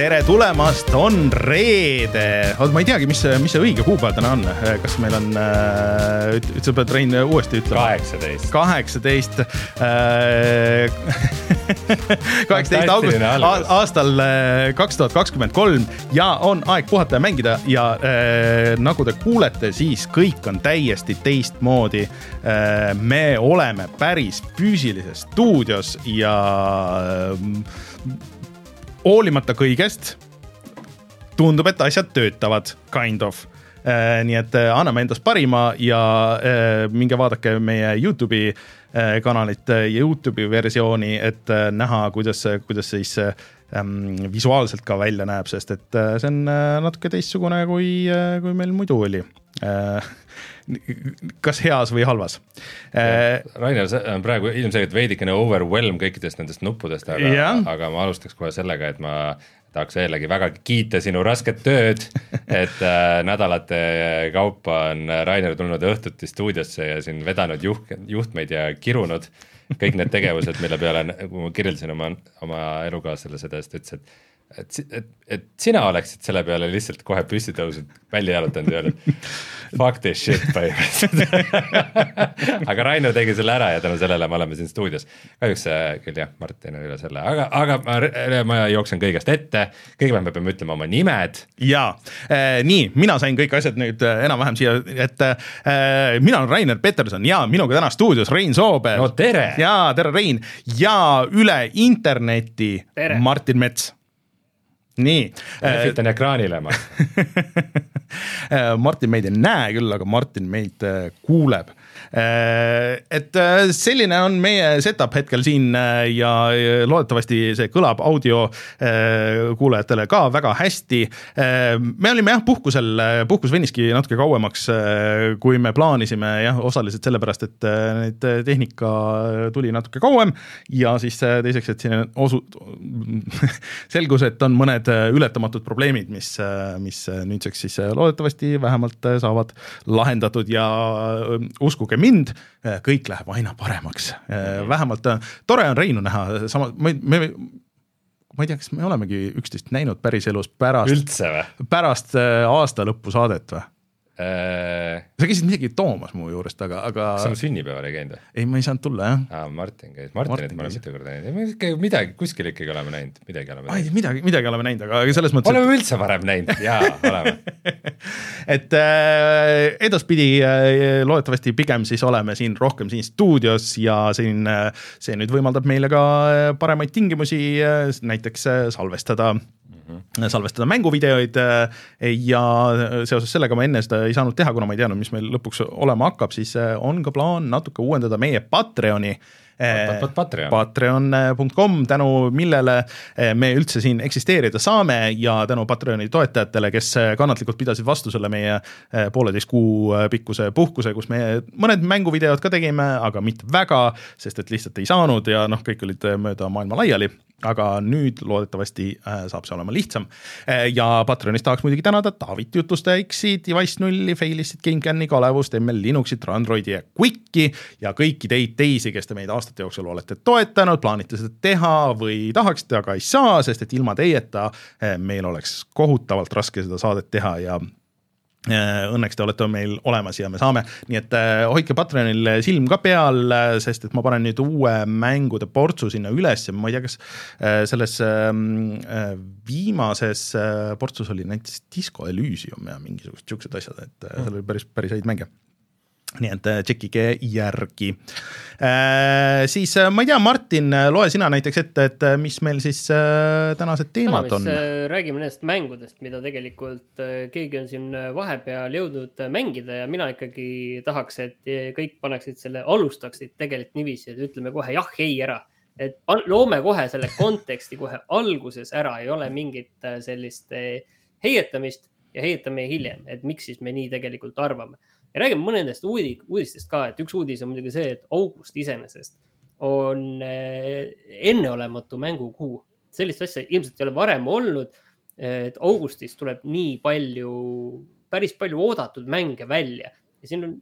tere tulemast, on reede. oot, ma ei teagi, mis mis see õige kuupäev täna on, kas meil on äh,, sa pead, Rein, uuesti ütlema. kaheksateist. kaheksateist kaheksateist august aastal kaks tuhat kakskümmend kolm ja on aeg puhata ja mängida ja äh, nagu te kuulete, siis kõik on täiesti teistmoodi äh,. me oleme päris füüsilises stuudios ja äh, hoolimata kõigest tundub, et asjad töötavad, kind of. Äh, nii et äh, anname endast parima ja äh, minge vaadake meie Youtube'i kanalit, Youtube'i versiooni, et näha, kuidas, kuidas siis visuaalselt ka välja näeb, sest et see on natuke teistsugune, kui, kui meil muidu oli kas heas või halvas. Äh, Rainer, see on praegu ilmselgelt veidikene overwhelm kõikidest nendest nuppudest, aga, aga ma alustaks kohe sellega, et ma tahaks jällegi väga kiita sinu rasket tööd, et äh, nädalate kaupa on Rainer tulnud õhtuti stuudiosse ja siin vedanud juht, juhtmeid ja kirunud kõik need tegevused, mille peale, kui ma kirjeldasin oma, oma elukaaslasele seda, siis ta ütles, et et, et, et sina oleksid selle peale lihtsalt kohe püsti tõusnud, välja jalutanud ja öelnud fuck this shit põhimõtteliselt aga Rainer tegi selle ära ja tänu sellele me oleme siin stuudios. kahjuks küll jah, Martin on üle selle, aga, aga ma, ma jooksen kõigest ette. kõigepealt me peame ütlema oma nimed. ja äh,, nii, mina sain kõik asjad nüüd äh, enam-vähem siia, et äh, mina olen Rainer Peterson ja minuga täna stuudios Rein Soober. no tere. ja tere, Rein ja üle interneti tere. Martin Mets nii. lehvitan ekraanile ma Martin meid ei näe küll, aga Martin meid äh, kuuleb et äh, selline on meie setup hetkel siin äh, ja loodetavasti see kõlab audio kuulajatele ka väga hästi. me olime jah puhkusel, puhkus veniski natuke kauemaks, kui me plaanisime jah, osaliselt sellepärast, et neid tehnika tuli natuke kauem ja siis teiseks, et siin osu-, selgus, et on mõned ületamatud probleemid, mis, mis nüüdseks siis loodetavasti vähemalt saavad lahendatud ja uskuge mind, äh, kõik läheb aina paremaks. Äh, vähemalt äh, tore on Reinu näha, sama, me, me ma ei tea, kas me olemegi üksteist näinud päriselus pärast. üldse või? pärast aasta lõpu saadet või? Äh.... sa käisid midagi toomas mu juurest, aga, aga. kas sa mu sünnipäeval ei käinud või? ei, ma ei saanud tulla jah. aa, Martin käis, Martinit ma olen mitu korda näinud, midagi kuskil ikkagi oleme näinud, midagi oleme näinud. midagi, midagi oleme näinud, aga selles mõttes. oleme et... üldse varem näinud, jaa, oleme et äh, edaspidi äh, loodetavasti pigem siis oleme siin rohkem siin stuudios ja siin äh, see nüüd võimaldab meile ka äh, paremaid tingimusi äh, näiteks äh, salvestada -hmm. Salvestada mänguvideoid äh, ja seoses sellega ma enne seda ei saanud teha, kuna ma ei teadnud, mis meil lõpuks olema hakkab, siis äh, on ka plaan natuke uuendada meie Patreoni Patreon.com, tänu millele me üldse siin eksisteerida saame ja tänu Patreoni toetajatele, kes kannatlikult pidasid vastu selle meie pooleteist kuu pikkuse puhkuse, kus me mõned mänguvideod ka tegime, aga mitte väga, sest et lihtsalt ei saanud ja noh, kõik olid mööda maailma laiali aga nüüd loodetavasti äh, saab see olema lihtsam. Äh, ja Patreonis tahaks muidugi tänada Taavit jutustajaksi, Device nulli, Failistit, GameCami, Kalevust, ML Linuxit, Androidi ja Quicki ja kõiki teid teisi, kes te meid aastate jooksul olete toetanud, plaanite seda teha või tahaksite, aga ei saa, sest et ilma teieta äh, meil oleks kohutavalt raske seda saadet teha ja õnneks te olete meil olemas ja me saame, nii et äh, hoidke Patreonil silm ka peal, äh, sest et ma panen nüüd uue mängude portsu sinna üles ja ma ei tea, kas selles ähm, viimases portsus oli näiteks Disco Elysium ja mingisugused siuksed asjad, et seal oli päris, päris häid mänge nii et äh, tšekkige järgi äh,. siis äh, ma ei tea, Martin, loe sina näiteks ette, et mis meil siis tänased teemad Täna, on. räägime nendest mängudest, mida tegelikult keegi on siin vahepeal jõudnud mängida ja mina ikkagi tahaks, et kõik paneksid selle, alustaksid tegelikult niiviisi, et ütleme kohe jah, ei ära. et loome kohe selle konteksti kohe alguses ära, ei ole mingit sellist heietamist ja heietame hiljem, et miks siis me nii tegelikult arvame ja räägime mõnedest uudi, uudistest ka, et üks uudis on muidugi see, et august iseenesest on eh, enneolematu mängukuu. sellist asja ilmselt ei ole varem olnud. et augustis tuleb nii palju, päris palju oodatud mänge välja ja siin on,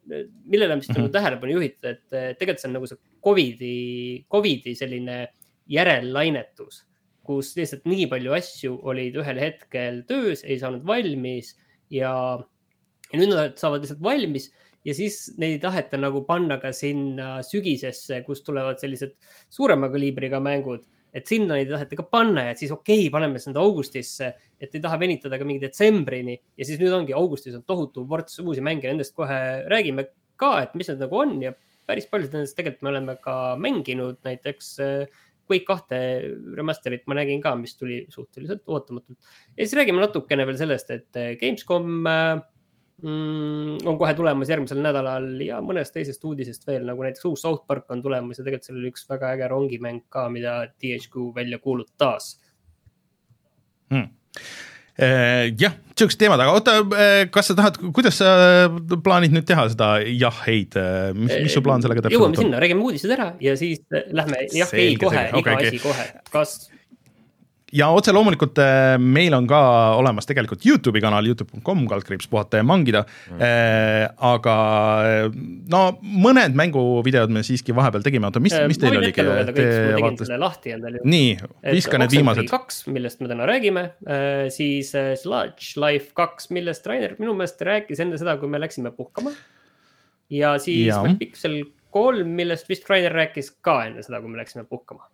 millele on vist -hmm. tähelepanu juhitud, et tegelikult see on nagu see Covidi, Covidi selline järellainetus kus lihtsalt nii palju asju olid ühel hetkel töös, ei saanud valmis ja, ja nüüd nad saavad lihtsalt valmis ja siis neid ei taheta nagu panna ka sinna sügisesse, kus tulevad sellised suurema kaliibriga mängud. Et sinna ei taheta ka panna ja siis okei okay,, paneme seda augustisse, et ei taha venitada ka mingi detsembrini. Ja siis nüüd ongi augustis on tohutu ports uusi mänge, nendest kohe räägime ka, et mis need nagu on. Ja päris paljud nendest tegelikult me oleme ka mänginud, näiteks äh, Quake kahte remaster'it ma nägin ka, mis tuli suhteliselt ootamatult. ja siis räägime natukene veel sellest, et äh, Gamescom äh, mm, on kohe tulemas järgmisel nädalal ja mõnest teisest uudisest veel, nagu näiteks uus South Park on tulemas ja tegelikult seal oli üks väga äge rongimäng ka, mida THQ välja kuulutas hmm. Eh, jah, siuksed teemad, aga oota, eh, kas sa tahad, kuidas sa plaanid nüüd teha seda jah-eid, mis, mis su plaan sellega täpselt on? jõuame sinna, räägime uudised ära ja siis lähme jah-ei kohe, iga okay, asi kohe, kas ja otse loomulikult äh, meil on ka olemas tegelikult Youtube'i kanal, Youtube.com, kaldkriips puhata ja mangida mm.. aga no mõned mänguvideod me siiski vahepeal tegime, oota, mis, mis teil oli? ma tegin vaatas... selle lahti endale. nii, viska need viimased. kaks, millest me täna räägime, siis Sludge Life kaks, millest Rainer minu meelest rääkis enne seda, kui me läksime puhkama. ja siis ja. Pixel kolm, millest vist Rainer rääkis ka enne seda, kui me läksime puhkama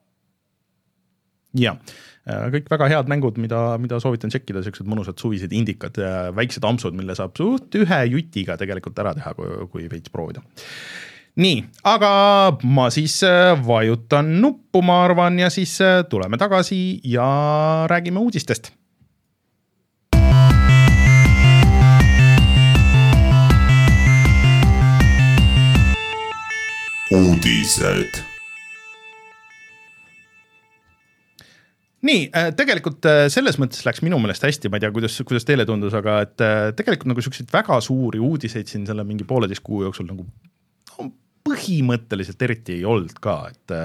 ja äh, kõik väga head mängud, mida, mida soovitan tšekkida, siuksed mõnusad suvised indikad, väiksed ampsud, mille saab suht ühe jutiga tegelikult ära teha, kui, kui veits proovida. nii, aga ma siis äh, vajutan nuppu, ma arvan, ja siis äh, tuleme tagasi ja räägime uudistest uudised nii, äh, tegelikult äh, selles mõttes läks minu meelest hästi, ma ei tea, kuidas, kuidas teile tundus, aga et äh, tegelikult nagu siukseid väga suuri uudiseid siin selle mingi pooleteist kuu jooksul nagu no, põhimõtteliselt eriti ei olnud ka, et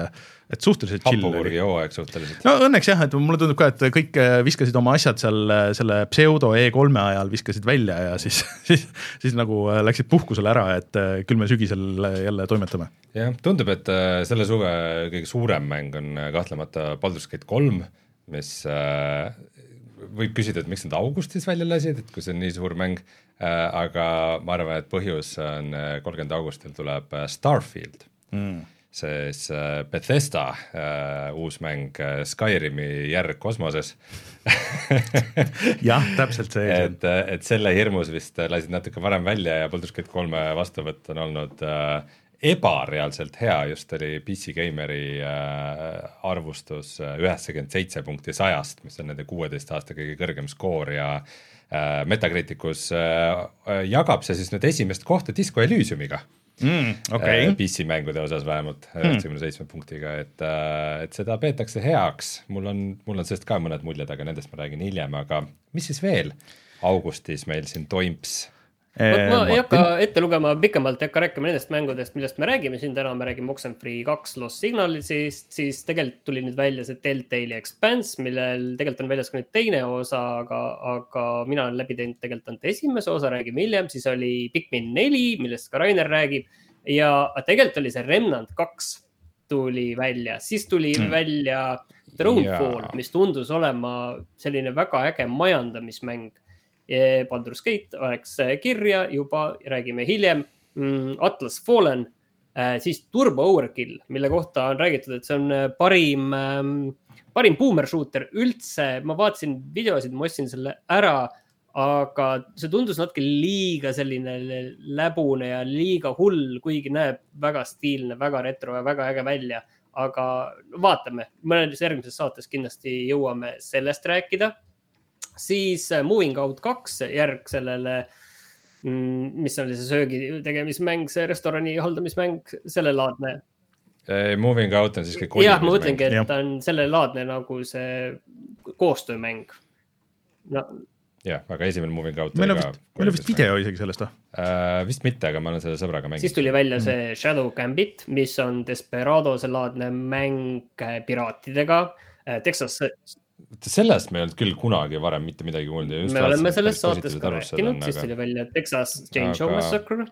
et suhteliselt chill oli. hooaeg suhteliselt. no õnneks jah, et mulle tundub ka, et kõik viskasid oma asjad seal selle pseudo E3-e ajal viskasid välja ja siis, siis, siis nagu läksid puhkusele ära, et küll me sügisel jälle toimetame. jah, tundub, et selle suve kõige suurem mäng on kahtlemata Baldur's Gate kolm mis äh, võib küsida, et miks nad augustis välja lasid, et kui see on nii suur mäng äh,, aga ma arvan, et põhjus on äh, kolmkümmend augustil tuleb äh, Starfield mm., siis äh, Bethesda äh, uus mäng äh, Skyrimi järg kosmoses jah, täpselt see. et, et selle hirmus vist lasid natuke varem välja ja Baldur's Gate kolme vastuvõtt on olnud äh, ebareaalselt hea, just oli PC Gameri äh, arvustus äh, üheksakümmend seitse punkti sajast, mis on nende kuueteist aasta kõige kõrgem skoor ja äh, Metacriticus jagab see siis nüüd esimest kohta Disco Elysiumiga mm,. Okay. PC mängude osas vähemalt hmm. üheksakümne seitsme punktiga, et, et seda peetakse heaks, mul on, mul on sellest ka mõned muljed, aga nendest ma räägin hiljem, aga mis siis veel augustis meil siin toims ma ei hakka ette lugema pikemalt, ei hakka rääkima nendest mängudest, millest me räägime. Siin täna, me räägime Oxenfree kaks Lost Signalisist, siis tegelikult tuli nüüd välja see Telltale'i Expanse, millel tegelikult on väljas ka nüüd teine osa, aga, aga mina olen läbi teinud tegelikult ainult esimese osa, räägime hiljem, siis oli Pikmin neli, millest ka Rainer räägib. Ja tegelikult oli see Remnant kaks tuli välja, siis tuli mm. välja Thronefall yeah., mis tundus olema selline väga äge majandamismäng Baldur's Gate oleks äh, kirja juba, räägime hiljem. Mm, Atlas Fallen, äh, siis Turbo Overkill, mille kohta on räägitud, et see on parim, ähm, parim boomer shooter üldse. ma vaatasin videosid, ma ostsin selle ära, aga see tundus natuke liiga selline läbune ja liiga hull, kuigi näeb väga stiilne, väga retro ja väga äge välja aga vaatame, mõnes järgmises saates kindlasti jõuame sellest rääkida siis äh, Moving Out kaks järg sellele, mm, mis oli see söögi tegemismäng, see restorani haldamismäng, sellelaadne. Moving Out on siiski. jah, ma mõtlengi, et ta on sellelaadne nagu see koostöömäng no jah, aga esimene Moving Out. meil on vist, meil on vist video isegi sellest või uh,? vist mitte, aga ma olen selle sõbraga mänginud. siis tuli välja see mm. Shadow Gambit, mis on Desperadose laadne mäng piraatidega. Texas sellest me ei olnud küll kunagi varem mitte midagi kuulnud. me oleme sellest saatest ka rääkinud, siis tuli välja Texas Chainsaw aga... Massacre.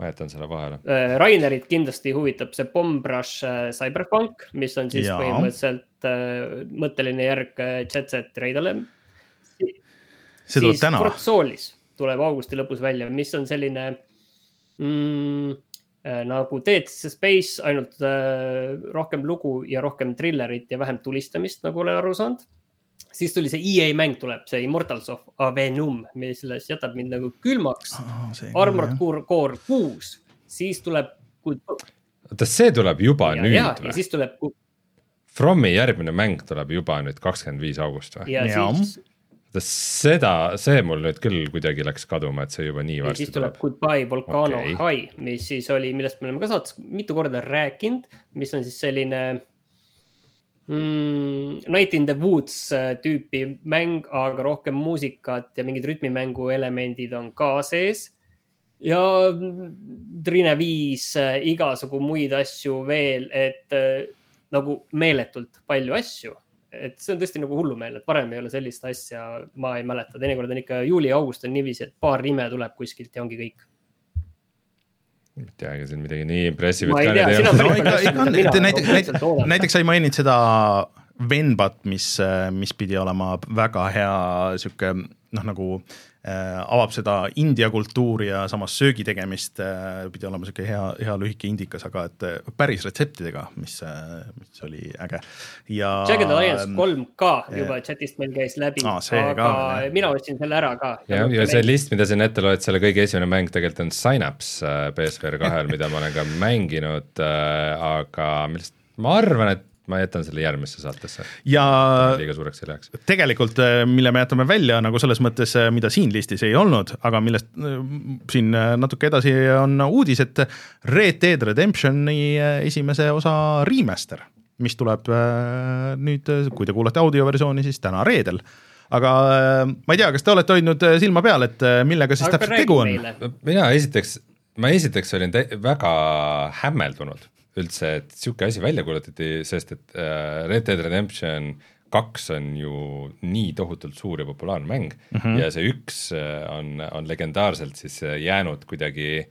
ma jätan selle vahele. Äh, Rainerit kindlasti huvitab see Bomb Rush äh, Cyberpunk, mis on siis ja. põhimõtteliselt äh, mõtteline järg Jet Set Raidale. see tuleb täna. Fortsoolis tuleb augusti lõpus välja, mis on selline mm, nagu Dead Space, ainult äh, rohkem lugu ja rohkem trillerit ja vähem tulistamist, nagu olen aru saanud siis tuli see EA mäng tuleb, see Immortals of Avenum, milles jätab mind nagu külmaks oh,. Armored Core, Core kuus, siis tuleb. oota, see tuleb juba ja, nüüd ja, või? siis tuleb. Fromi järgmine mäng tuleb juba nüüd kakskümmend viis august või? ja siis seda, see mul nüüd küll kuidagi läks kaduma, et see juba nii varsti tuleb. siis tuleb Goodbye Volcano okay. High, mis siis oli, millest me oleme ka saates mitu korda rääkinud, mis on siis selline mm, Night in the Woods äh, tüüpi mäng, aga rohkem muusikat ja mingid rütmimängu elemendid on ka sees. ja Trine viis äh, igasugu muid asju veel, et äh, nagu meeletult palju asju. Et see on tõesti nagu hullumeelne, et varem ei ole sellist asja, ma ei mäleta, teinekord on ikka juuli-august on niiviisi, et paar nime tuleb kuskilt ja ongi kõik. Ma ei tea, ega siin midagi nii impressive'it ka ei ole. näiteks, näiteks sa ei maininud seda Venbat, mis, mis pidi olema väga hea sihuke noh, nagu avab seda India kultuuri ja samas söögi tegemist äh, pidi olema sihuke hea, hea lühike indikas, aga et äh, päris retseptidega, mis äh,, mis oli äge. ja. Jagged Alliance kolm ka juba chat'ist meil käis läbi ah,, aga ka, mina ostsin selle ära ka. ja, ja see list, mida siin ette loed, selle kõige esimene mäng tegelikult on Synapse äh, PSVR kahel mida ma olen ka mänginud äh,, aga millest ma arvan, et ma jätan selle järgmisse saatesse. ja liiga suureks ei läheks. tegelikult, äh, mille me jätame välja nagu selles mõttes, äh, mida siin listis ei olnud, aga millest äh, siin natuke edasi on uudis, et Red Dead Redemptioni esimese osa remaster, mis tuleb nüüd, kui te kuulate audioversiooni, siis täna reedel aga ma ei tea, kas te olete hoidnud silma peal, et millega siis aga täpselt tegu on? mina esiteks, ma esiteks olin väga hämmeldunud üldse, et sihuke asi välja kuulutati, sest et äh, Red Dead Redemption kaks on ju nii tohutult suur ja populaarne mäng mm -hmm. ja see üks äh, on, on legendaarselt siis äh, jäänud kuidagi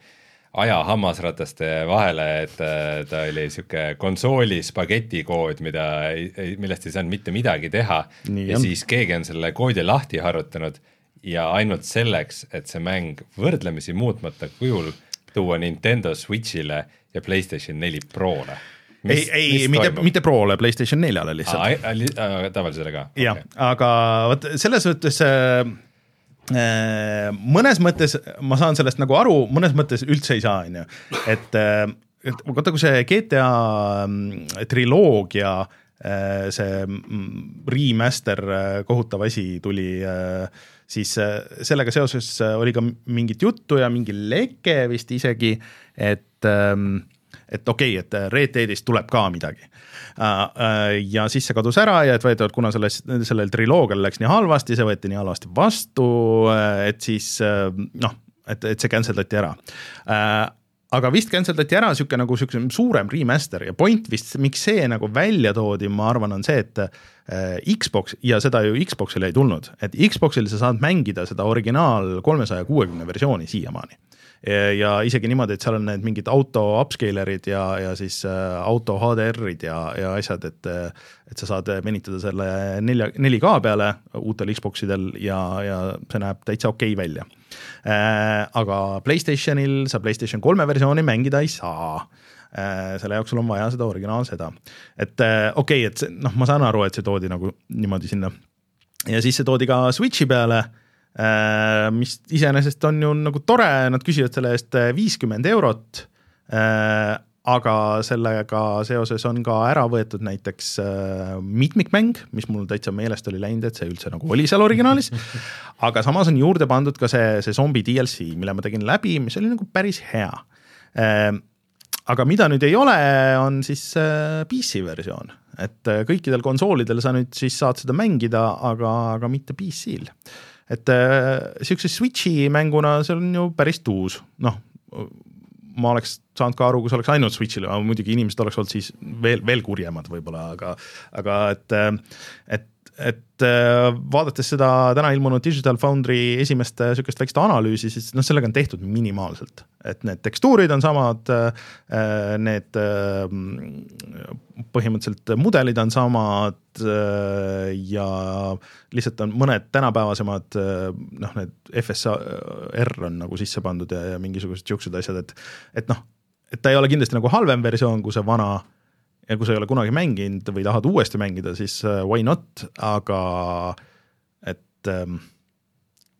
aja hammasrataste vahele, et ta oli sihuke konsooli spagetikood, mida ei, millest ei saanud mitte midagi teha nii, ja jah. siis keegi on selle koodi lahti harutanud ja ainult selleks, et see mäng võrdlemisi muutmata kujul tuua Nintendo Switch'ile ja Playstation neli Prole. ei, ei, mitte, mitte Prole, Playstation neljale lihtsalt. tavalisele ka? jah okay., aga vot selles mõttes äh, äh, mõnes mõttes ma saan sellest nagu aru, mõnes mõttes üldse ei saa, on ju, et äh, et vaata, kui see GTA mm, triloogia äh, see mm, remaster kohutav asi tuli, siis sellega seoses oli ka mingit juttu ja mingi leke vist isegi, et ähm, et okei okay,, et Red Deadist tuleb ka midagi. Äh, äh, ja siis see kadus ära ja et väidetavalt, kuna selles, sellel triloogial läks nii halvasti, see võeti nii halvasti vastu, äh, et siis noh, et, et see cancel dati ära aga vist cancel dati ära niisugune nagu niisugune suurem remaster ja point vist, miks see nagu välja toodi, ma arvan, on see, et Xbox ja seda ju Xboxile ei tulnud, et Xboxil sa saad mängida seda originaal kolmesaja kuuekümne versiooni siiamaani ja isegi niimoodi, et seal on need mingid auto upscaler'id ja, ja siis äh, auto HDR-id ja, ja asjad, et et sa saad venitada selle nelja, 4K peale uutel Xboxidel ja, ja see näeb täitsa okei okay välja äh,. Aga Playstationil sa Playstation kolme versiooni mängida ei saa. Äh, selle jaoks sul on vaja seda originaal seda. et äh, okei okay,, et noh, ma saan aru, et see toodi nagu niimoodi sinna. Ja siis see toodi ka Switchi peale Äh, mis iseenesest on ju nagu tore, nad küsivad selle eest äh, viiskümmend eurot, äh, aga sellega seoses on ka ära võetud näiteks mitmikmäng, mis mul täitsa meelest oli läinud, et see üldse nagu oli seal originaalis, aga samas on juurde pandud ka see, see zombi DLC, mille ma tegin läbi, mis oli nagu päris hea. Aga mida nüüd ei ole, on siis PC versioon, et kõikidel konsoolidel sa nüüd siis saad seda mängida, aga, aga mitte PC-l et äh, Switchi mänguna see on ju päris tuus, noh, ma oleks saanud ka aru, kui see oleks ainult Switch'il, muidugi inimesed oleks olnud siis veel, veel kurjemad võib-olla, aga aga et, et et äh, vaadates seda täna ilmunud Digital Foundry esimest niisugust väikest analüüsi, siis noh, sellega on tehtud minimaalselt, et need tekstuurid on samad, need põhimõtteliselt mudelid on samad ja lihtsalt on mõned tänapäevasemad noh, need FSR on nagu sisse pandud ja, ja mingisugused niisugused asjad, et et noh, et ta ei ole kindlasti nagu halvem versioon kui see vana ja kui sa ei ole kunagi mänginud või tahad uuesti mängida, siis äh, why not, aga et ähm,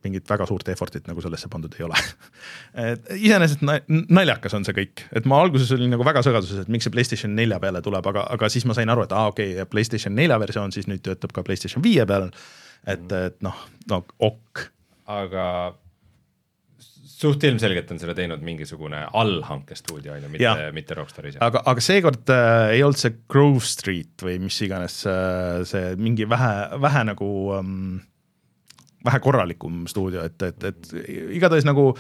mingit väga suurt effort'it nagu sellesse pandud ei ole et iseenesest naljakas on see kõik, et ma alguses olin nagu väga segaduses, et miks see PlayStation nelja peale tuleb, aga, aga siis ma sain aru, et aa ah, okei okay,, PlayStation nelja versioon siis nüüd töötab ka PlayStation viie peal. et, et noh, no ok. aga suht ilmselgelt on seda teinud mingisugune allhankestuudio on ju, mitte, mitte Rockstar ise. aga, aga seekord äh, ei olnud see Grove Street või mis iganes äh, see mingi vähe, vähe nagu ähm, vähe korralikum stuudio, et, et, et igatahes nagu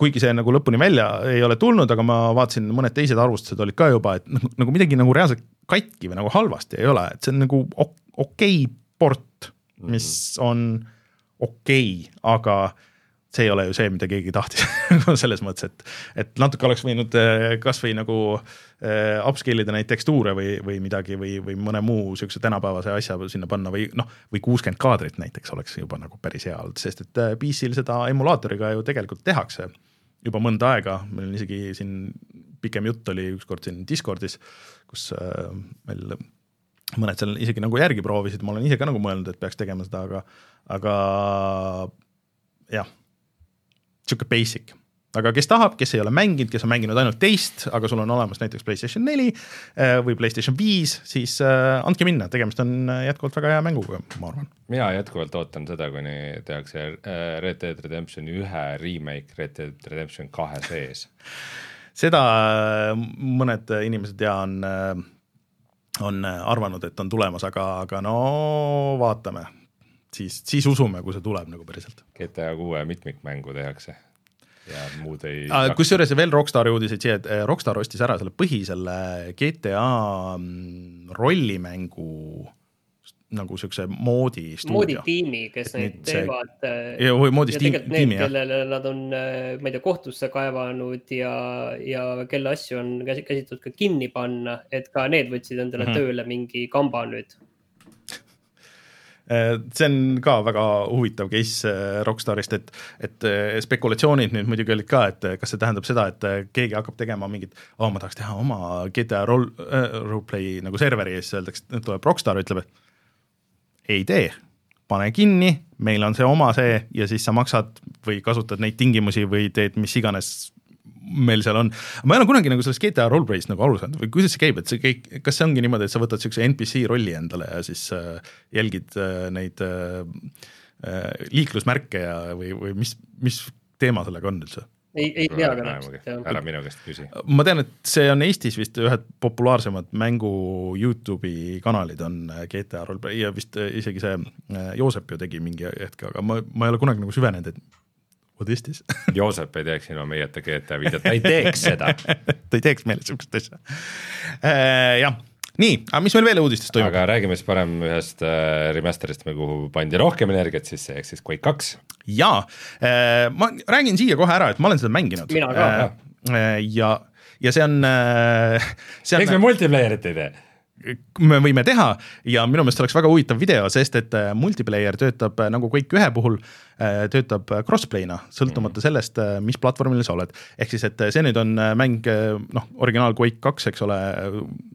kuigi see nagu lõpuni välja ei ole tulnud, aga ma vaatasin, mõned teised arvustused olid ka juba, et nagu, nagu midagi nagu reaalselt katki või nagu halvasti ei ole, et see on nagu okei okay port, mis mhm. on okei okay,, aga see ei ole ju see, mida keegi tahtis selles mõttes, et, et natuke oleks võinud äh, kasvõi nagu äh, upscale ida neid tekstuure või, või midagi või, või mõne muu sihukese tänapäevase asja sinna panna või noh, või kuuskümmend kaadrit näiteks oleks juba nagu päris hea olnud, sest et äh, PC-l seda emulaatoriga ju tegelikult tehakse. Juba mõnda aega, meil on isegi siin pikem jutt oli ükskord siin Discordis, kus äh, meil mõned seal isegi nagu järgi proovisid, ma olen ise ka nagu mõelnud, et peaks tegema seda, aga, aga jah sihuke basic. Aga kes tahab, kes ei ole mänginud, kes on mänginud ainult teist, aga sul on olemas näiteks Playstation neli äh, või Playstation viis, siis äh, andke minna, tegemist on äh, jätkuvalt väga hea mänguga, ma arvan. mina jätkuvalt ootan seda, kuni tehakse Red Dead Redemption ühe remake Red Dead Redemption kahe sees. Seda mõned inimesed ja on, on arvanud, et on tulemas, aga, aga no vaatame siis, siis usume, kui see tuleb nagu päriselt. GTA kuue mitmikmängu tehakse ja muud ei. kusjuures veel Rockstari uudiseid siia, et eh, Rockstar ostis ära selle põhi, selle GTA mm, rollimängu nagu siukse moodi stuudio. mooditiimi, kes neid teevad. Eh, ja, või mooditiimi, jah. kellele nad on, eh, ma ei tea, kohtusse kaevanud ja, ja kelle asju on käsitud ka kinni panna, et ka need võtsid endale mm -hmm. tööle mingi kamba nüüd see on ka väga huvitav case äh, Rockstarist, et, et äh, spekulatsioonid nüüd muidugi olid ka, et kas see tähendab seda, et keegi hakkab tegema mingit, oh ma tahaks teha oma GTA role äh,, roleplay nagu serveri ja siis öeldakse, tuleb Rockstar, ütleb, et ei tee, pane kinni, meil on see oma see ja siis sa maksad või kasutad neid tingimusi või teed mis iganes meil seal on, ma ei ole kunagi nagu sellest GTA roleplay'st nagu aru saanud või kuidas see käib, et see kõik, kas see ongi niimoodi, et sa võtad niisuguse NPC rolli endale ja siis äh, jälgid äh, neid äh, äh, liiklusmärke ja, või, või mis, mis teema sellega on üldse? ei, ei tea ka täpselt, jah. ära minu käest küsi. ma tean, et see on Eestis vist ühed populaarsemad mängu Youtube'i kanalid on äh, GTA roleplay ja vist äh, isegi see Joosep ju tegi mingi hetk, aga ma, ma ei ole kunagi nagu süvenenud, et What is this Joosep ei teeks ilma meieta GTA videot, ta ei teeks seda ta ei teeks meile sihukest asja äh,. jah, nii, aga mis meil veel uudistes toimub? aga räägime siis parem ühest äh, remaster'ist, kuhu pandi rohkem energiat sisse, ehk siis Quake kaks. jaa äh,, ma räägin siia kohe ära, et ma olen seda mänginud. mina ka äh,. ja, ja see on äh,. miks me multiplayer'it ei tee? Me võime teha ja minu meelest oleks väga huvitav video, sest et äh, multiplayer töötab äh, nagu Quake ühe puhul, äh, töötab crossplay'na, sõltumata mhm. sellest, mis platvormil sa oled. ehk siis, et see nüüd on mäng, noh, originaal Quake kaks, eks ole,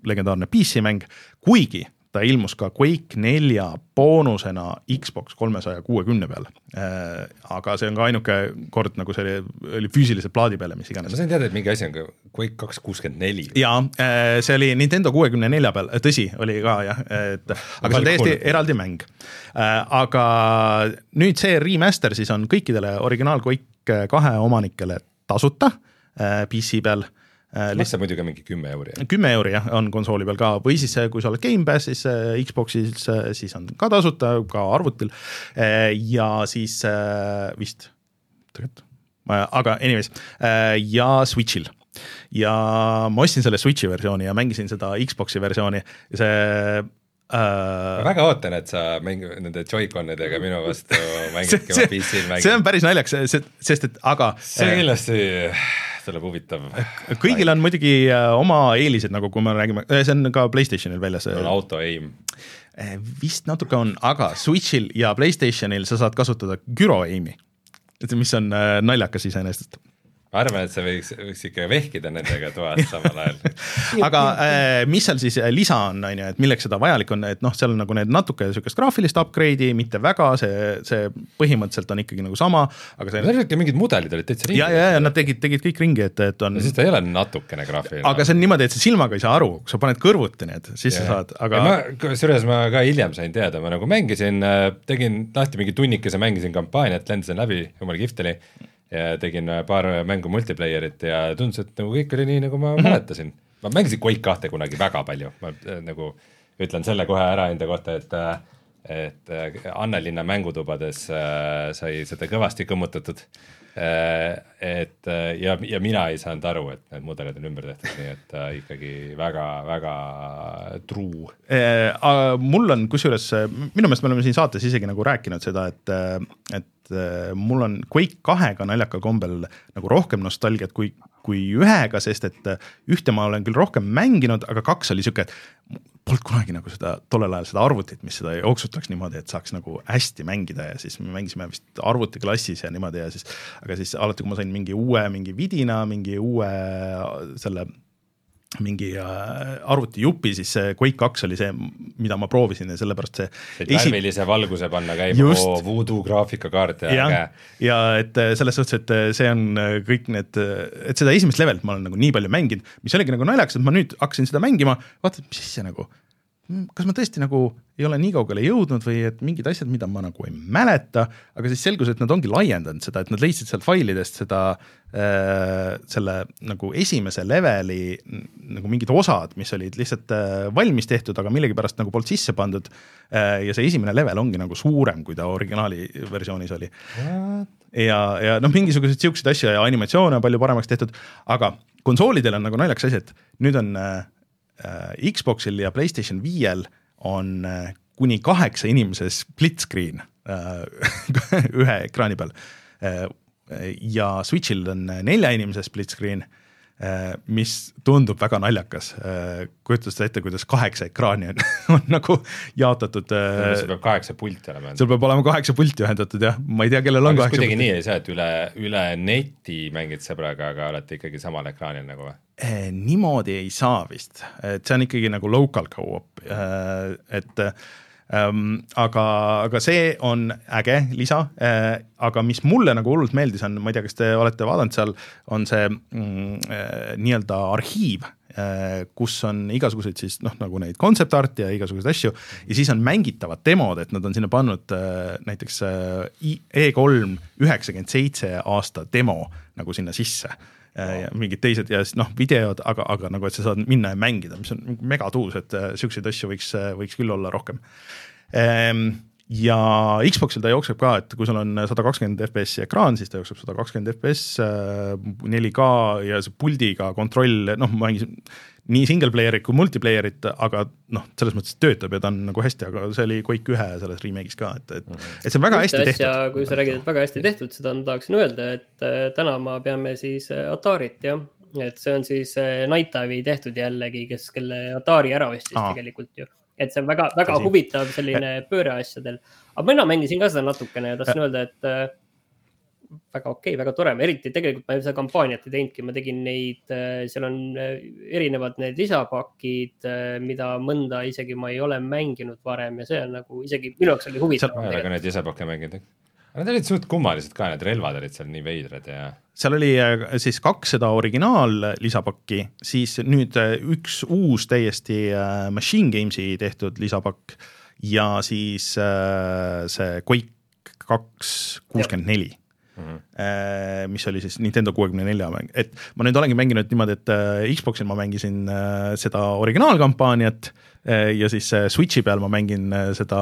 legendaarne PC mäng, kuigi ta ilmus ka Quake nelja boonusena Xbox kolmesaja kuuekümne peal. Äh, aga see on ka ainuke kord, nagu see oli, füüsilise plaadi peale, mis iganes. ma sain teada, et mingi asi on ka Quake kaks kuuskümmend neli. jaa, äh, see oli Nintendo kuuekümne nelja peal, tõsi, oli ka jah, et aga see on täiesti eraldi mäng. Äh, aga nüüd see remaster siis on kõikidele originaal Quake kahe omanikele tasuta PC peal Äh, maksab muidugi mingi kümme euri. kümme euri jah, on konsooli peal ka või siis kui sa oled Gamepassis Xbox'is, siis on ka tasuta, ka arvutil. Äh, ja siis äh, vist, tegelikult, aga anyways ja Switch'il ja ma ostsin selle Switch'i versiooni ja mängisin seda Xbox'i versiooni see ma väga ootan, et sa mängi-, nende Joy-Conidega minu vastu mängidki oma PC-l mängid. see on päris naljakas, sest et aga see kindlasti tuleb huvitav. kõigil on muidugi oma eelised, nagu kui me räägime, see on ka Playstationil väljas. on auto aim vist natuke on, aga Switchil ja Playstationil sa saad kasutada gyro aim'i, mis on naljakas iseenesest ma arvan, et sa võiks, võiks ikka vehkida nendega toas samal ajal aga äh, mis seal siis äh, lisa on, on ju, et milleks seda vajalik on, et noh, seal on nagu need natuke niisugust graafilist upgrade'i, mitte väga, see, see põhimõtteliselt on ikkagi nagu sama, aga see. seal olid ka mingid mudelid olid täitsa ringi. ja, ja, ja nad tegid, tegid kõik ringi, et, et on. siis ta ei ole natukene graafiline. aga see on niimoodi, et sa silmaga ei saa aru, kui sa paned kõrvuti need, siis ja. sa saad, aga. kusjuures ma ka hiljem sain teada, ma nagu mängisin, äh, tegin lahti mingi tunnikese, mängisin kampaaniat, lendasin läbi, jumala kihvt oli ja tegin paar mängu multiplayer'it ja tundus, et nagu kõik oli nii, nagu ma mäletasin. ma mängisin Quake kahte kunagi väga palju, ma äh, nagu ütlen selle kohe ära enda kohta, et äh, et äh, Annelinna mängutubades sai seda kõvasti kõmmutatud. Et ja, ja mina ei saanud aru, et need mudelid on ümber tehtud, nii et ikkagi väga-väga true äh,. mul on kusjuures, minu meelest me oleme siin saates isegi nagu rääkinud seda, et, et äh, mul on Quake kahega naljakal kombel nagu rohkem nostalgiat kui, kui ühega, sest et äh, ühte ma olen küll rohkem mänginud, aga kaks oli sihuke, et polnud kunagi nagu seda tollel ajal seda arvutit, mis seda jooksutaks niimoodi, et saaks nagu hästi mängida ja siis me mängisime vist arvutiklassis ja niimoodi ja siis, aga siis alati, kui ma sain mingi uue mingi vidina, mingi uue selle mingi äh, arvutijupi, siis see Quake kaks oli see, mida ma proovisin ja sellepärast see et esi... värvilise valguse panna käima, oo, voodoo graafikakaart ja äge. ja et äh, selles suhtes, et äh, see on kõik need, et seda esimest levelit ma olen nagu nii palju mänginud, mis oligi nagu naljakas, et ma nüüd hakkasin seda mängima, vaata, mis see nagu kas ma tõesti nagu ei ole nii kaugele jõudnud või et mingid asjad, mida ma nagu ei mäleta, aga siis selgus, et nad ongi laiendanud seda, et nad leidsid sealt failidest seda äh,, selle nagu esimese leveli nagu mingid osad, mis olid lihtsalt äh, valmis tehtud, aga millegipärast nagu polnud sisse pandud äh,. ja see esimene level ongi nagu suurem, kui ta originaali versioonis oli. ja, ja noh, mingisuguseid siukseid asju ja animatsioone on palju paremaks tehtud, aga konsoolidel on nagu naljakas asi, et nüüd on äh, Äh, Xboxil ja Playstation viiel on äh, kuni kaheksa inimese split screen äh, ühe ekraani peal. ja Switchil on nelja inimese split screen Äh, mis tundub väga naljakas. Äh, kujutad seda ette, kuidas kaheksa ekraani on, on nagu jaotatud. Äh, sul peab kaheksa pulti olema. sul peab olema kaheksa pulti ühendatud jah, ma ei tea, kellel on kaheksa pulti. kuidagi nii ei saa, et üle, üle neti mängid sõbraga, aga olete ikkagi samal ekraanil nagu või? niimoodi ei saa vist, et see on ikkagi nagu local go-op, et. Aga, aga see on äge lisa äh,, aga mis mulle nagu hullult meeldis, on, ma ei tea, kas te olete vaadanud seal, on see mm, äh, nii-öelda arhiiv äh, kus on igasuguseid siis noh, nagu neid concept art'e ja igasuguseid asju ja siis on mängitavad demod, et nad on sinna pannud näiteks äh, E3 üheksakümmend seitse aasta demo nagu sinna sisse ja mingid teised ja siis noh, videod, aga, aga nagu, et sa saad minna ja mängida, mis on megatuus, et äh, siukseid asju võiks, võiks küll olla rohkem. Ehm, ja Xboxil ta jookseb ka, et kui sul on sada kakskümmend FPS ekraan, siis ta jookseb sada kakskümmend FPS, 4K ja see puldiga kontroll, noh, ma mängisin nii single player'it kui multiplayer'it, aga noh, selles mõttes töötab ja ta on nagu hästi, aga see oli Quake ühe selles remake'is ka, et, et, mhm. et see on väga hästi asja, tehtud. kui sa räägid, et väga hästi tehtud, seda ma tahaksin öelda, et äh, täna ma peame siis äh, Atarit jah, et see on siis äh, Night Dive'i tehtud jällegi, kes, kelle Atari ära ostis Aa. tegelikult ju et see on väga, väga Tõsi. huvitav selline pööre asjadel. aga mina mängisin ka seda natukene ja tahtsin öelda, et väga okei okay,, väga tore, eriti tegelikult ma seda kampaaniat ei teinudki, ma tegin neid, äh, seal on äh, erinevad need lisapakid, mida mõnda isegi ma ei ole mänginud varem ja see on nagu isegi minu jaoks oli huvitav. ma ei ole ka neid lisapakke mänginud Nad olid suht kummalised ka, need relvad olid seal nii veidrad ja. seal oli äh, siis kaks seda originaal lisapakki, siis nüüd äh, üks uus täiesti äh, Machine Games'i tehtud lisapakk ja siis see Quake kaks kuuskümmend neli mm, -hmm. mis oli siis Nintendo kuuekümne nelja mäng, et ma nüüd olengi mänginud niimoodi, et Xboxil ma mängisin seda originaalkampaaniat ja siis Switchi peal ma mängin seda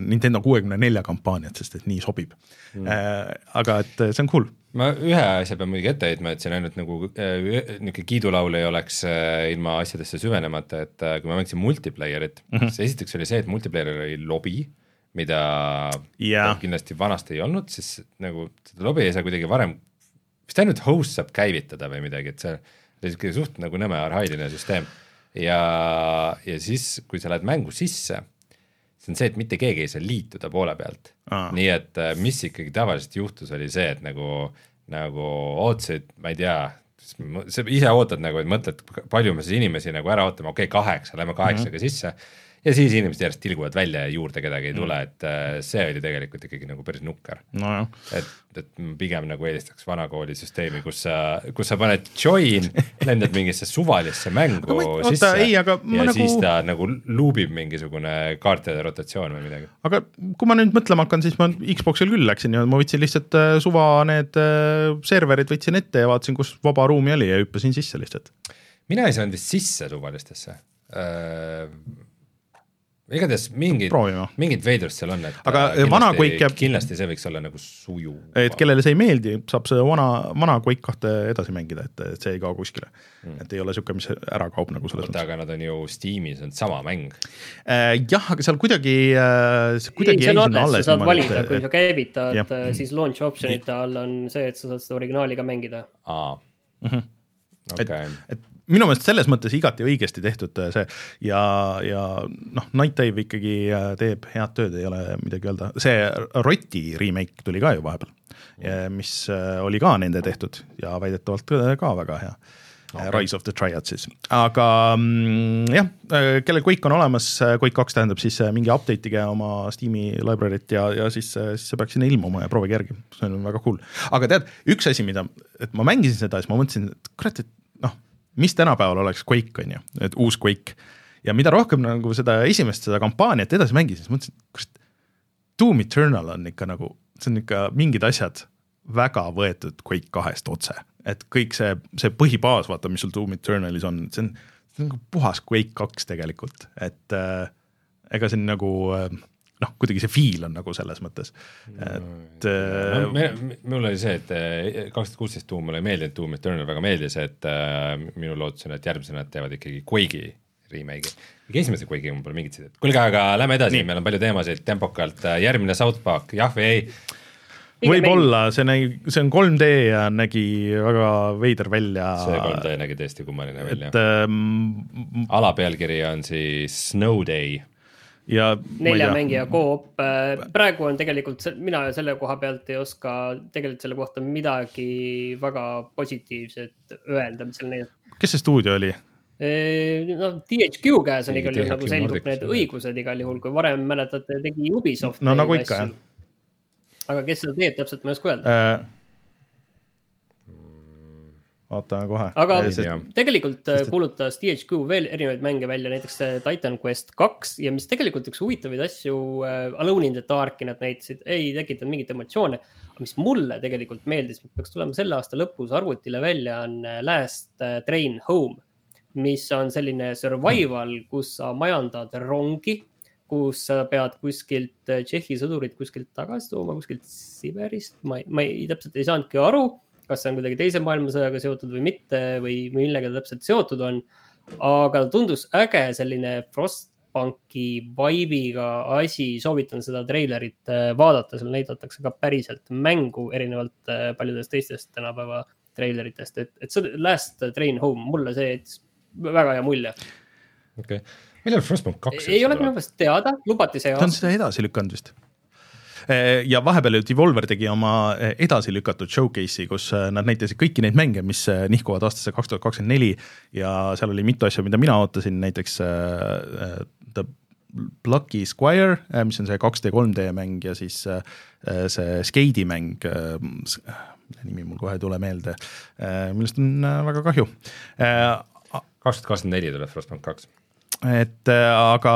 Nintendo kuuekümne nelja kampaaniat, sest et nii sobib mm. -hmm. aga et see on cool ma ühe asja pean muidugi ette heitma, et siin ainult nagu äh, niisugune kiidulaul ei oleks äh, ilma asjadesse süvenemata, et äh, kui ma mängisin multiplayer'it mm, -hmm. siis esiteks oli see, et multiplayer'il oli lobi, mida yeah. kindlasti vanasti ei olnud, siis nagu seda lobi ei saa kuidagi varem, vist ainult host saab käivitada või midagi, et see oli niisugune suht nagu nõme arhailine süsteem. ja, ja siis, kui sa lähed mängu sisse see on see, et mitte keegi ei saa liituda poole pealt ah.. nii et äh, mis ikkagi tavaliselt juhtus, oli see, et nagu, nagu ootasid, ma ei tea, sa ise ootad nagu, et mõtled, palju me siis inimesi nagu ära ootame, okei okay,, kaheksa, lähme kaheksaga mm -hmm. sisse ja siis inimesed järjest tilguvad välja ja juurde kedagi ei tule, mm. et äh, see oli tegelikult ikkagi nagu päris nukker no,. et, et pigem nagu eelistaks vanakooli süsteemi, kus sa, kus sa paned join, lendad mingisse suvalisse mängu ma, sisse oota, ei, aga ja nagu... siis ta nagu luubib mingisugune kaartide rotatsioon või midagi. aga kui ma nüüd mõtlema hakkan, siis ma Xbox'il küll läksin ja ma võtsin lihtsalt äh, suva need äh, serverid võtsin ette ja vaatasin, kus vaba ruumi oli ja hüppasin sisse lihtsalt. mina ei saanud vist sisse suvalistesse igatahes mingid, mingid veidrust seal on, et aga vana Quake jääb kindlasti see võiks olla nagu sujuv. et kellele see ei meeldi, saab seda vana, vana Quake kahte edasi mängida, et, et see ei kao kuskile mm.. et ei ole niisugune, mis ära kaob nagu selles mõttes. aga nad on ju Steamis, on sama mäng äh,. jah, aga seal kuidagi äh,, kuidagi jäi sinna alles. sa saad valida, kui sa käivitad, äh, siis launch option'ite all on see, et sa saad seda originaali ka mängida. aa -hmm. Okay. et, et minu meelest selles mõttes igati õigesti tehtud äh, see. Ja, ja noh, Night Dive ikkagi äh, teeb head tööd, ei ole midagi öelda, see Roti remake tuli ka ju vahepeal, mis äh, oli ka nende tehtud ja väidetavalt ka väga hea. Okay.. Rise of the Triad siis, aga mm, jah, kellel Quake on olemas, Quake kaks tähendab siis mingi update ige oma Steam'i library't ja, ja siis, siis see peaks sinna ilmuma ja proovige järgi, see on väga cool. aga tead, üks asi, mida, et ma mängisin seda, siis ma mõtlesin, et kurat, et mis tänapäeval oleks Quake, on ju, et uus Quake. ja mida rohkem nagu seda esimest, seda kampaaniat edasi mängisin, siis mõtlesin, kurat, Doom Eternal on ikka nagu, see on ikka mingid asjad väga võetud Quake kahest otse. et kõik see, see põhibaas, vaata, mis sul Doom Eternalis on, see on, see on nagu puhas Quake kaks tegelikult, et äh, ega siin nagu äh, noh, kuidagi see feel on nagu selles mõttes, et no,. Äh, mul oli see, et äh, kaks tuhat kuusteist Doom mulle ei meeldinud, Doom Eternal väga meeldis, et äh, minu lootus on, et järgmisena nad teevad ikkagi Quake'i remake'i. kõige esimese Quake'iga mul pole mingit sidet, kuulge, aga lähme edasi, meil on palju teemasid tempokalt, järgmine South Park, jah või ei? võib-olla, see nägi, see on 3D ja nägi väga veider välja. see 3D nägi tõesti kummaline välja. et ähm, alapealkiri on siis Snow Day ja nelja mängija koop, äh, praegu on tegelikult, mina selle koha pealt ei oska tegelikult selle kohta midagi väga positiivset öelda, mis seal näidati. kes see stuudio oli? Äh, noh, THQ käes on igal juhul nagu selgub need õigused igal juhul, kui varem mäletate, tegi Ubisoft. no nagu ikka jah. aga kes seda teeb täpselt, ma ei oska öelda äh vaatame kohe. aga see, tegelikult äh, sest, kuulutas THQ veel erinevaid mänge välja, näiteks äh, Titan Quest kaks ja mis tegelikult üks huvitavaid asju uh,, Alone in the Dark'i nad näitasid, ei tekitanud mingit emotsioone. mis mulle tegelikult meeldis, peaks tulema selle aasta lõpus arvutile välja, on Last Train Home. mis on selline survival, kus sa majandad rongi kus sa pead kuskilt Tšehhi sõdurit kuskilt tagasi tooma, kuskilt Siberist, ma ei, ma ei, täpselt ei saanudki aru kas see on kuidagi teise maailmasõjaga seotud või mitte või millega ta täpselt seotud on. aga tundus äge selline Frostbanki vibe'iga asi, soovitan seda treilerit äh, vaadata, seal näidatakse ka päriselt mängu erinevalt äh, paljudest teistest tänapäeva treileritest, et, et see Last Train Home, mulle see jättis väga hea mulje. okei okay., millal Frostbank kaks? ei ole minu meelest teada, lubati see ta on seda edasi lükanud vist ja vahepeal ju Devolver tegi oma eh, edasi lükatud showcase'i, kus eh, nad näitasid kõiki neid mänge, mis nihkuvad aastasse kaks tuhat kakskümmend neli. Ja seal oli mitu asja, mida mina ootasin, näiteks The Plucky Squire, mis on see 2D, 3D mäng ja siis see Skate'i mäng, mille nimi mul kohe ei tule meelde, millest on väga kahju. kaks tuhat kakskümmend neli tuleb Frostbank kaks et aga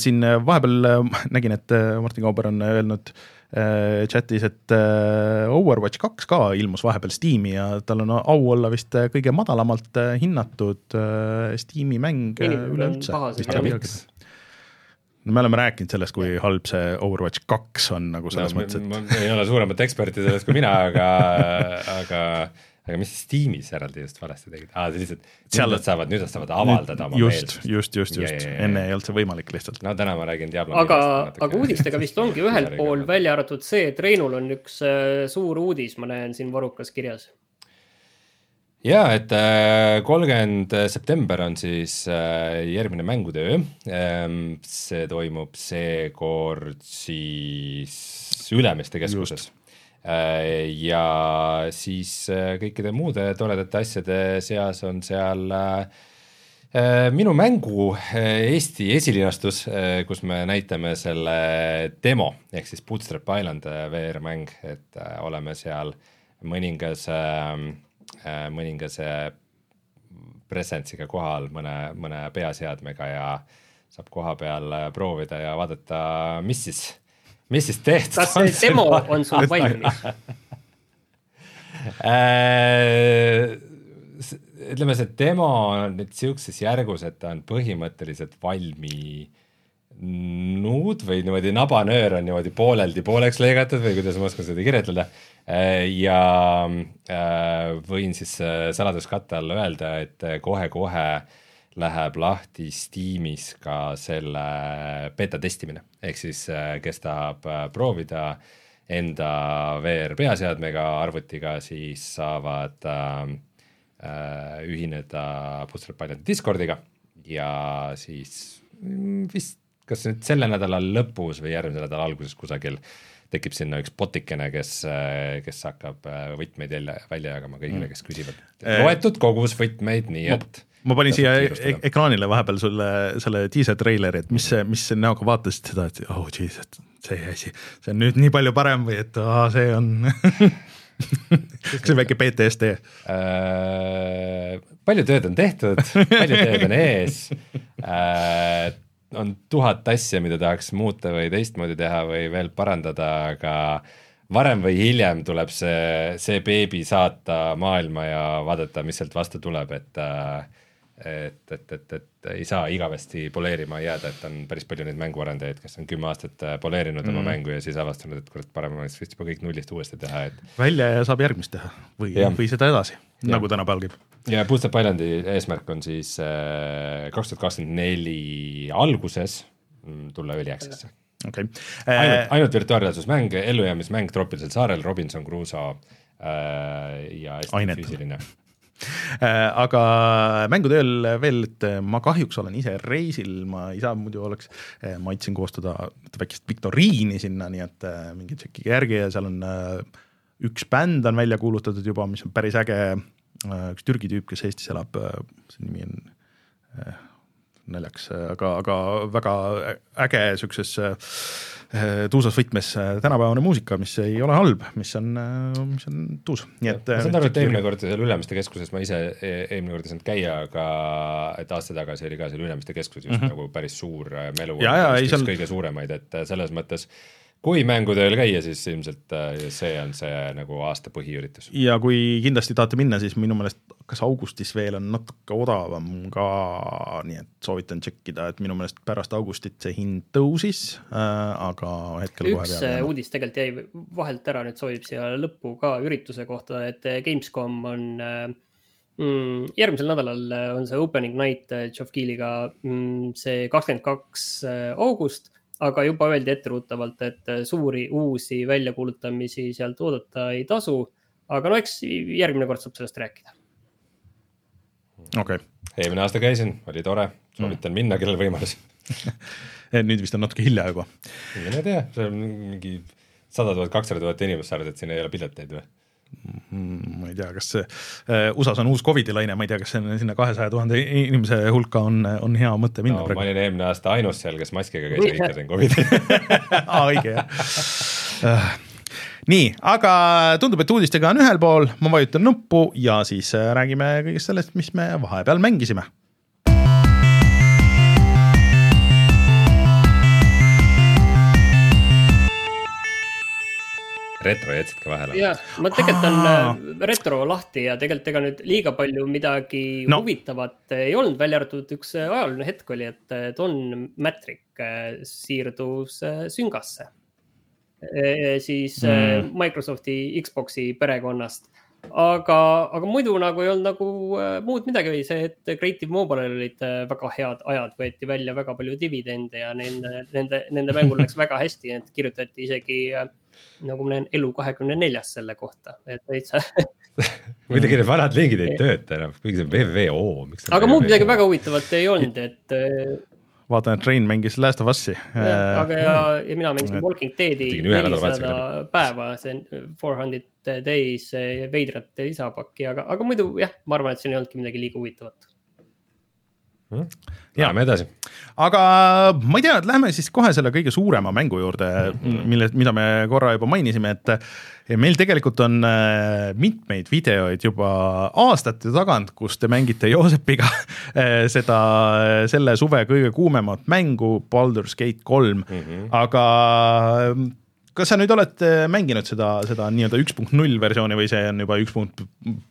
siin vahepeal nägin, et Martin Kauber on öelnud chatis, et Overwatch kaks ka ilmus vahepeal Steam'i ja tal on au olla vist kõige madalamalt hinnatud Steam'i mäng üleüldse. no me oleme rääkinud sellest, kui halb see Overwatch kaks on nagu selles no, mõttes, et ei ole suuremat eksperti sellest kui mina, aga aga aga mis Steamis eraldi just valesti tegid ah,, lihtsalt Seal... nad saavad, nüüd nad saavad avaldada oma just, meelsust. just, just, just, enne ei olnud see võimalik lihtsalt. no täna ma räägin Diablo aga, aga uudistega vist ongi ühel pool välja arvatud see, et Reinul on üks äh, suur uudis, ma näen siin varrukas kirjas ja et äh, kolmkümmend september on siis äh, järgmine mängude öö. Ähm, see toimub seekord siis Ülemiste keskuses. Äh, ja siis kõikide muude toredate asjade seas on seal minu mängu Eesti esilinastus, kus me näitame selle demo ehk siis Bootstrap Island VR-mäng, et oleme seal mõningas äh, Äh, mõningase presence'iga kohal mõne, mõne peaseadmega ja saab koha peal äh, proovida ja vaadata, mis siis, mis siis tehtud kas see demo on sul valmis? Äh, ütleme, see demo on nüüd sihukeses järgus, et ta on põhimõtteliselt valminud või niimoodi nabanöör on niimoodi pooleldi pooleks lõigatud või kuidas ma oskan seda kirjeldada. Äh, ja äh, võin siis äh, saladuskatte all öelda, et kohe-kohe läheb lahti Steamis ka selle beeta testimine, ehk siis kes tahab proovida enda VR peaseadmega, arvutiga, siis saavad äh, ühineda Islandi Discordiga ja siis mm, vist kas nüüd selle nädala lõpus või järgmise nädala alguses kusagil äh, tekib sinna üks botikene, kes, kes hakkab äh, võtmeid jälle välja jagama kõigile, mm. kes küsivad. Äh, loetud kogus võtmeid, nii et ma panin siia e ekraanile vahepeal sulle selle teaser treileri, et mis, mis näoga vaatasid seda, et oh jeez, et see asi, see on nüüd nii palju parem või et aa, see on see on väike PTSD äh,. palju tööd on tehtud, palju tööd on ees äh, on tuhat asja, mida tahaks muuta või teistmoodi teha või veel parandada, aga varem või hiljem tuleb see, see beebi saata maailma ja vaadata, mis sealt vastu tuleb, et et, et, et, et ei saa igavesti poleerima jääda, et on päris palju neid mänguarendajaid, kes on kümme aastat poleerinud mm. oma mängu ja siis avastanud, et kurat, parem oleks vist juba kõik nullist uuesti teha, et. välja ja saab järgmist teha või, või seda edasi, nagu tänapäeval käib ja Bootstrap Islandi eesmärk on siis äh, kaks tuhat kakskümmend neli alguses mm, tulla early access'e okay. Äh, ainult, ainult virtuaalreaalsusmäng, ellujäämismäng troopilisel saarel, Robinson Crusoe äh, ja hästi Ainet. füüsiline äh, aga mängude ööl veel, et ma kahjuks olen ise reisil, ma ei saa, muidu oleks, ma aitasin koostada väikest viktoriini sinna, nii et minge tšekkige järgi ja seal on üks bänd on välja kuulutatud juba, mis on päris äge Äh, üks Türgi tüüp, kes Eestis elab, äh, see nimi on naljakas, aga, aga väga äge sihukeses tuusas võtmes tänapäevane muusika, mis ei ole halb, mis on, mis on tuus, nii et. ma saan aru, et eelmine kord seal Ülemiste keskuses ma ise e-, eelmine kord ei saanud käia, aga et aasta tagasi oli ka seal Ülemiste keskuses just mm -hmm. nagu päris suur melu. Kõige suuremaid, et selles mõttes kui mängutööl käia, siis ilmselt äh, see on see nagu aasta põhiüritus. ja kui kindlasti tahate minna, siis minu meelest kas augustis veel on natuke odavam ka, nii et soovitan tšekkida, et minu meelest pärast augustit see hind tõusis äh,, aga hetkel üks kohe peale. uudis tegelikult jäi vahelt ära, nüüd sobib siia lõppu ka ürituse kohta, et Gamescom on äh, mm, järgmisel nädalal on see opening night Geoff Keeliga mm, see kakskümmend kaks august aga juba öeldi etteruttavalt, et äh, suuri uusi väljakuulutamisi sealt oodata ei tasu. aga no eks järgmine kord saab sellest rääkida. okei okay.. eelmine aasta käisin, oli tore, soovitan mm. minna, kellel võimalus nüüd vist on natuke hilja juba. mine tea, seal on mingi sada tuhat, kakssada tuhat inimest, sa arvad, et siin ei ole pileteid või? Mm, ma ei tea, kas see uh, USA-s on uus Covidi laine, ma ei tea, kas see on sinna kahesaja tuhande inimese hulka on, on hea mõte minna no, praegu. ma olin eelmine aasta ainus seal, kes maskiga käis ja ikka sain Covidi. Aa, õige jah. Uh, nii, aga tundub, et uudistega on ühel pool, ma vajutan nuppu ja siis äh, räägime kõigest sellest, mis me vahepeal mängisime retro jätsid ka vahele. ja, ma tegelikult on äh, retro lahti ja tegelikult ega nüüd liiga palju midagi no. huvitavat ei olnud, välja arvatud üks äh, ajalooline hetk oli, et äh, Don Matrick siirdus Süngasse. siis mm. Microsofti Xbox'i perekonnast aga, aga muidu nagu ei olnud nagu äh, muud midagi, oli see, et Creative Mobile'il olid äh, väga head ajad, võeti välja väga palju dividende ja nende, nende, nende mängul läks väga hästi, et kirjutati isegi äh, nagu ma näen Elu kahekümne neljas selle kohta, et täitsa muidugi need vanad liigid ei tööta enam, kuigi see on WWO. aga muud midagi väga huvitavat ei olnud, et vaatan, et Rein mängis Last of Us'i. aga ja, ja mina mängisin Walking Deadi nelisada päeva, see on four hundred days veidrat lisapakki, aga, aga muidu jah, ma arvan, et siin ei olnudki midagi liiga huvitavat Läheme edasi. aga ma ei tea, et lähme siis kohe selle kõige suurema mängu juurde mm, -hmm. mille, mida me korra juba mainisime, et meil tegelikult on äh, mitmeid videoid juba aastate tagant, kus te mängite Joosepiga äh, seda, selle suve kõige kuumemat mängu, Baldur's Gate kolm mm, -hmm. aga kas sa nüüd oled mänginud seda, seda nii-öelda üks punkt null versiooni või see on juba üks punkt,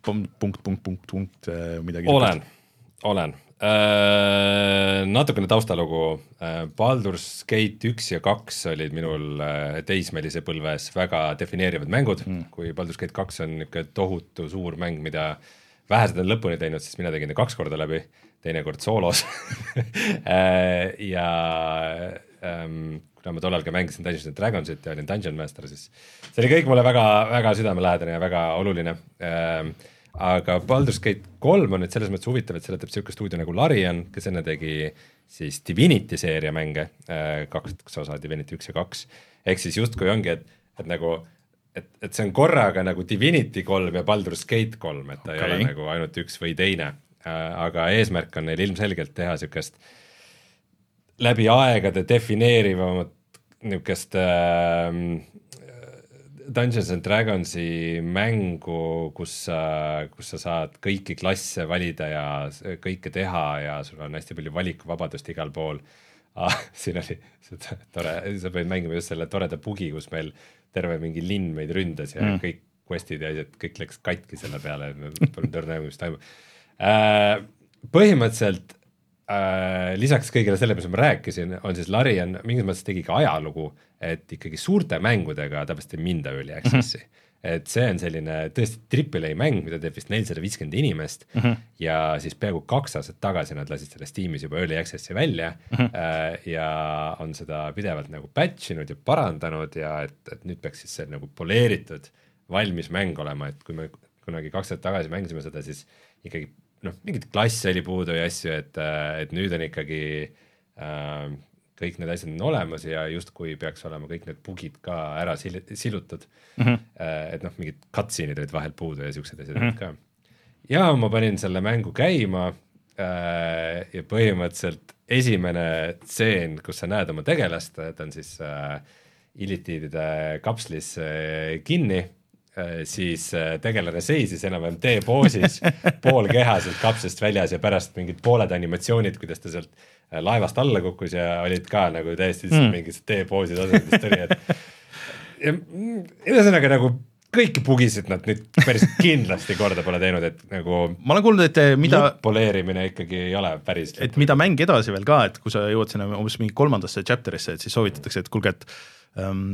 punkt, punkt, punkt, punkt, punkt midagi? olen, olen Äh, natukene taustalugu, äh, Baldur's Gate üks ja kaks olid minul äh, teismelise põlves väga defineerivad mängud. Mm., kui Baldur's Gate kaks on niisugune tohutu suur mäng, mida vähesed on lõpuni teinud, siis mina tegin ta kaks korda läbi, teinekord soolos. Ja ähm, kuna ma tollal ka mängisin Dungeons and Dragonsit ja olin Dungeon Master, siis see oli kõik mulle väga, väga südamelähedane ja väga oluline. Ähm, aga Baldur's Gate kolm on nüüd selles mõttes huvitav, et selle teeb niisugune stuudio nagu Larian, kes enne tegi siis Divinity seeria mänge, äh, kaks osa, Divinity üks ja kaks. ehk siis justkui ongi, et, et nagu, et, et see on korraga nagu Divinity kolm ja Baldur's Gate kolm, et ta okay. ei ole nagu ainult üks või teine. Äh, aga eesmärk on neil ilmselgelt teha niisugust läbi aegade defineerivamat niisugust äh, Dungeons and Dragonsi mängu, kus sa, kus sa saad kõiki klasse valida ja kõike teha ja sul on hästi palju valikuvabadust igal pool ah,. siin oli tore, sa panid mängima just selle toreda bugi, kus meil terve mingi linn meid ründas ja mm. kõik quest'id ja asjad, kõik läks katki selle peale, polnud õrna aimu, mis toimub äh,. põhimõtteliselt lisaks kõigele sellele, mis ma rääkisin, on siis Larian mingis mõttes tegi ka ajalugu et ikkagi suurte mängudega täpselt ei minda early access'i mm. -hmm et see on selline tõesti triple A mäng, mida teeb vist nelisada viiskümmend inimest mm -hmm. ja siis peaaegu kaks aastat tagasi nad lasid sellest tiimis juba early access'i välja mm -hmm. ja on seda pidevalt nagu patch inud ja parandanud ja et, et nüüd peaks siis see nagu poleeritud valmis mäng olema, et kui me kunagi kaks aastat tagasi mängisime seda, siis ikkagi noh, mingit klasse oli puudu ja asju, et, et nüüd on ikkagi äh, kõik need asjad on olemas ja justkui peaks olema kõik need bugid ka ära sil-, sillutud mm. -hmm. et noh, mingid cutscene'id olid vahelt puudu ja siuksed asjad mm -hmm. ka. ja ma panin selle mängu käima äh, ja põhimõtteliselt esimene tseen, kus sa näed oma tegelast, ta on siis äh, illitiidide kapslis äh, kinni äh,, siis äh, tegelane seisis enam-vähem T-poosis pool keha sealt kapslist väljas ja pärast mingid pooled animatsioonid, kuidas ta sealt äh, Äh, laevast alla kukkus ja olid ka nagu täiesti mm. mingid T-poosid asendist oli, et ja mm, ühesõnaga nagu kõiki bugisid nad nüüd päris kindlasti korda pole teinud, et nagu. ma olen kuulnud, et eh, mida. poleerimine ikkagi ei ole päris. et mida mäng edasi veel ka, et kui sa jõuad sinna umbes mingi kolmandasse chapter'isse, et siis soovitatakse, et kuulge, et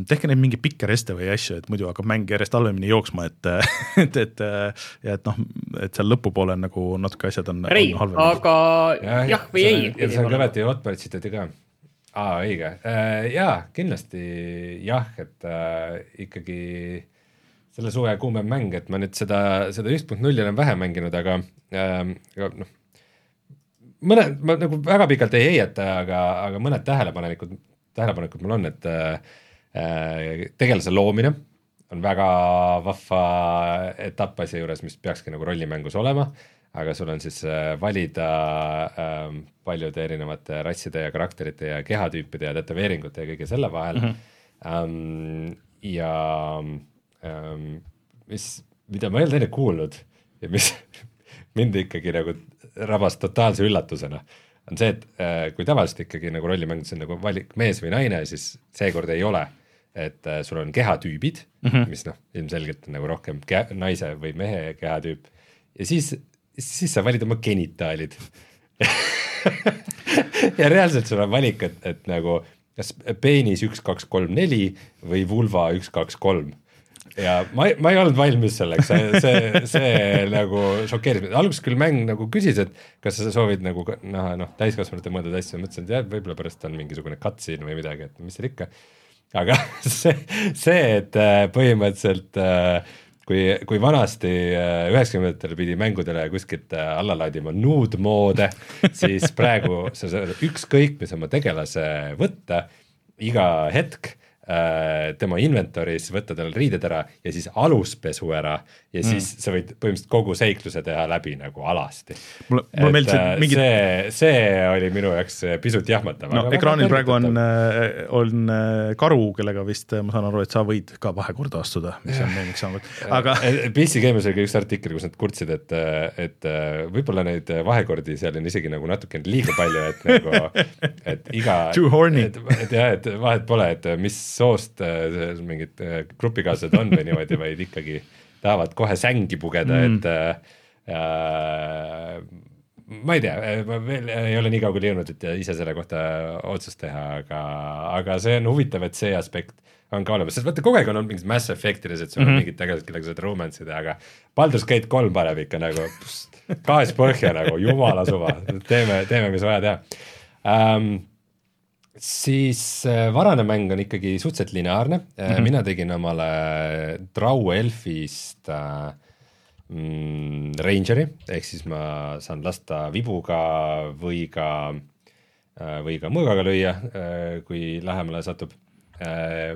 tehke neid mingeid pikke reste või asju, et muidu hakkab mäng järjest halvemini jooksma, et, et, et ja et noh, et seal lõpupoole nagu natuke asjad on. Rein, aga jah, jah või ei? ja see on kõvasti Hotbar tsitati ka. aa, õige äh,, jaa, kindlasti jah, et äh, ikkagi selle suve kuumem mäng, et ma nüüd seda, seda üks punkt nulli olen vähe mänginud, aga äh,, aga noh, mõned, ma nagu väga pikalt ei heieta, aga, aga mõned tähelepanelikud, tähelepanekud mul on, et Äh, tegelase loomine on väga vahva etapp asja juures, mis peakski nagu rollimängus olema, aga sul on siis äh, valida ähm, paljude erinevate rasside ja karakterite ja kehatüüpide ja tätoveeringute ja kõige selle vahel mm. -hmm. ja ähm, mis, mida ma ei olnud enne kuulnud ja mis mind ikkagi nagu rabas totaalse üllatusena, on see, et äh, kui tavaliselt ikkagi nagu rollimängudes on nagu valik mees või naine, siis seekord ei ole et äh, sul on kehatüübid mm, -hmm. mis noh, ilmselgelt on nagu rohkem ke naise või mehe kehatüüp. Ja siis, siis sa valid oma genitaalid. Ja reaalselt sul on valik, et, et nagu kas peenis üks, kaks, kolm, neli või vulva üks, kaks, kolm. Ja ma, ma ei olnud valmis selleks, see, see, see nagu šokeeris mind, alguses küll mäng nagu küsis, et kas sa soovid nagu näha noh, täiskasvanute mõõdetud asju, mõtlesin, et jah, võib-olla pärast on mingisugune cutscene või midagi, et mis seal ikka. Aga see, see, et äh, põhimõtteliselt äh, kui, kui vanasti äh, üheksakümnendatel pidi mängudele kuskilt alla laadima nude moode, siis praegu sa saad ükskõik mis oma tegelase võtta iga hetk tema inventory's, võtta tal riided ära ja siis aluspesu ära ja mm. siis sa võid põhimõtteliselt kogu seikluse teha läbi nagu alasti. mulle, mulle meeldis, et äh, mingid see, see oli minu jaoks pisut jahmatav. no ekraanil praegu on, äh, on karu, kellega vist ma saan aru, et sa võid ka vahekorda astuda, mis on meemiks saanud, aga PC Games oli üks artikkel, kus nad kurtsid, et, et võib-olla neid vahekordi seal on isegi nagu natukene liiga palju, et nagu, et iga Too horny. et jah, et vahet pole, et mis soost äh, mingid äh, grupikaaslased on või niimoodi, vaid ikkagi tahavad kohe sängi pugeda mm., et äh, ma ei tea, ma veel ei ole nii kaugele jõudnud, et ise selle kohta otsust teha, aga, aga see on huvitav, et see aspekt on ka olemas, sest vaata kogu aeg on olnud mingis Mass Effectides, et sul mm -hmm. on mingid tegelased, kellega saad romance'i teha, aga Baldur's Gate kolm paneb ikka nagu gaas põhja nagu jumala suva, teeme, teeme, mis vaja teha um, siis äh, varane mäng on ikkagi suhteliselt lineaarne. Mm, -hmm. mina tegin omale Trau Elfist äh, mm, Rangeri, ehk siis ma saan lasta vibuga või ka äh,, või ka mõõgaga lüüa kui lähemale satub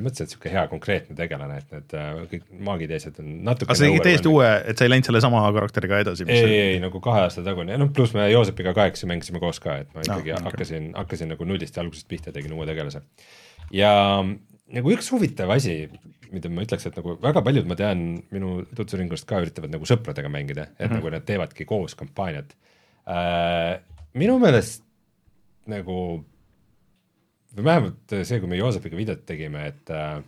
mõtlesin, et sihuke hea konkreetne tegelane, et need äh, kõik maagid ja asjad on natuke. aga sa tegid täiesti uue, et sa ei läinud selle sama karakteriga edasi? ei, ei, ei nagu kahe aasta tagune, noh pluss me Joosepiga kahekesi mängisime koos ka, et ma ikkagi no, okay. hakkasin, hakkasin nagu nullist ja algusest pihta, tegin uue tegelase. ja nagu üks huvitav asi, mida ma ütleks, et nagu väga paljud, ma tean, minu tutvusringkonnast ka üritavad nagu sõpradega mängida, et mm -hmm. nagu nad teevadki koos kampaaniat äh,. minu meelest nagu või vähemalt see, kui me Joosepiga videot tegime, et äh,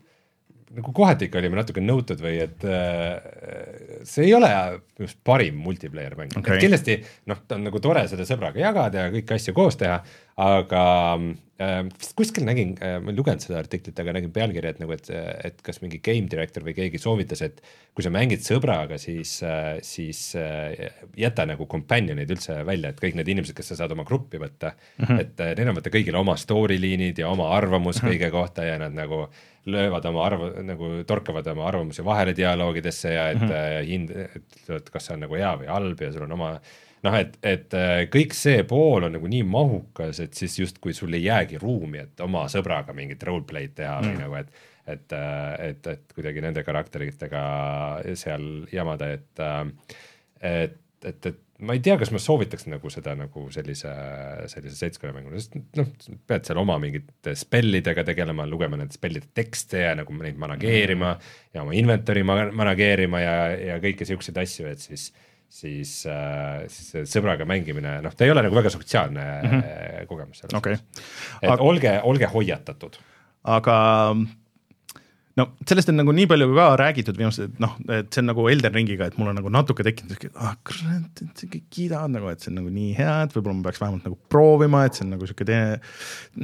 nagu kohati ikka olime natuke nõutud või et äh, see ei ole just parim multiplayer mäng okay., et kindlasti noh, ta on nagu tore seda sõbraga jagada ja kõiki asju koos teha, aga äh, kuskil nägin äh,, ma ei lugenud seda artiklit, aga nägin pealkirja, et nagu, et, et kas mingi game director või keegi soovitas, et kui sa mängid sõbraga, siis äh,, siis äh, jäta nagu companion'id üldse välja, et kõik need inimesed, kes sa saad oma gruppi võtta mm, -hmm. et äh, neil on vaata kõigil oma story liinid ja oma arvamus mm -hmm. kõige kohta ja nad nagu löövad oma arv-, nagu torkavad oma arvamusi vahele dialoogidesse ja et mm -hmm. hind, et kas see on nagu hea või halb ja sul on oma noh, et, et äh, kõik see pool on nagu nii mahukas, et siis justkui sul ei jäägi ruumi, et oma sõbraga mingit roleplay'd teha mm. või nagu, et et, äh, et, et kuidagi nende karakteritega seal jamada, et et, et, et ma ei tea, kas ma soovitaks nagu seda nagu sellise, sellise seltskonnamängu, sest noh, pead seal oma mingite spellidega tegelema, lugema nende spellide tekste ja nagu neid manageerima mm. ja oma inventory manageerima ja, ja kõiki siukseid asju, et siis siis äh,, siis sõbraga mängimine, noh, ta ei ole nagu väga sotsiaalne mm -hmm. kogemus selles okay. et aga, olge, olge hoiatatud. aga no sellest on nagu nii palju ka räägitud viimased, et noh, et see on nagu Elden Ringiga, et mul on nagu natuke tekkinud siuke, ah kurat, et kõik kiidavad nagu, et see on nagu nii hea, et võib-olla ma peaks vähemalt nagu proovima, et see on nagu sihuke teine,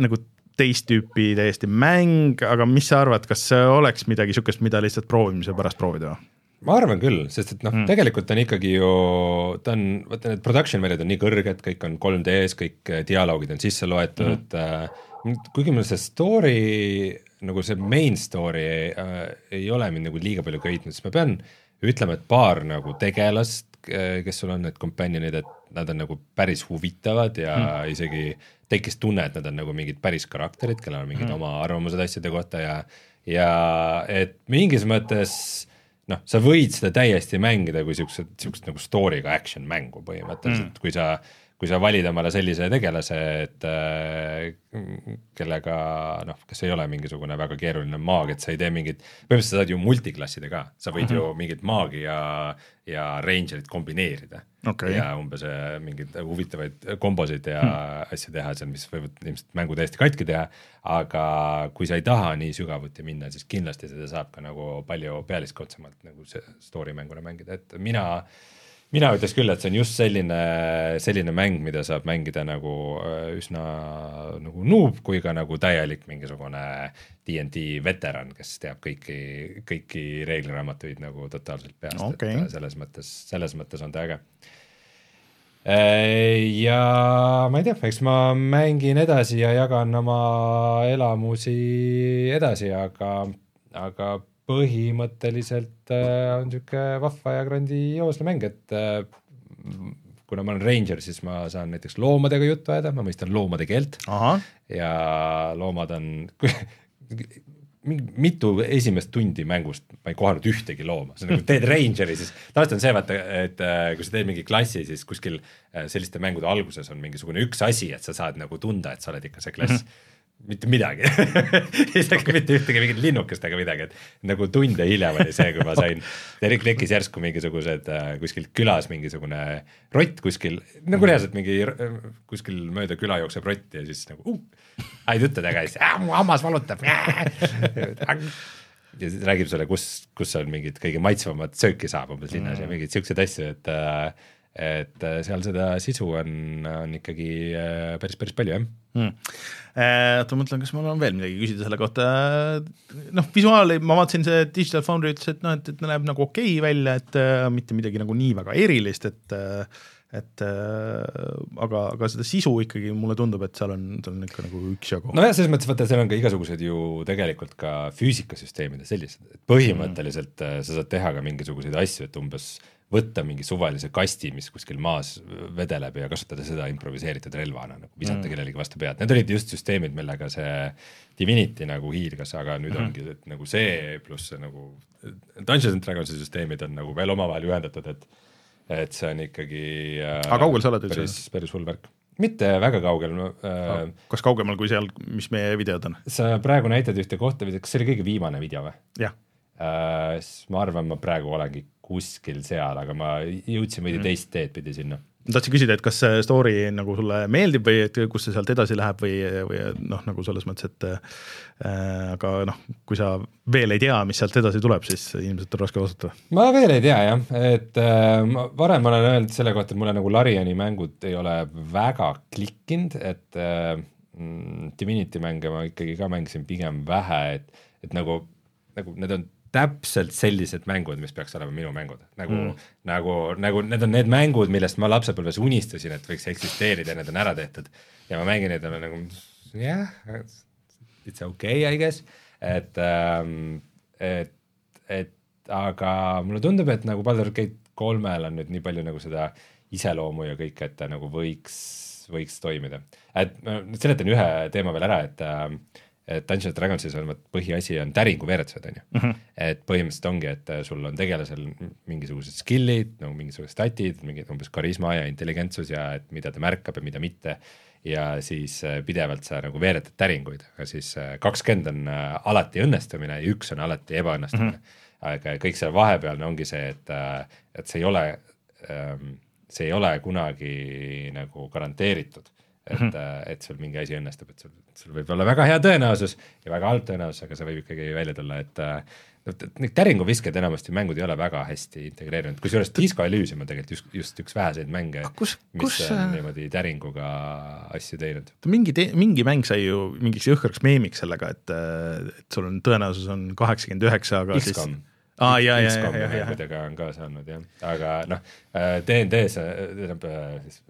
nagu teist tüüpi täiesti mäng, aga mis sa arvad, kas see oleks midagi sihukest, mida lihtsalt proovimise pärast proovida ma arvan küll, sest et noh mm., tegelikult on ikkagi ju, ta on, vaata need production value'd on nii kõrged, kõik on 3D-s, kõik äh, dialoogid on sisse loetud mm., kuigi mul see story, nagu see main story äh, ei ole mind nagu liiga palju köitnud, siis ma pean ütlema, et paar nagu tegelast, äh, kes sul on, need companion'id, et nad on nagu päris huvitavad ja mm. isegi tekkis tunne, et nad on nagu mingid päris karakterid, kellel on mingid mm. oma arvamused asjade kohta ja, ja et mingis mõttes noh, sa võid seda täiesti mängida kui siukse, siukest nagu story'ga action mängu põhimõtteliselt mm., kui sa, kui sa valid omale sellise tegelase, et äh, kellega noh, kes ei ole mingisugune väga keeruline maag, et sa ei tee mingit, põhimõtteliselt sa saad ju multiklassida ka, sa võid mm -hmm. ju mingit maagi ja, ja ranger'it kombineerida okay. ja umbes äh, mingeid huvitavaid kombosid ja hmm. asju teha seal, mis võivad ilmselt mängu täiesti katki teha. aga kui sa ei taha nii sügavuti minna, siis kindlasti seda saab ka nagu palju pealiskaudsemalt nagu see story mänguna mängida, et mina mina ütleks küll, et see on just selline, selline mäng, mida saab mängida nagu äh, üsna nagu noob, kui ka nagu täielik mingisugune DnD veteran, kes teab kõiki, kõiki reegliraamatuid nagu totaalselt peast okay., et selles mõttes, selles mõttes on ta äge äh, ja ma ei tea, eks ma mängin edasi ja jagan oma elamusi edasi, aga, aga põhimõtteliselt äh, on niisugune vahva ja grandioosne mäng, et äh, kuna ma olen ranger, siis ma saan näiteks loomadega juttu ajada, ma mõistan loomade keelt Aha. ja loomad on mitu esimest tundi mängust ma ei kohanud ühtegi looma, see on nagu teed rangeri, siis tavaliselt on see vaata, et äh, kui sa teed mingi klassi, siis kuskil äh, selliste mängude alguses on mingisugune üks asi, et sa saad nagu tunda, et sa oled ikka see klass mm. -hmm mitte midagi. Isegi mitte ühtegi mingit linnukest ega midagi, et nagu tunde hiljem oli see, kui ma sain, tekkis järsku mingisugused äh, kuskil külas mingisugune rott kuskil, nagu reaalselt mingi äh, kuskil mööda küla jookseb rott ja siis nagu uh, häid jutte taga ja siis äh, mu hammas valutab. Ja siis räägib sulle, kus, kus on mingid kõige maitsvamat sööki saab umbes linnas mm. ja mingeid siukseid asju, et äh, et äh, seal seda sisu on, on ikkagi äh, päris, päris palju, jah hmm.. oota, mõtlen, kas mul on veel midagi küsida selle kohta, noh, visuaali ma vaatasin, see Digital Foundry ütles, et noh, et, et näeb nagu okei okay välja, et mitte midagi nagu nii väga erilist, et et äh, aga, aga seda sisu ikkagi mulle tundub, et seal on, seal on ikka nagu üksjagu. nojah, selles mõttes vaata, seal on ka igasugused ju tegelikult ka füüsikasüsteemid ja sellised, et põhimõtteliselt mm. sa saad teha ka mingisuguseid asju, et umbes äh, võtta mingi suvalise kasti, mis kuskil maas vedeleb ja kasutada seda improviseeritud relvana nagu visata mm. kellelegi vastu pead, need olid just süsteemid, millega see Divinity nagu hiilgas, aga nüüd mm -hmm. ongi, et nagu see pluss see nagu Dungeons and Dragonsi süsteemid on nagu veel omavahel ühendatud, et et see on ikkagi äh, aga kaugel sa oled üldse? päris, päris hull värk mitte väga kaugel no,. Äh, kas kaugemal kui seal, mis meie videod on? sa praegu näitad ühte kohta, kas see oli kõige viimane video või? jah äh,. siis ma arvan, ma praegu olengi kuskil seal, aga ma jõudsin veidi mm. teist teed pidi sinna tahtsin küsida, et kas see story nagu sulle meeldib või et kus see sealt edasi läheb või, või noh, nagu selles mõttes, et äh, aga noh, kui sa veel ei tea, mis sealt edasi tuleb, siis ilmselt on raske vastata. ma veel ei tea jah, et äh, ma varem olen öelnud selle kohta, et mulle nagu Lariani mängud ei ole väga klikkinud, et äh, mm, Divinity mänge ma ikkagi ka mängisin pigem vähe, et, et nagu, nagu need on täpselt sellised mängud, mis peaks olema minu mängud, nagu mm., nagu, nagu need on need mängud, millest ma lapsepõlves unistasin, et võiks eksisteerida ja need on ära tehtud. ja ma mängin neid ja nagu jah yeah,, it's okay I guess, et ähm,, et, et aga mulle tundub, et nagu Baldur Gate kolmel on nüüd nii palju nagu seda iseloomu ja kõike, et ta nagu võiks, võiks toimida. et ma seletan ühe teema veel ära, et äh, et Dungeons and Dragonsis on põhiasi on täringu veeretused, on ju. -hmm. et põhimõtteliselt ongi, et äh, sul on tegelasel mingisugused skill'id, nagu mingisugused statid, mingid umbes karisma ja intelligentsus ja et mida ta märkab ja mida mitte. ja siis äh, pidevalt sa nagu veeretad täringuid, aga siis kakskümmend on alati õnnestumine ja üks on alati ebaõnnestumine mm. -hmm. aga kõik seal vahepealne ongi see, et, et see ei ole, ähm, see ei ole kunagi nagu garanteeritud et mm, -hmm. et sul mingi asi õnnestub, et sul, sul võib olla väga hea tõenäosus ja väga halb tõenäosus, aga see võib ikkagi välja tulla, et äh, et neid täringuviskeid enamasti mängud ei ole väga hästi integreerinud, kusjuures Disco Elysium on tegelikult just, just üks väheseid mänge, mis kus, on äh, niimoodi täringuga asju teinud. mingi, mingi mäng sai ju mingiks jõhkraks meemiks sellega, et, et sul on tõenäosus on kaheksakümmend üheksa, aga X-com. siis aa ah, ja, ja, ja, ja, ja. kuidagi on ka saanud jah, aga noh, DND-s tähendab siis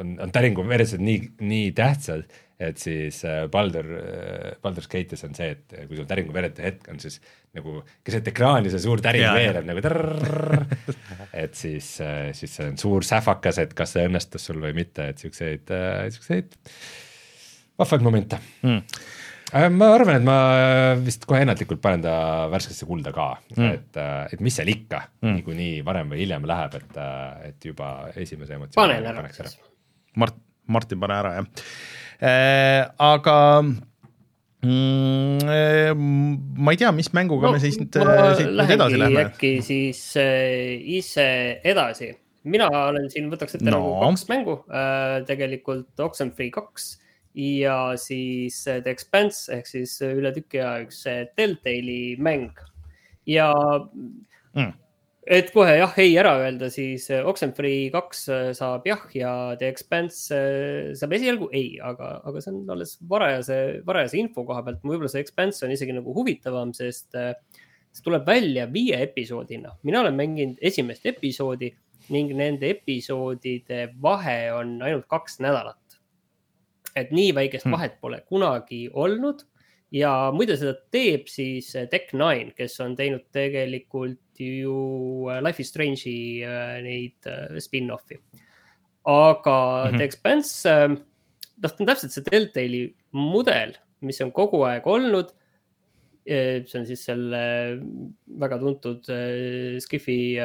on, on Täringu veresed nii, nii tähtsad, et siis äh, Baldur, äh, Baldur's Gate'is on see, et kui sul Täringu verete hetk on, siis nagu keset ekraani see suur täring veereb nagu trrrr, et siis, äh, siis see on suur sähvakas, et kas see õnnestus sul või mitte, et siukseid, siukseid vahvaid momente. Mm ma arvan, et ma vist kohe ennatlikult panen ta värskesse kulda ka. Mm., et, et mis seal ikka mm. niikuinii varem või hiljem läheb, et, et juba esimese emotsiooni panen ära Mart, Martin, pane ära, jah äh,. aga mm, ma ei tea, mis mänguga no, me siis siit edasi läheme. äkki siis äh, ise edasi. mina olen siin, võtaks ette no. nagu kaks mängu äh,, tegelikult Oxenfree kaks ja siis äh, The Expanse ehk siis üle tüki aja üks äh, Telltale'i mäng ja mm et kohe jah, ei ära öelda, siis äh, Oxenfree kaks äh, saab jah ja The Expanse äh, saab esialgu ei, aga, aga see on alles varajase, varajase info koha pealt. võib-olla see Expanse on isegi nagu huvitavam, sest see tuleb välja viie episoodina. mina olen mänginud esimest episoodi ning nende episoodide vahe on ainult kaks nädalat. et nii väikest hmm. vahet pole kunagi olnud ja muide, seda teeb siis eh, Tech9, kes on teinud tegelikult ju eh, Life is Strange'i eh, neid spin-off'i. aga mm -hmm. The Expanse, noh, ta on täpselt see Deltali mudel, mis on kogu aeg olnud. see on siis selle väga tuntud Skifi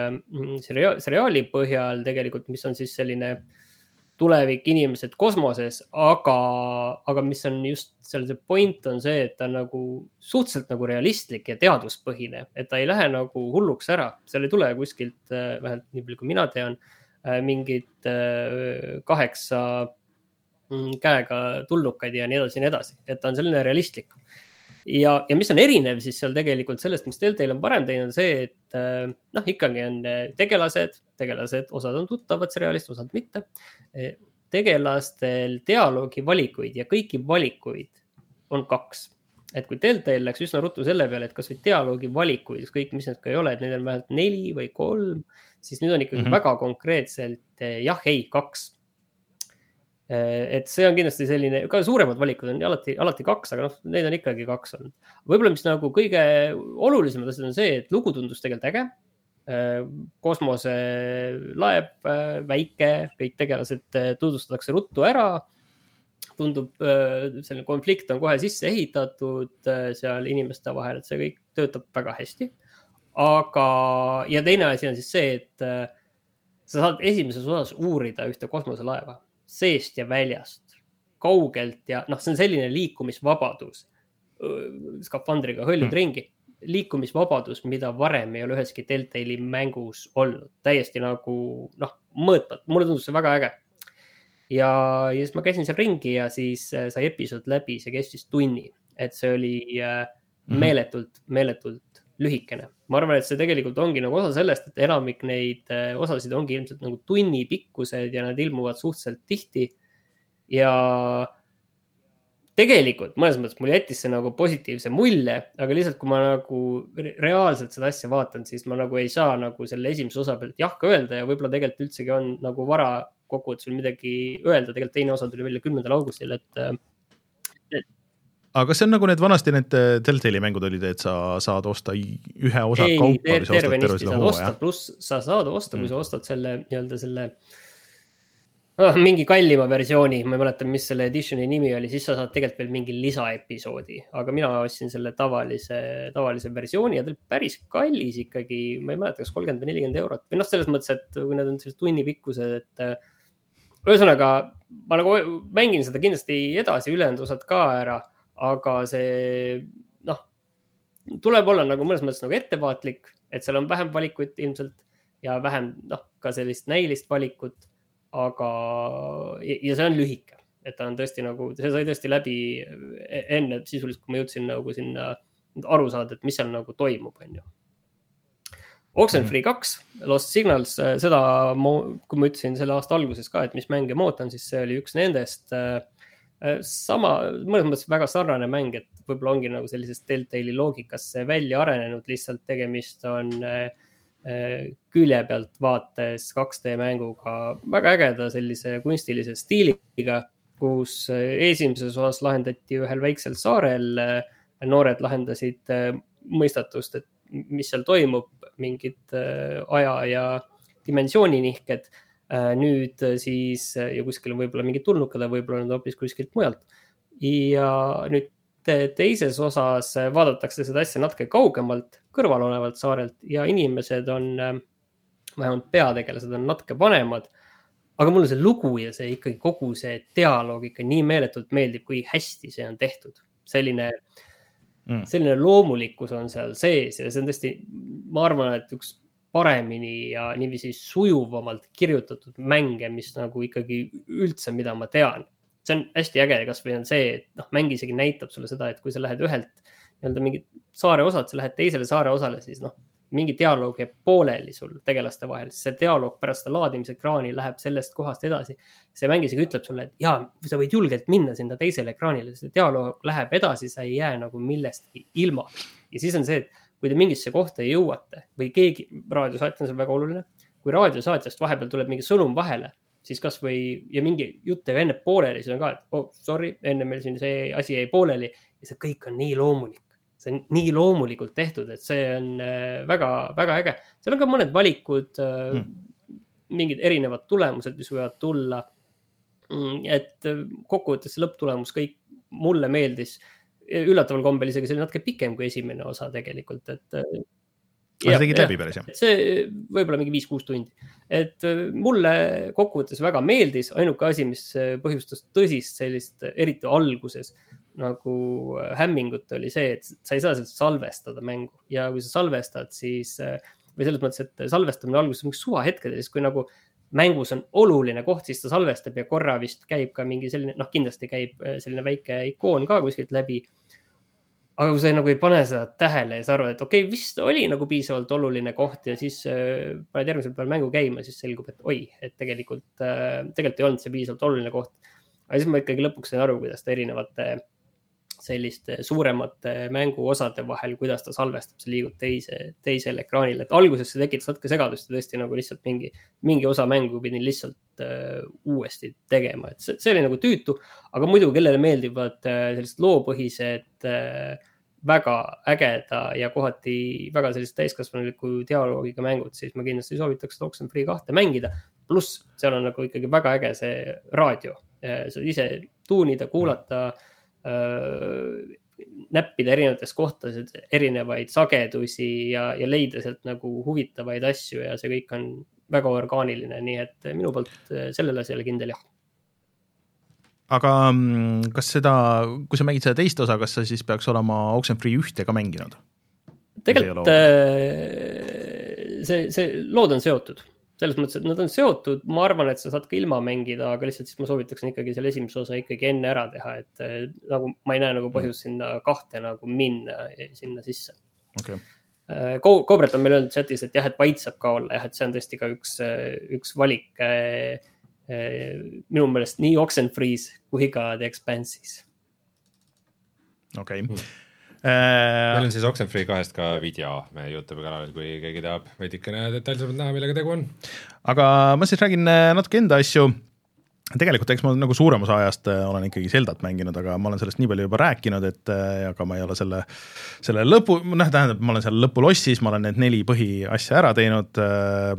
seriaali põhjal tegelikult, mis on siis selline äh, tulevik, inimesed kosmoses, aga, aga mis on just seal see point on see, et ta on nagu suhteliselt nagu realistlik ja teaduspõhine, et ta ei lähe nagu hulluks ära, seal ei tule kuskilt, äh, vähemalt nii palju, kui mina tean, äh, mingit äh, kaheksa mm, käega tulnukaid ja nii edasi ja nii edasi, et ta on selline realistlik ja, ja mis on erinev siis seal tegelikult sellest, mis Deltail on varem teinud, on see, et äh, noh, ikkagi on äh, tegelased, tegelased, osad on tuttavad seriaalist, osad mitte. Äh, tegelastel dialoogi valikuid ja kõiki valikuid on kaks. et kui Deltail läks üsna ruttu selle peale, et kasvõi dialoogi valikuid, ükskõik mis need ka ei ole, et neid on vähemalt neli või kolm, siis nüüd on ikkagi mm -hmm. väga konkreetselt jah, ei, kaks et see on kindlasti selline, ka suuremad valikud on alati, alati kaks, aga noh, neid on ikkagi kaks olnud. võib-olla, mis nagu kõige olulisemad asjad on see, et lugu tundus tegelikult äge. Eh, kosmoselaev, eh, väike, kõik tegelased tutvustatakse ruttu ära. tundub, selline konflikt on kohe sisse ehitatud seal inimeste vahel, et see kõik töötab väga hästi. aga, ja teine asi on siis see, et sa saad esimeses osas uurida ühte kosmoselaeva seest ja väljast, kaugelt ja noh, see on selline liikumisvabadus. skafandriga hõljud mm. ringi, liikumisvabadus, mida varem ei ole üheski Deltali mängus olnud, täiesti nagu noh, mõõtmatu, mulle tundus see väga äge. ja, ja siis ma käisin seal ringi ja siis äh, sai episood läbi, see kestis tunni, et see oli äh, mhm. meeletult, meeletult lühikene. Ma arvan, et see tegelikult ongi nagu osa sellest, et enamik neid äh, osasid ongi ilmselt nagu tunni pikkused ja nad ilmuvad suhteliselt tihti. ja tegelikult mõnes mõttes mul jättis see nagu positiivse mulje, aga lihtsalt, kui ma nagu reaalselt seda asja vaatan, siis ma nagu ei saa nagu selle esimese osa pealt jah ka öelda ja võib-olla tegelikult üldsegi on nagu vara kokkuvõttes veel midagi öelda, tegelikult teine osa tuli välja kümnendal augustil, et äh, aga see on nagu need vanasti need äh, Deltali mängud olid, et sa saad osta ühe osa ei, kaupa või sa ostad terve selle hooaja? pluss sa saad osta mm., kui sa ostad selle nii-öelda selle oh, mingi kallima versiooni, ma ei mäleta, mis selle editioni nimi oli, siis sa saad tegelikult veel mingi lisaepisoodi, aga mina ostsin selle tavalise, tavalise versiooni ja ta oli päris kallis ikkagi, ma ei mäleta, kas kolmkümmend või nelikümmend eurot või noh, selles mõttes, et kui need on sellised tunni pikkused, et äh, ühesõnaga ma nagu mängin seda kindlasti edasi, ülejäänud osad ka ära aga see noh, tuleb olla nagu mõnes mõttes nagu ettevaatlik, et seal on vähem valikuid ilmselt ja vähem noh, ka sellist näilist valikut. aga, ja see on lühike, et ta on tõesti nagu, see sai tõesti läbi enne sisuliselt, kui ma jõudsin nagu sinna aru saada, et mis seal nagu toimub, on ju. Oxenfree kaks, Lost Signals, seda, kui ma ütlesin selle aasta alguses ka, et mis mänge ma ootan, siis see oli üks nendest Äh, sama, mõnes mõttes väga sarnane mäng, et võib-olla ongi nagu sellisest Deltali loogikasse välja arenenud, lihtsalt tegemist on äh, äh, külje pealt vaates 2D mänguga väga ägeda sellise kunstilise stiiliga, kus esimeses osas lahendati ühel väiksel saarel, noored lahendasid mõistatust, et mis seal toimub, mingid aja ja dimensiooni-nihked Äh, nüüd äh, siis äh, ja kuskil on võib-olla mingid tulnukad, võib-olla nad hoopis kuskilt mujalt. ja nüüd teises osas vaadatakse seda asja natuke kaugemalt, kõrvalolevalt saarelt ja inimesed on, vähemalt peategelased on natuke vanemad. aga mulle see lugu ja see ikkagi kogu see dialoog ikka nii meeletult meeldib, kui hästi see on tehtud. selline mm., selline loomulikkus on seal sees ja see on tõesti, ma arvan, et üks paremini ja niiviisi sujuvamalt kirjutatud mänge, mis nagu ikkagi üldse, mida ma tean. see on hästi äge, kasvõi on see, et noh, mäng isegi näitab sulle seda, et kui sa lähed ühelt nii-öelda mingit saare osalt, sa lähed teisele saare osale, siis noh, mingi dialoog jääb pooleli sul tegelaste vahel, siis see dialoog pärast seda laadimisekraani läheb sellest kohast edasi. see mäng isegi ütleb sulle, et ja sa võid julgelt minna sinna teisele ekraanile, see dialoog läheb edasi, sa ei jää nagu millestki ilma. ja siis on see, et kui te mingisse kohta jõuate või keegi, raadiosaatja on seal väga oluline, kui raadiosaatjast vahepeal tuleb mingi sõnum vahele, siis kasvõi ja mingi jutt jääb enne pooleli, siis on ka, et oh sorry, enne meil siin see asi jäi pooleli ja see kõik on nii loomulik see on nii loomulikult tehtud, et see on väga-väga äh, äge. seal on ka mõned valikud mm., mingid erinevad tulemused, mis võivad tulla. Mm, et äh, kokkuvõttes lõpptulemus kõik mulle meeldis üllataval kombel isegi see oli natuke pikem kui esimene osa tegelikult, et. sa tegid läbi päris jah? see võib-olla mingi viis-kuus tundi, et mulle kokkuvõttes väga meeldis, ainuke asi, mis põhjustas tõsist sellist, eriti alguses nagu äh, hämmingut oli see, et sa ei saa sealt salvestada mängu ja kui sa salvestad, siis äh, või selles mõttes, et salvestamine alguses on suvahetkedel, siis kui nagu mängus on oluline koht, siis ta salvestab ja korra vist käib ka mingi selline, noh, kindlasti käib äh, selline väike ikoon ka kuskilt läbi. aga kui sa nagu ei pane seda tähele ja sa arvad, et okei okay,, vist oli nagu piisavalt oluline koht ja siis äh, paned järgmisel päeval mängu käima, siis selgub, et oi, et tegelikult äh,, tegelikult ei olnud see piisavalt oluline koht. aga siis ma ikkagi lõpuks sain aru, kuidas ta erinevate äh, selliste suuremate mänguosade vahel, kuidas ta salvestab, sa liigud teise, teisele ekraanile, et alguses see tekitas natuke segadust ja tõesti nagu lihtsalt mingi, mingi osa mängu pidin lihtsalt uh, uuesti tegema, et see, see oli nagu tüütu. aga muidu, kellele meeldivad uh, sellised loopõhised uh, väga ägeda ja kohati väga sellise täiskasvanuliku dialoogiga mängud, siis ma kindlasti soovitaks Oxenfree kahte mängida. pluss seal on nagu ikkagi väga äge see raadio, saad ise tuunida, kuulata mm Äh, näppida erinevates kohtades erinevaid sagedusi ja, ja leida sealt nagu huvitavaid asju ja see kõik on väga orgaaniline, nii et minu poolt äh, sellele asjale kindel jah. aga mm, kas seda, kui sa mängid seda teist osa, kas sa siis peaks olema Oxenfree ühte ka mänginud? tegelikult äh, see, see lood on seotud selles mõttes, et nad on seotud, ma arvan, et sa saad ka ilma mängida, aga lihtsalt siis ma soovitaksin ikkagi selle esimese osa ikkagi enne ära teha, et eh, nagu ma ei näe nagu põhjust sinna kahte nagu minna eh, sinna sisse okay.. Eh, Ko-, Kobret on meil öelnud chatis, et jah, et Byte saab ka olla jah, et see on tõesti ka üks, üks valik. minu meelest nii Oxenfree's kui ka The Expanse'is. okei okay. mm meil on siis Oxenfree kahest ka video meie Youtube'i kanalil, kui keegi tahab veidikene detailsemalt näha, millega tegu on. aga ma siis räägin äh, natuke enda asju tegelikult eks ma nagu suurem osa ajast äh, olen ikkagi Zeldat mänginud, aga ma olen sellest nii palju juba rääkinud, et aga ma ei ole selle, selle lõpu, noh, tähendab, ma olen seal lõpulossis, ma olen need neli põhiasja ära teinud äh,.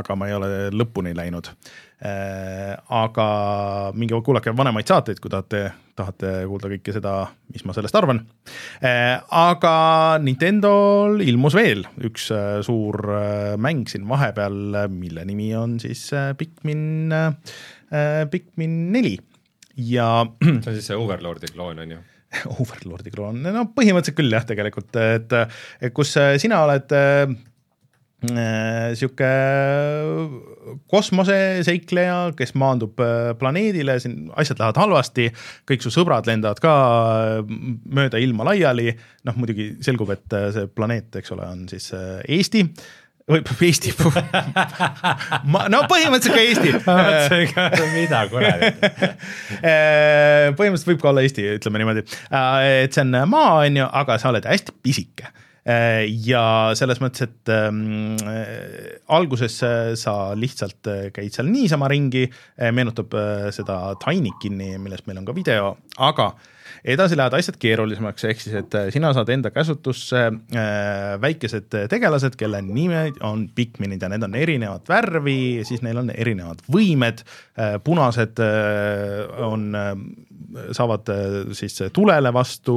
aga ma ei ole lõpuni läinud äh,. Aga minge kuulake vanemaid saateid, kui tahate tahate kuulda kõike seda, mis ma sellest arvan. Äh, aga Nintendo'l ilmus veel üks äh, suur äh, mäng siin vahepeal, mille nimi on siis Pikmin, Pikmin neli ja. see on siis see Overlordi kloon, on ju? Overlordi kloon, no põhimõtteliselt küll jah, tegelikult, et kus sina oled Äh, sihuke kosmoseseikleja, kes maandub äh, planeedile, siin asjad lähevad halvasti, kõik su sõbrad lendavad ka äh, mööda ilma laiali. noh, muidugi selgub, et see planeet, eks ole, on siis Eesti või Eesti ma, no põhimõtteliselt ka Eesti mida kuradit põhimõtteliselt võib ka olla Eesti, ütleme niimoodi. et see on maa, on ju, aga sa oled hästi pisike Äh, ja selles mõttes, et ähm, äh, alguses äh, sa lihtsalt käid seal niisama ringi, meenutab seda Tinykini, millest meil on ka video, aga edasi lähevad asjad keerulisemaks, ehk siis, et sina saad enda käsutusse äh, väikesed tegelased, kelle nimed on Pikminid ja need on erinevat värvi, siis neil on erinevad võimed äh,, punased äh, on äh,, saavad äh, siis tulele vastu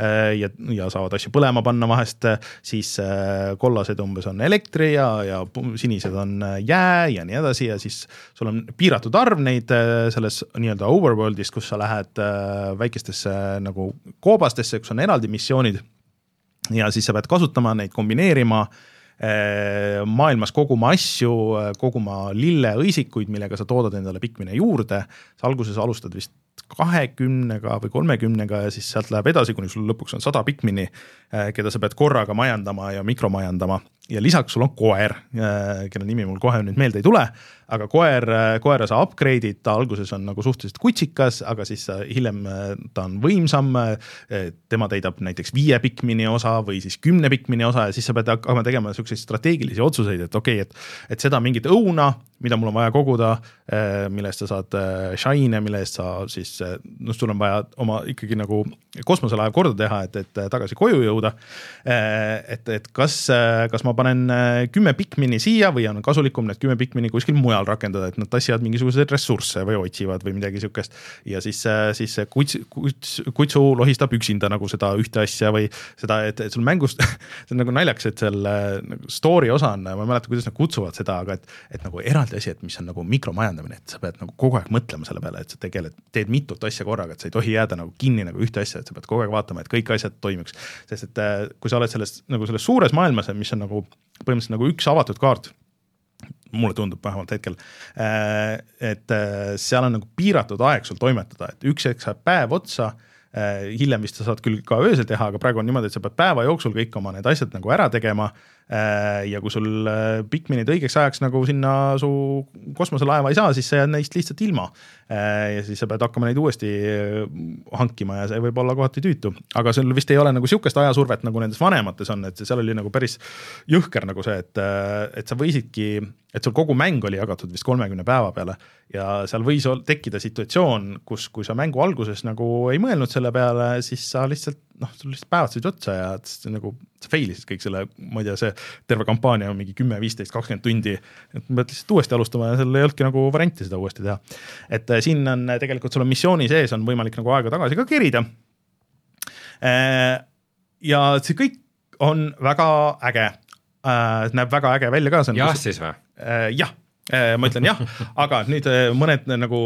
äh, ja, ja saavad asju põlema panna vahest, siis äh, kollased umbes on elektri ja, ja sinised on äh, jää ja nii edasi ja siis sul on piiratud arv neid äh, selles nii-öelda overworld'is, kus sa lähed äh, väikestesse nagu koobastesse, kus on eraldi missioonid. ja siis sa pead kasutama neid, kombineerima maailmas koguma asju, koguma lilleõisikuid, millega sa toodad endale pikmine juurde. sa alguses alustad vist kahekümnega või kolmekümnega ja siis sealt läheb edasi, kuni sul lõpuks on sada pikmini, keda sa pead korraga majandama ja mikromajandama ja lisaks sul on koer, kelle nimi mul kohe nüüd meelde ei tule, aga koer, koera sa upgrade'id, ta alguses on nagu suhteliselt kutsikas, aga siis hiljem ta on võimsam. tema täidab näiteks viie pikmini osa või siis kümne pikmini osa ja siis sa pead hakkama tegema siukseid strateegilisi otsuseid, et okei okay,, et, et seda mingit õuna, mida mul on vaja koguda, mille eest sa saad shine'e, mille eest sa siis, noh, sul on vaja oma ikkagi nagu kosmoselaev korda teha, et, et tagasi koju jõuda. et, et kas, kas ma panen äh, kümme pikmini siia või on kasulikum need kümme pikmini kuskil mujal rakendada, et nad tassivad mingisuguseid ressursse või otsivad või midagi sihukest. ja siis, siis see kuts, kuts, kutsu lohistab üksinda nagu seda ühte asja või seda, et, et sul mängus see on nagu naljakas, et seal nagu story osa on, ma ei mäleta, kuidas nad kutsuvad seda, aga et, et nagu eraldi asi, et mis on nagu mikromajandamine, et sa pead nagu kogu aeg mõtlema selle peale, et sa tegeled, teed mitut asja korraga, et sa ei tohi jääda nagu kinni nagu ühte asja, et sa pead kogu aeg vaatama, et kõik asjad toimiks. sest et kui sa oled selles nagu selles suures maailmas, mis on nagu põhimõtteliselt nagu üks avatud kaart mulle tundub vähemalt hetkel, äh, et äh, seal on nagu piiratud aeg sul toimetada, et üks hetk saab päev otsa, äh, hiljem vist sa saad küll ka öösel teha, aga praegu on niimoodi, et sa pead päeva jooksul kõik oma need asjad nagu ära tegema ja kui sul Pikminid õigeks ajaks nagu sinna su kosmoselaeva ei saa, siis sa jääd neist lihtsalt ilma. Äh, ja siis sa pead hakkama neid uuesti äh, hankima ja see võib olla kohati tüütu, aga sul vist ei ole nagu sihukest ajasurvet, nagu nendes vanemates on, et seal oli nagu päris jõhker nagu see, et, äh, et sa võisidki, et sul kogu mäng oli jagatud vist kolmekümne päeva peale ja seal võis tekkida situatsioon, kus, kui sa mängu alguses nagu ei mõelnud selle peale, siis sa lihtsalt noh, sul lihtsalt päevad said otsa ja nagu sa fail isid kõik selle, ma ei tea, see terve kampaania on mingi kümme, viisteist, kakskümmend tundi. et pead lihtsalt uuesti alustama ja seal ei olnudki nagu varianti seda uuesti teha. et siin on tegelikult, sul on missiooni sees on võimalik nagu aega tagasi ka kerida. Äh, ja see kõik on väga äge, äh, näeb väga äge välja ka. jah siis või? Äh, jah ma ütlen jah, aga nüüd mõned nagu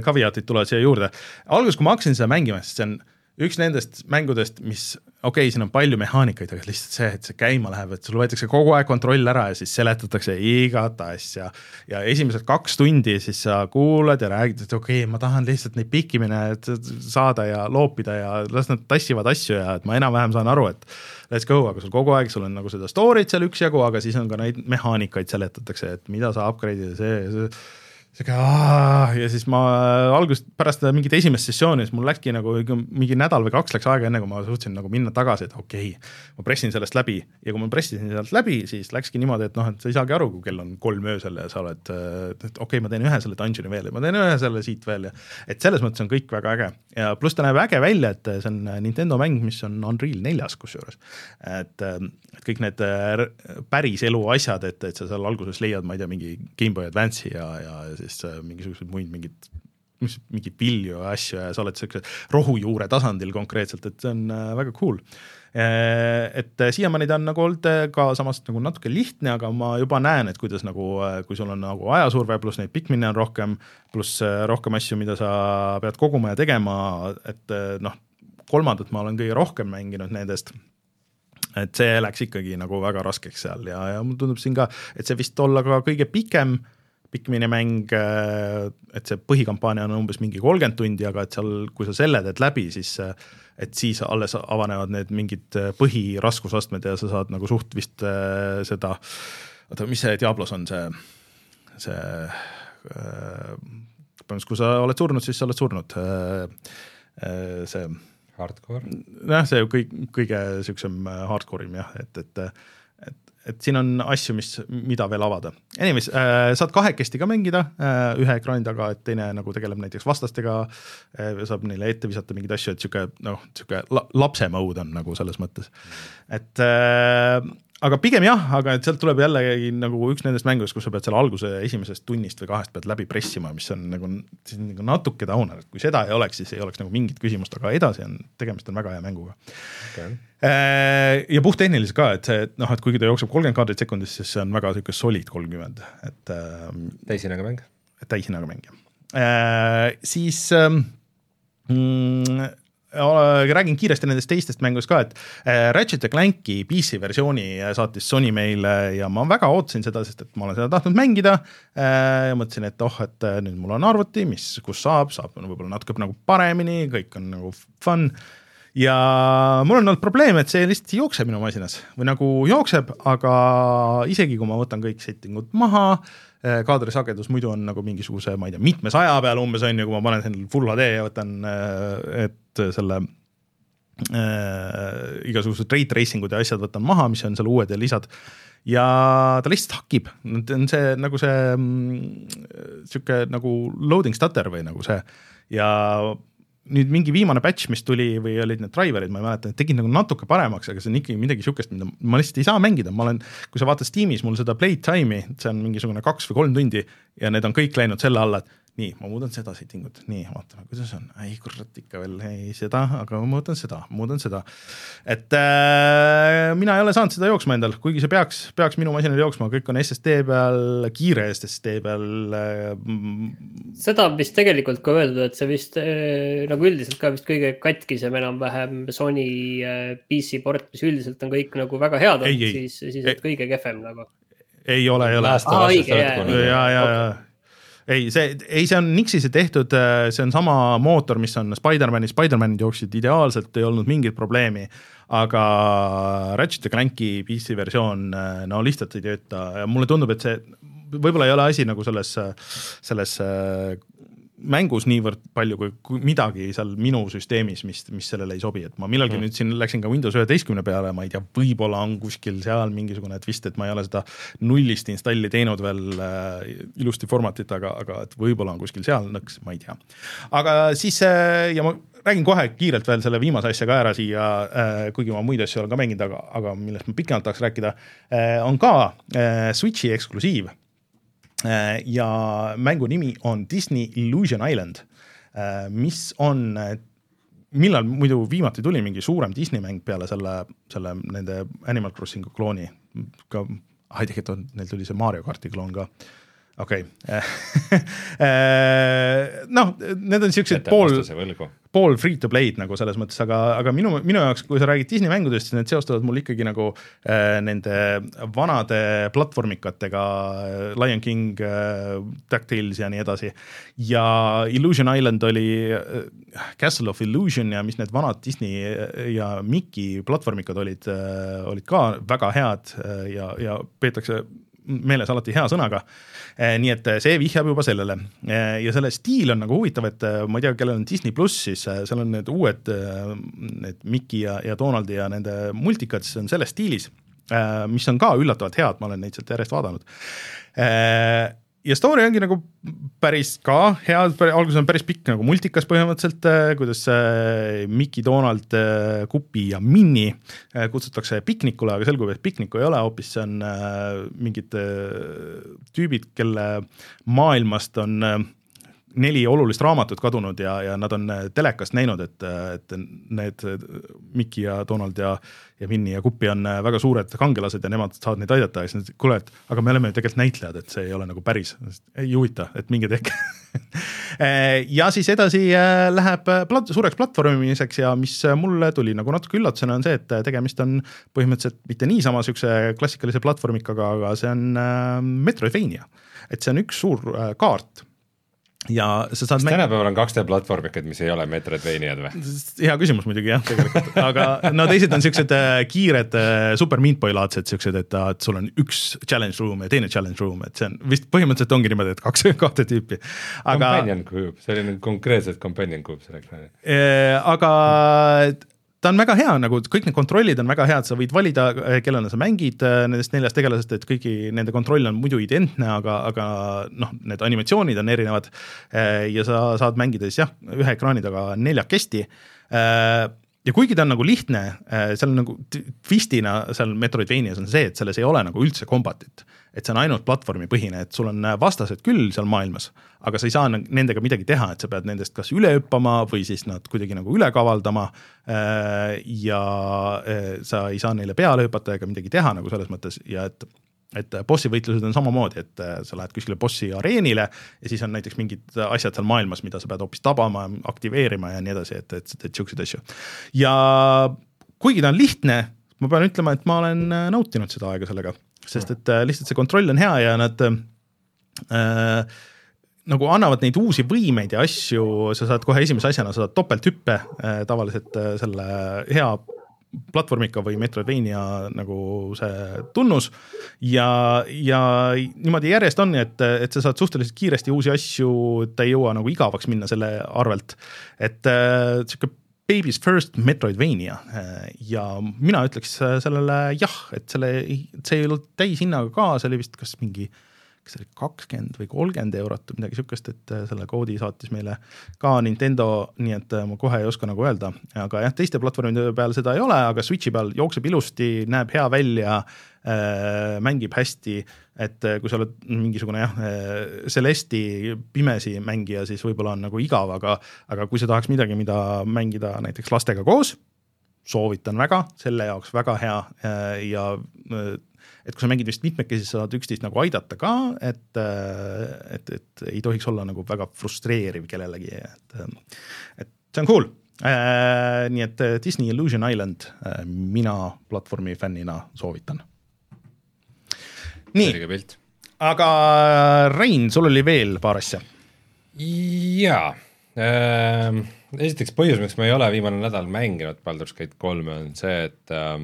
caveat'id tulevad siia juurde. alguses, kui ma hakkasin seda mängima, siis see on üks nendest mängudest, mis okei okay,, siin on palju mehaanikaid, aga lihtsalt see, et see käima läheb, et sul võetakse kogu aeg kontroll ära ja siis seletatakse igat asja. ja esimesed kaks tundi siis sa kuulad ja räägid, et okei okay,, ma tahan lihtsalt neid pikimine saada ja loopida ja las nad tassivad asju ja et ma enam-vähem saan aru, et let's go, aga sul kogu aeg, sul on nagu seda story't seal üksjagu, aga siis on ka neid mehaanikaid seletatakse, et mida sa upgrade'id ja see, see sihuke ja siis ma algusest pärast mingit esimest sessiooni, siis mul läkski nagu mingi nädal või kaks läks aega, enne kui ma suutsin nagu minna tagasi, et okei okay,, ma pressin sellest läbi. Ja kui ma pressisin sealt läbi, siis läkski niimoodi, et noh, et sa ei saagi aru, kui kell on kolm öösel ja sa oled, et okei okay,, ma teen ühe selle dungeon'i veel ja ma teen ühe selle siit veel ja et selles mõttes on kõik väga äge. Ja pluss ta näeb äge välja, et see on Nintendo mäng, mis on Unreal neljas kusjuures. et, et kõik need päriselu asjad, et, et sa seal alguses leiad, ma ei tea, mingi GameBoy Advance'i ja, ja siis äh, mingisuguseid muid mingeid mis mingeid vilju ja asju ja sa oled siukse rohujuure tasandil konkreetselt, et see on äh, väga cool. Äh, et siiamaani ta on nagu olnud ka samas nagu natuke lihtne, aga ma juba näen, et kuidas nagu, kui sul on nagu ajasurve, pluss neid pikmine on rohkem, pluss rohkem asju, mida sa pead koguma ja tegema, et noh, kolmandat ma olen kõige rohkem mänginud nendest et see läks ikkagi nagu väga raskeks seal ja, ja mulle tundub siin ka, et see vist olla ka kõige pikem pikk minimäng, äh, et see põhikampaania on umbes mingi kolmkümmend tundi, aga et seal, kui sa selle teed läbi, siis et siis alles avanevad need mingid äh, põhiraskusastmed ja sa saad nagu suht vist äh, seda, oota, mis see Diablos on, see, see põhimõtteliselt kui sa oled surnud, siis sa oled surnud, see Hardcore? jah, see kõik, kõige niisugusem hardcore im jah, et, et et siin on asju, mis, mida veel avada. Anyways äh,, saad kahekesti ka mängida äh, ühe ekraani taga, et teine nagu tegeleb näiteks vastastega äh,, saab neile ette visata mingeid asju, et niisugune noh, niisugune la, lapse mode on nagu selles mõttes. et äh, aga pigem jah, aga et sealt tuleb jällegi nagu üks nendest mängudest, kus sa pead selle alguse esimesest tunnist või kahest pead läbi pressima, mis on nagu, nagu natuke downer, et kui seda ei oleks, siis ei oleks nagu mingit küsimust, aga edasi on, tegemist on väga hea mänguga okay.. Äh, ja puhttehniliselt ka, et see, et noh, et kuigi ta jookseb kolmkümmend kaadrit sekundis, siis see on väga niisugune solid kolmkümmend, et ähm, täishinnaga mäng? täishinnaga mäng, jah. Äh, siis ähm, mm, räägin kiiresti nendest teistest mängudest ka, et äh, Ratchet ja Clanki PC versiooni äh, saatis Sony meile ja ma väga ootasin seda, sest et ma olen seda tahtnud mängida äh, ja mõtlesin, et oh, et nüüd mul on arvuti, mis, kus saab, saab võib-olla natuke nagu paremini, kõik on nagu fun. Ja mul on olnud probleem, et see lihtsalt ei jookse minu masinas või nagu jookseb, aga isegi kui ma võtan kõik settingud maha äh,, kaadrisagedus muidu on nagu mingisuguse, ma ei tea, mitmesaja peal umbes on ju, kui ma panen selle full HD ja võtan, äh, et selle äh, igasugused ray tracing ud ja asjad võtan maha, mis on seal uued ja lisad, ja ta lihtsalt hakib, on see nagu see mm, nagu loading stutter või nagu see. Ja nüüd mingi viimane batch, mis tuli või olid need driver'id, ma ei mäleta, tegid nagu natuke paremaks, aga see on ikkagi midagi niisugust, mida ma lihtsalt ei saa mängida, ma olen, kui sa vaatad Steamis mul seda playtime'i, see on mingisugune kaks või kolm tundi ja need on kõik läinud selle alla, et nii, ma muudan seda settingut, nii, vaatame, kuidas on, ei kurat, ikka veel ei seda, aga ma muudan seda, muudan seda. et äh, mina ei ole saanud seda jooksma endal, kuigi see peaks, peaks minu masinal jooksma, kõik on SSD peal, kiire SSD peal äh,. seda on vist tegelikult ka öeldud, et see vist äh, nagu üldiselt ka vist kõige katkisem enam-vähem Sony äh, PC port, mis üldiselt on kõik nagu väga head olnud, siis, siis ei, kõige kehvem nagu. ei ole, ei ole. jaa, jaa, jaa, jaa ei, see, ei, see on Nixise tehtud, äh, see on sama mootor, mis on Spider-manis, Spider-manid jooksid ideaalselt, ei olnud mingit probleemi, aga Ratchet ja Clanki PC versioon äh, no lihtsalt ei tööta. Ja mulle tundub, et see võib-olla ei ole asi nagu selles, selles äh, mängus niivõrd palju kui, midagi seal minu süsteemis, mis, mis sellele ei sobi, et ma millalgi mm. nüüd siin läksin ka Windows üheteistkümne peale, ma ei tea, võib-olla on kuskil seal mingisugune twist, et ma ei ole seda nullist installi teinud veel äh, ilusti format'it, aga, aga et võib-olla on kuskil seal nõks, ma ei tea. aga siis äh, ja ma räägin kohe kiirelt veel selle viimase asja ka ära siia äh,, kuigi ma muid asju olen ka mänginud, aga, aga millest ma pikemalt tahaks rääkida äh,, on ka äh, Switchi eksklusiiv ja mängu nimi on Disney Illusion Island, äh, mis on, millal muidu viimati tuli mingi suurem Disney mäng peale selle, selle nende Animal Crossingu klooni, ka, ah tegelikult neil tuli see Mario karti kloon ka. Okei. Okay. noh, need on siuksed pool, pool free to play'd nagu selles mõttes, aga, aga minu, minu jaoks, kui sa räägid Disney mängudest, siis need seostuvad mul ikkagi nagu äh, nende vanade platvormikatega äh,, Lion King äh,, DuckTales ja nii edasi. ja Illusion Island oli äh, Castle of Illusion ja mis need vanad Disney äh, ja Mickey platvormikad olid äh,, olid ka väga head äh, ja, ja peetakse meeles alati hea sõnaga. Eh, nii et eh, see vihjab juba sellele eh, ja selle stiil on nagu huvitav, et ma ei tea, kellel on Disney pluss, siis seal on need uued, need Mickey ja, ja Donaldi ja nende multikad, siis on selles stiilis, mis on ka üllatavalt head, ma olen neid sealt järjest vaadanud ja story ongi nagu päris ka hea, alguses on päris pikk nagu multikas põhimõtteliselt, äh, kuidas äh, Mickey, Donald, Kupi äh, ja Minni kutsutakse piknikule, aga selgub, et piknikku ei ole, hoopis see on mingid tüübid, kelle maailmast on neli olulist raamatut kadunud ja, ja nad on telekast näinud, et, et need Mickey ja Donald ja, ja Minnie ja Kuppi on väga suured kangelased ja nemad saavad neid aidata ja siis nad, kuule, et aga me oleme ju tegelikult näitlejad, et see ei ole nagu päris, ei huvita, et minge tehke ja siis edasi äh, läheb plat-, suureks platvormimiseks ja mis mulle tuli nagu natuke üllatusena, on see, et tegemist on põhimõtteliselt mitte niisama niisuguse klassikalise platvormikaga, aga see on äh, Metroidvania. et see on üks suur äh, kaart ja sa saad kas tänapäeval on 2D platvormikad, mis ei ole Metroidvaniad või? hea küsimus muidugi jah, tegelikult, aga no teised on siuksed äh, kiired äh, Super Meat Boy laadsed siuksed, et, et sul on üks challenge room ja teine challenge room, et see on vist põhimõtteliselt ongi niimoodi, et kaks, kahte tüüpi. aga. Companion Cube, selline konkreetselt Companion Cube seal ekraanil. Äh, aga ta on väga hea, nagu kõik need kontrollid on väga head, sa võid valida, kellena sa mängid nendest neljast tegelasest, et kõigi nende kontroll on muidu identne, aga, aga noh, need animatsioonid on erinevad. ja sa saad mängida siis jah, ühe ekraani taga neljakesti ja kuigi ta on nagu lihtne, seal on nagu twistina seal Metroidvanias on see, et selles ei ole nagu üldse kombatit. Et see on ainult platvormipõhine, et sul on äh, vastased küll seal maailmas, aga sa ei saa nendega midagi teha, et sa pead nendest kas üle hüppama või siis nad kuidagi nagu üle kavaldama. Äh, ja sa ei saa neile peale hüpata ega midagi teha nagu selles mõttes ja et et äh, bossi võitlused on samamoodi, et äh, sa lähed kuskile bossi areenile ja siis on näiteks mingid asjad seal maailmas, mida sa pead hoopis tabama, aktiveerima ja nii edasi, et, et, et siukseid asju. ja kuigi ta on lihtne, ma pean ütlema, et ma olen äh, nautinud seda aega sellega, sest et lihtsalt see kontroll on hea ja nad äh, nagu annavad neid uusi võimeid ja asju, sa saad kohe esimese asjana, saad topelthüppe äh, tavaliselt äh, selle hea platvormika või Metroidvania nagu see tunnus. ja, ja niimoodi järjest on, et, et sa saad suhteliselt kiiresti uusi asju, ta ei jõua nagu igavaks minna selle arvelt. et äh, sihuke baby's first Metroidvania. Äh, ja mina ütleks sellele jah, et selle, see ei olnud täishinnaga ka, see oli vist kas mingi kas see oli kakskümmend või kolmkümmend eurot või midagi sihukest, et äh, selle koodi saatis meile ka Nintendo, nii et äh, ma kohe ei oska nagu öelda, aga jah, teiste platvormide peal seda ei ole, aga Switchi peal jookseb ilusti, näeb hea välja äh,, mängib hästi, et äh, kui sa oled mingisugune jah, Celesti pimesi mängija, siis võib-olla on nagu igav, aga aga kui sa tahaks midagi, mida mängida näiteks lastega koos, soovitan väga, selle jaoks väga hea ja et kui sa mängid vist mitmekesi, sa saad üksteist nagu aidata ka, et, et, et ei tohiks olla nagu väga frustreeriv kellelegi, et, et see on cool äh,. nii et Disney Illusion Island äh, mina platvormi fännina soovitan. Nii, aga Rein, sul oli veel paar asja. jaa. Äh,, esiteks põhjus, miks ma ei ole viimane nädal mänginud Baldur's Gate kolme, on see, et äh,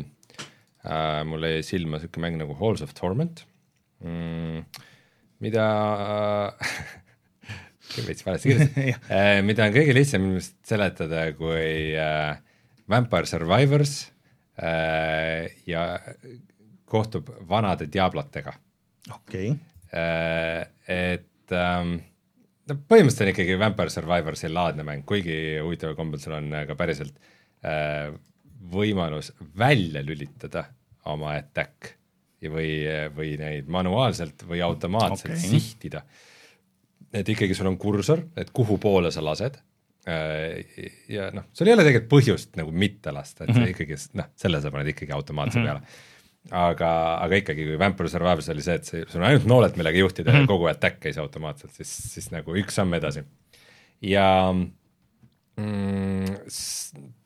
äh, mul jäi silma niisugune mäng nagu Halls of Torment. Mm,, mida veits valesti kirjutasin. Äh, mida on kõige lihtsam meelest seletada kui äh, Vampire Survivors äh, ja kohtub vanade diablotega. okei okay. äh,. et ähm, no põhimõtteliselt on ikkagi Vampire Survivorsi laadne mäng, kuigi huvitaval kombel seal on ka päriselt äh, võimalus välja lülitada oma attack või, või neid manuaalselt või automaatselt okay. sihtida. et ikkagi sul on kursor, et kuhu poole sa lased äh, ja noh, sul ei ole tegelikult põhjust nagu mitte lasta, et mm -hmm. ikkagi noh, selle sa paned ikkagi automaatse mm -hmm. peale. Aga, aga ikkagi, kui Vampire Survivors oli see, et see, sul on ainult nooled, millega juhtida mm -hmm. ja kogu attack käis automaatselt, siis, siis nagu üks samm edasi. ja mm,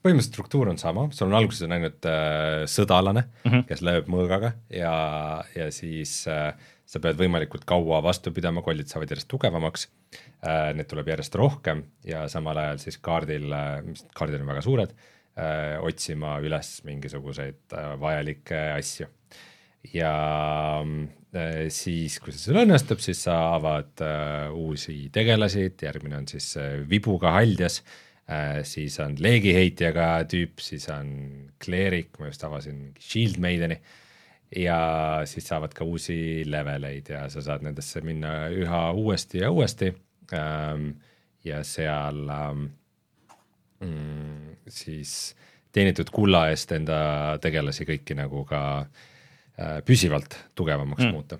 põhimõtteliselt struktuur on sama, sul on alguses on ainult äh, sõdalane mm, -hmm. kes lööb mõõgaga ja, ja siis äh, sa pead võimalikult kaua vastu pidama, kollid saavad järjest tugevamaks äh,. Need tuleb järjest rohkem ja samal ajal siis kaardil äh,, mis kaardid on väga suured äh,, otsima üles mingisuguseid äh, vajalikke asju. ja äh, siis, kui see sul õnnestub, siis sa avad äh, uusi tegelasi, järgmine on siis äh, vibuga haldjas äh, äh,, siis on leegiheitjaga tüüp, siis on kleerik, ma just avasin Shield Maideni ja siis saavad ka uusi leveleid ja sa saad nendesse minna üha uuesti ja uuesti ähm,. ja seal ähm, mm, siis teenitud kulla eest enda tegelasi kõiki nagu ka äh, püsivalt tugevamaks mm. muuta.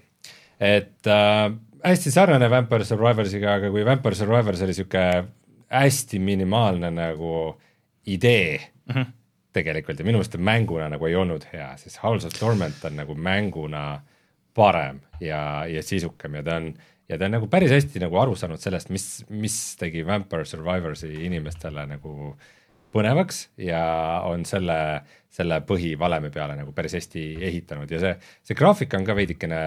et äh, hästi sarnane Vampire Survivorsiga, aga kui Vampire Survivors oli sihuke hästi minimaalne nagu idee mm -hmm. tegelikult ja minu meelest ta mänguna nagu ei olnud hea, siis House of Torment on nagu mänguna parem ja, ja sisukam ja ta on ja ta on nagu päris hästi nagu aru saanud sellest, mis, mis tegi Vampire Survivorsi inimestele nagu põnevaks ja on selle, selle põhivalemi peale nagu päris hästi ehitanud ja see, see graafika on ka veidikene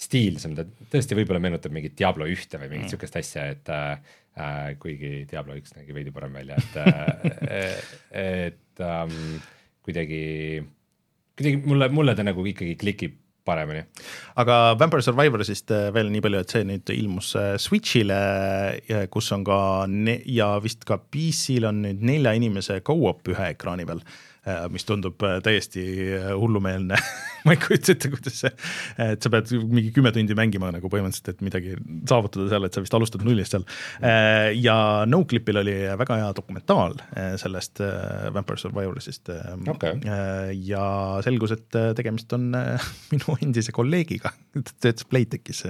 stiilsem, ta tõesti võib-olla meenutab mingit Diablo ühte või mingit mm. sihukest asja, et äh, äh,. kuigi Diablo üks nägi veidi parem välja, et äh, et ähm, kuidagi, kuidagi mulle, mulle ta nagu ikkagi klikib paremini. aga Vampire Survivorsist äh, veel nii palju, et see nüüd ilmus äh, Switch'ile, kus on ka ja vist ka PC-l on nüüd nelja inimese go-op ühe ekraani peal. Mis tundub täiesti hullumeelne ma ei kujuta ette, kuidas see, et sa pead mingi kümme tundi mängima nagu põhimõtteliselt, et midagi saavutada seal, et sa vist alustad nullist seal. ja Noclipil oli väga hea dokumentaal sellest Vampire Survivorsist okay.. ja selgus, et tegemist on minu endise kolleegiga, töötas Playtechis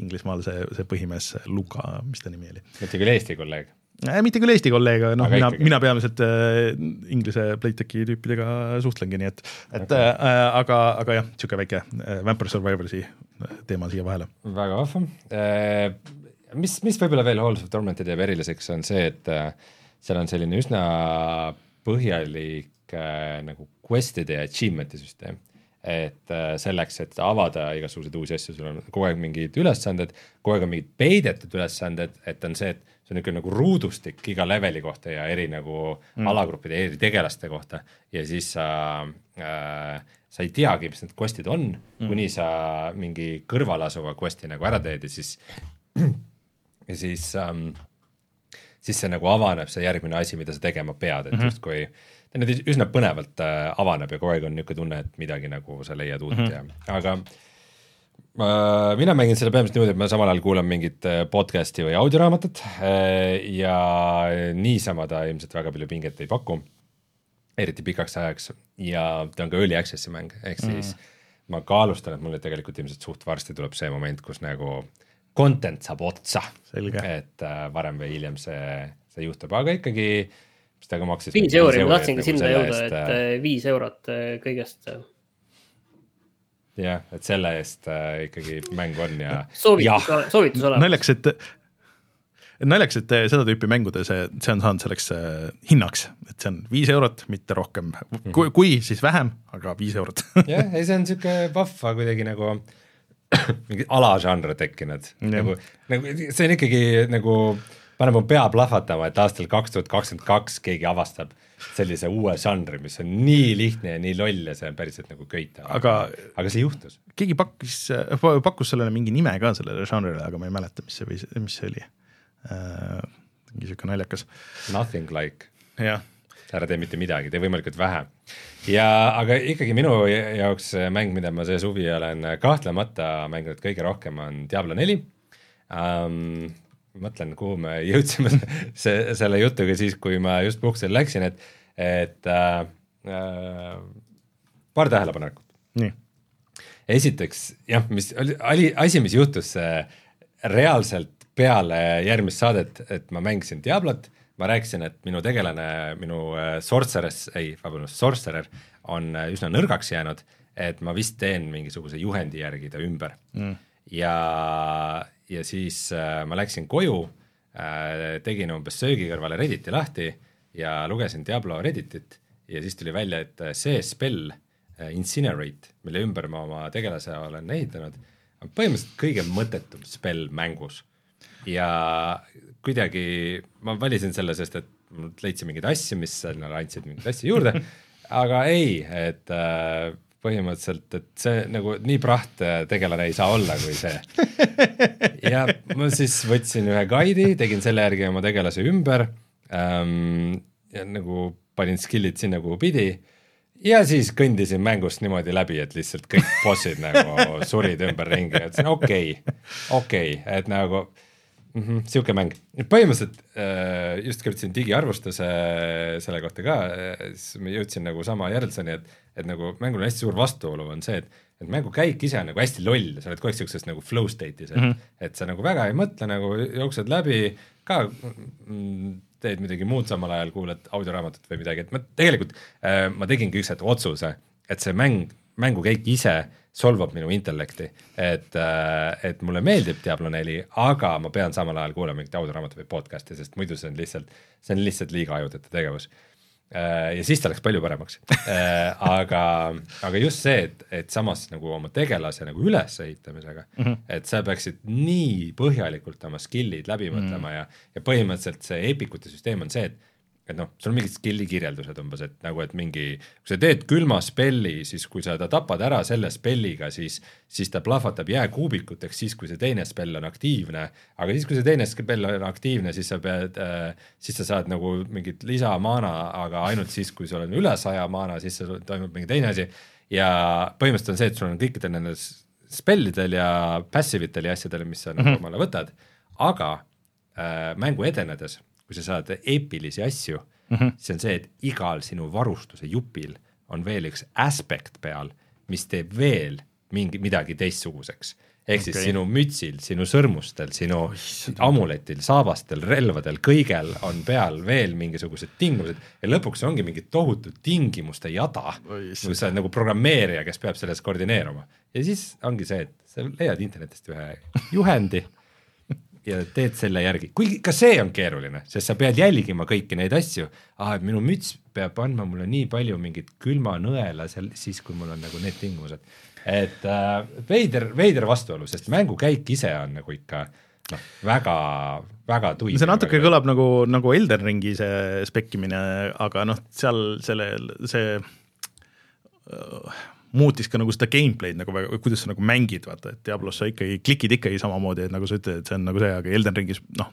Inglismaal see, see põhimees Luka, mis ta nimi oli? mitte küll Eesti kolleeg äh,? Mitte küll Eesti kolleeg, aga noh, mina, mina peamiselt äh, Inglise Playtechi tüüpidega suhtlengi, nii et, et okay. äh, aga, aga jah, niisugune väike äh, Vampire Survivorsi teema siia vahele. väga vahva äh,. mis, mis võib-olla veel Halls of Tormenti teeb eriliseks, on see, et äh, seal on selline üsna põhjalik äh, nagu quest'ide ja achievement'i süsteem et äh, selleks, et avada igasuguseid uusi asju, sul on kogu aeg mingid ülesanded, kogu aeg on mingid peidetud ülesanded, et on see, et see on niisugune nagu ruudustik iga leveli kohta ja eri nagu mm. alagruppide, eri tegelaste kohta ja siis sa äh, sa ei teagi, mis need quest'id on mm., kuni sa mingi kõrval asuva quest'i nagu ära teed ja siis ja siis ähm, siis see nagu avaneb, see järgmine asi, mida sa tegema pead, et mm -hmm. justkui ta nüüd üsna põnevalt äh, avaneb ja kogu aeg on niisugune tunne, et midagi nagu sa leiad uut mm -hmm. ja, aga mina mängin seda põhimõtteliselt niimoodi, et ma samal ajal kuulan mingit äh, podcast'i või audioraamatut äh, ja niisama ta ilmselt väga palju pinget ei paku, eriti pikaks ajaks ja ta on ka early access'i mäng, ehk siis mm ma kaalustan, et mulle tegelikult ilmselt suht varsti tuleb see moment, kus nagu content saab otsa, et äh, varem või hiljem see, see juhtub, aga ikkagi mis ta ka maksis? viis euri, ma tahtsingi nagu sinna jõuda, et viis eurot kõigest. Jah, et selle eest äh, ikkagi mäng on ja. soovitus, soovitus olemas. naljakas, et naljakas, et seda tüüpi mängude see, see on saanud selleks äh, hinnaks, et see on viis eurot, mitte rohkem. Mhm. kui, kui, siis vähem, aga viis eurot jah, ei see on sihuke vahva kuidagi nagu mingi alažanr tekkinud, nagu, nagu see on ikkagi nagu äh, paneb mu pea plahvatama, et aastal kaks tuhat kakskümmend kaks keegi avastab sellise uue žanri, mis on nii lihtne ja nii loll ja see on päriselt nagu köita. aga, aga see juhtus. keegi pakkus, pakkus sellele mingi nime ka sellele žanrile, aga ma ei mäleta, mis see või, mis see oli äh,. mingi sihuke naljakas. Nothing like. jah ära tee mitte midagi, tee võimalikult vähe. ja aga ikkagi minu jaoks mäng, mida ma see suvi olen kahtlemata mänginud kõige rohkem, on Diablo neli um, mõtlen, kuhu me jõudsime see, selle jutuga siis, kui ma just puhkusele läksin, et, et äh, äh, paar tähelepanekut. esiteks jah, mis oli, oli asi, mis juhtus äh, reaalselt peale järgmist saadet, et ma mängisin Diablot, ma rääkisin, et minu tegelane, minu äh, sorceress, ei, vabandust, sorcerer on äh, üsna nõrgaks jäänud, et ma vist teen mingisuguse juhendi järgi ta ümber mm. ja ja siis äh, ma läksin koju äh,, tegin umbes söögi kõrvale Redditi lahti ja lugesin Diablo Redditit ja siis tuli välja, et äh, see spell äh, Incinerate, mille ümber ma oma tegelase olen ehitanud, on põhimõtteliselt kõige mõttetum spell mängus. ja kuidagi ma valisin selle, sest et leidsin mingeid asju, mis sinna andsid mingeid asju juurde, aga ei, et äh, põhimõtteliselt, et see nagu nii praht tegelane ei saa olla kui see. ja ma siis võtsin ühe guide'i, tegin selle järgi oma tegelase ümber ähm,. ja nagu panin skill'id sinna, kuhu pidi. ja siis kõndisin mängust niimoodi läbi, et lihtsalt kõik bossid nagu surid ümberringi ütlesin okei okay,, okei okay,, et nagu mm -hmm, sihuke mäng, põhimõtteliselt äh, just kirjutasin digiarvustuse selle kohta ka, siis ma jõudsin nagu sama järelduseni, et, et nagu mängul on hästi suur vastuolu, on see, et, et mängu käik ise on nagu hästi loll, sa oled kogu aeg siukses nagu flow state'is, et mm, -hmm. et sa nagu väga ei mõtle, nagu jooksed läbi, ka mm, teed midagi muud samal ajal, kuulad audioraamatut või midagi, et ma tegelikult äh,, ma tegingi üks hetk otsuse, et see mäng, mängukäik ise solvab minu intellekti, et, äh, et mulle meeldib Diablo neli, aga ma pean samal ajal kuulama mingit audioraamatut või podcast'i, sest muidu see on lihtsalt, see on lihtsalt liiga ajutõtte tegevus. Äh, ja siis ta läks palju paremaks äh, aga, aga just see, et, et samas nagu oma tegelase nagu ülesehitamisega mm, -hmm. et sa peaksid nii põhjalikult oma skill'id läbi mõtlema mm -hmm. ja, ja põhimõtteliselt see epikute süsteem on see, et et noh, sul on mingid skill'i kirjeldused umbes, et nagu, et mingi, kui sa teed külma spelli, siis kui sa ta tapad ära selle spelliga, siis, siis ta plahvatab jääkuubikuteks siis, kui see teine spell on aktiivne. aga siis, kui see teine spell on aktiivne, siis sa pead äh,, siis sa saad nagu mingit lisamaana, aga ainult siis, kui sul on üle saja maana, siis toimub mingi teine asi. ja põhimõtteliselt on see, et sul on kõikidel nendel spellidel ja passive itel ja asjadel, mis sa mm -hmm. nagu omale võtad, aga äh, mängu edenedes kui sa saad eepilisi asju mm, -hmm. see on see, et igal sinu varustuse jupil on veel üks aspect peal, mis teeb veel mingi, midagi teistsuguseks. ehk okay. siis sinu mütsil, sinu sõrmustel, sinu amuletil, saabastel, relvadel, kõigel on peal veel mingisugused tingimused ja lõpuks ongi mingi tohutu tingimuste jada, kus sa oled nagu programmeerija, kes peab selles koordineeruma. ja siis ongi see, et sa leiad internetist ühe juhendi ja teed selle järgi, kuigi ka see on keeruline, sest sa pead jälgima kõiki neid asju. ah, et minu müts peab andma mulle nii palju mingit külmanõela seal siis, kui mul on nagu need tingimused. et äh, veider, veider vastuolu, sest mängukäik ise on nagu ikka noh, väga, väga tuim. see natuke kõlab nagu, nagu Elden Ringi see spekkimine, aga noh, seal selle, see muutis ka nagu seda gameplay'd nagu väga, kuidas sa nagu mängid, vaata, et Diablos sa ikkagi klikid ikkagi samamoodi, et nagu sa ütled, et see on nagu see, aga Elden Ringis noh,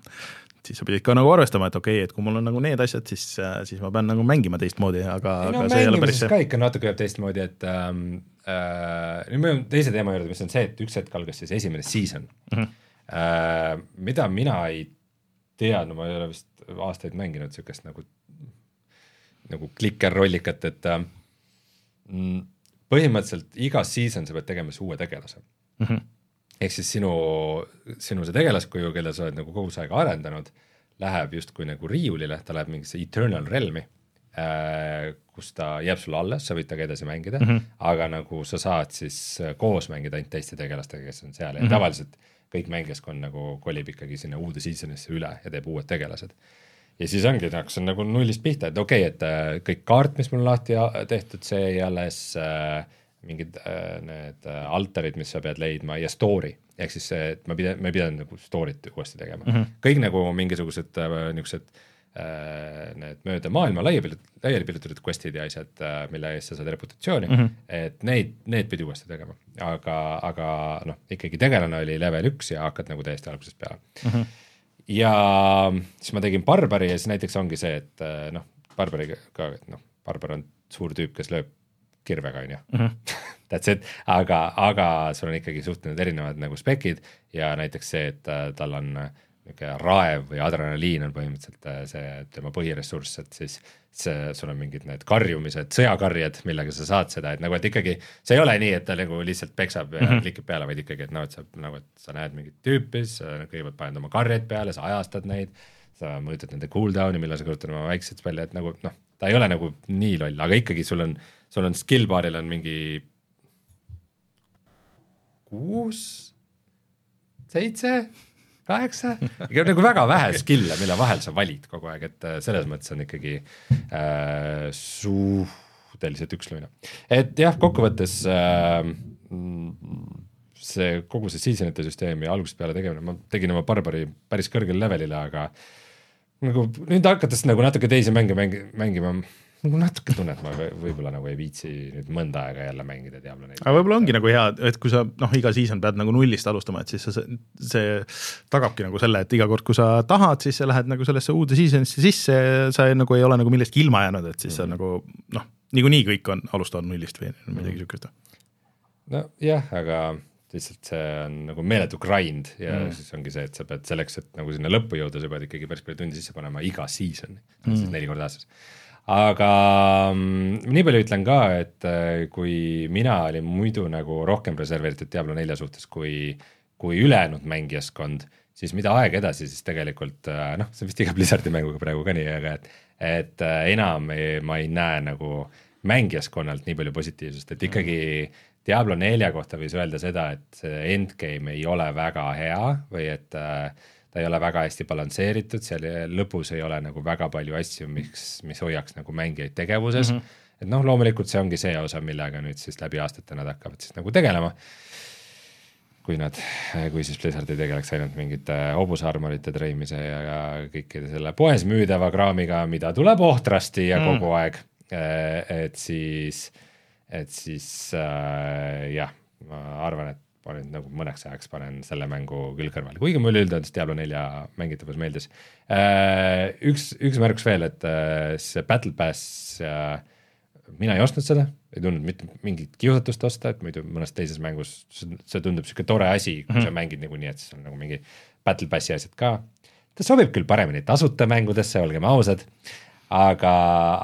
siis sa pidid ka nagu arvestama, et okei okay,, et kui mul on nagu need asjad, siis, siis ma pean nagu mängima teistmoodi, aga no, aga see ei ole päris see. ka ikka natuke teistmoodi, et ähm, äh, nüüd me jõuame teise teema juurde, mis on see, et üks hetk algas siis esimene season mm, -hmm. äh, mida mina ei tea, no ma ei ole vist aastaid mänginud niisugust nagu, nagu klikker-rollikat, et äh, mm, põhimõtteliselt iga season sa pead tegema siis uue tegelase mm. -hmm. ehk siis sinu, sinu see tegelaskuju, kelle sa oled nagu kogu see aeg arendanud, läheb justkui nagu riiulile, ta läheb mingisse eternal realm'i äh,, kus ta jääb sulle alles, sa võid temaga edasi mängida mm, -hmm. aga nagu sa saad siis koos mängida ainult teiste tegelastega, kes on seal ja mm -hmm. tavaliselt kõik mängijaskond nagu kolib ikkagi sinna uude season'isse üle ja teeb uued tegelased ja siis ongi, hakkasin nagu nullist pihta, et okei okay,, et äh, kõik kaart, mis mul lahti tehtud, see jäi alles äh,, mingid äh, need äh, altarid, mis sa pead leidma ja story. ehk siis see, et ma pidin, ma ei pidanud nagu story't uuesti tegema mm, -hmm. kõik nagu mingisugused äh, niisugused äh, need mööda maailma laiali, laiali piirutatud quest'id ja asjad äh,, mille eest sa saad reputatsiooni mm, -hmm. et neid, need pidi uuesti tegema, aga, aga noh, ikkagi tegelane oli level üks ja hakkad nagu täiesti algusest peale mm. -hmm ja siis ma tegin Barbari ja siis näiteks ongi see, et äh, noh, Barbariga ka, et noh, Barbar on suur tüüp, kes lööb kirvega, on ju. Mhm. That's it, aga, aga sul on ikkagi suhteliselt erinevad nagu spekid ja näiteks see, et äh, tal on äh, niisugune raev või adrenaliin on põhimõtteliselt äh, see tema põhiressurss, et siis see, sul on mingid need karjumised, sõjakarjed, millega sa saad seda, et nagu, et ikkagi see ei ole nii, et ta nagu lihtsalt peksab ja mm -hmm. klikib peale, vaid ikkagi, et noh, et sa nagu, et sa näed mingit tüüpi, siis sa kõigepealt paned oma karjeid peale, sa ajastad neid, sa mõõdad nende cooldown'i, millal sa kasutad oma väikseid spelle, et nagu noh, ta ei ole nagu nii loll, aga ikkagi sul on, sul on skill bar'il on mingi kuus, seitse kaheksa, nagu väga vähe skill'e, mille vahel sa valid kogu aeg, et äh, selles mõttes on ikkagi äh, suhteliselt ükslõine. et jah, kokkuvõttes äh, see kogu see seasonite süsteemi algusest peale tegemine, ma tegin oma Barbari päris kõrgele levelile, aga nagu nüüd hakates nagu natuke teisi mänge mängi, mängima nagu natuke tunnen, et ma võib-olla nagu ei viitsi nüüd mõnda aega jälle mängida Diablo nelja. aga võib-olla ongi nagu hea, et kui sa noh, iga season pead nagu nullist alustama, et siis sa, see tagabki nagu selle, et iga kord, kui sa tahad, siis sa lähed nagu sellesse uude season'isse sisse, sa ei, nagu ei ole nagu millestki ilma jäänud, et siis mm. sa nagu noh, niikuinii kõik on, alustavad nullist või midagi mm. siukest. nojah, aga lihtsalt see on nagu meeletu grind ja mm. siis ongi see, et sa pead selleks, et nagu sinna lõppu jõuda, sa pead ikkagi päris palju tunde sisse panema iga season mm., siis neli korda aastas aga mm, nii palju ütlen ka, et äh, kui mina olin muidu nagu rohkem reserveeritud Diablo nelja suhtes kui, kui ülejäänud mängijaskond, siis mida aeg edasi, siis tegelikult äh, noh, see on vist iga Blizzardi mänguga praegu ka nii, aga et, et äh, enam ei, ma ei näe nagu mängijaskonnalt nii palju positiivsust, et ikkagi Diablo nelja kohta võis öelda seda, et see endgame ei ole väga hea või et äh, ta ei ole väga hästi balansseeritud, seal lõpus ei ole nagu väga palju asju, miks, mis hoiaks nagu mängijaid tegevuses mm. -hmm. et noh, loomulikult see ongi see osa, millega nüüd siis läbi aastate nad hakkavad siis nagu tegelema. kui nad, kui siis Blizzard ei tegeleks ainult mingite hobusarmorite treimise ja, ja kõikide selle poes müüdava kraamiga, mida tuleb ohtrasti ja mm. kogu aeg. et siis, et siis äh, jah, ma arvan, et nüüd nagu mõneks ajaks panen selle mängu küll kõrvale, kuigi mulle üldjoontes Diablo nelja mängitavus meeldis. Äh, üks, üks märkus veel, et äh, see Battle Pass äh, mina ei ostnud seda, ei tundnud mitte mingit kiusatust osta, et muidu mõnes teises mängus see tundub sihuke tore asi, kui mm -hmm. sa mängid niikuinii, et siis on nagu mingi battle pass'i asjad ka. ta sobib küll paremini tasuta mängudesse, olgem ausad, aga,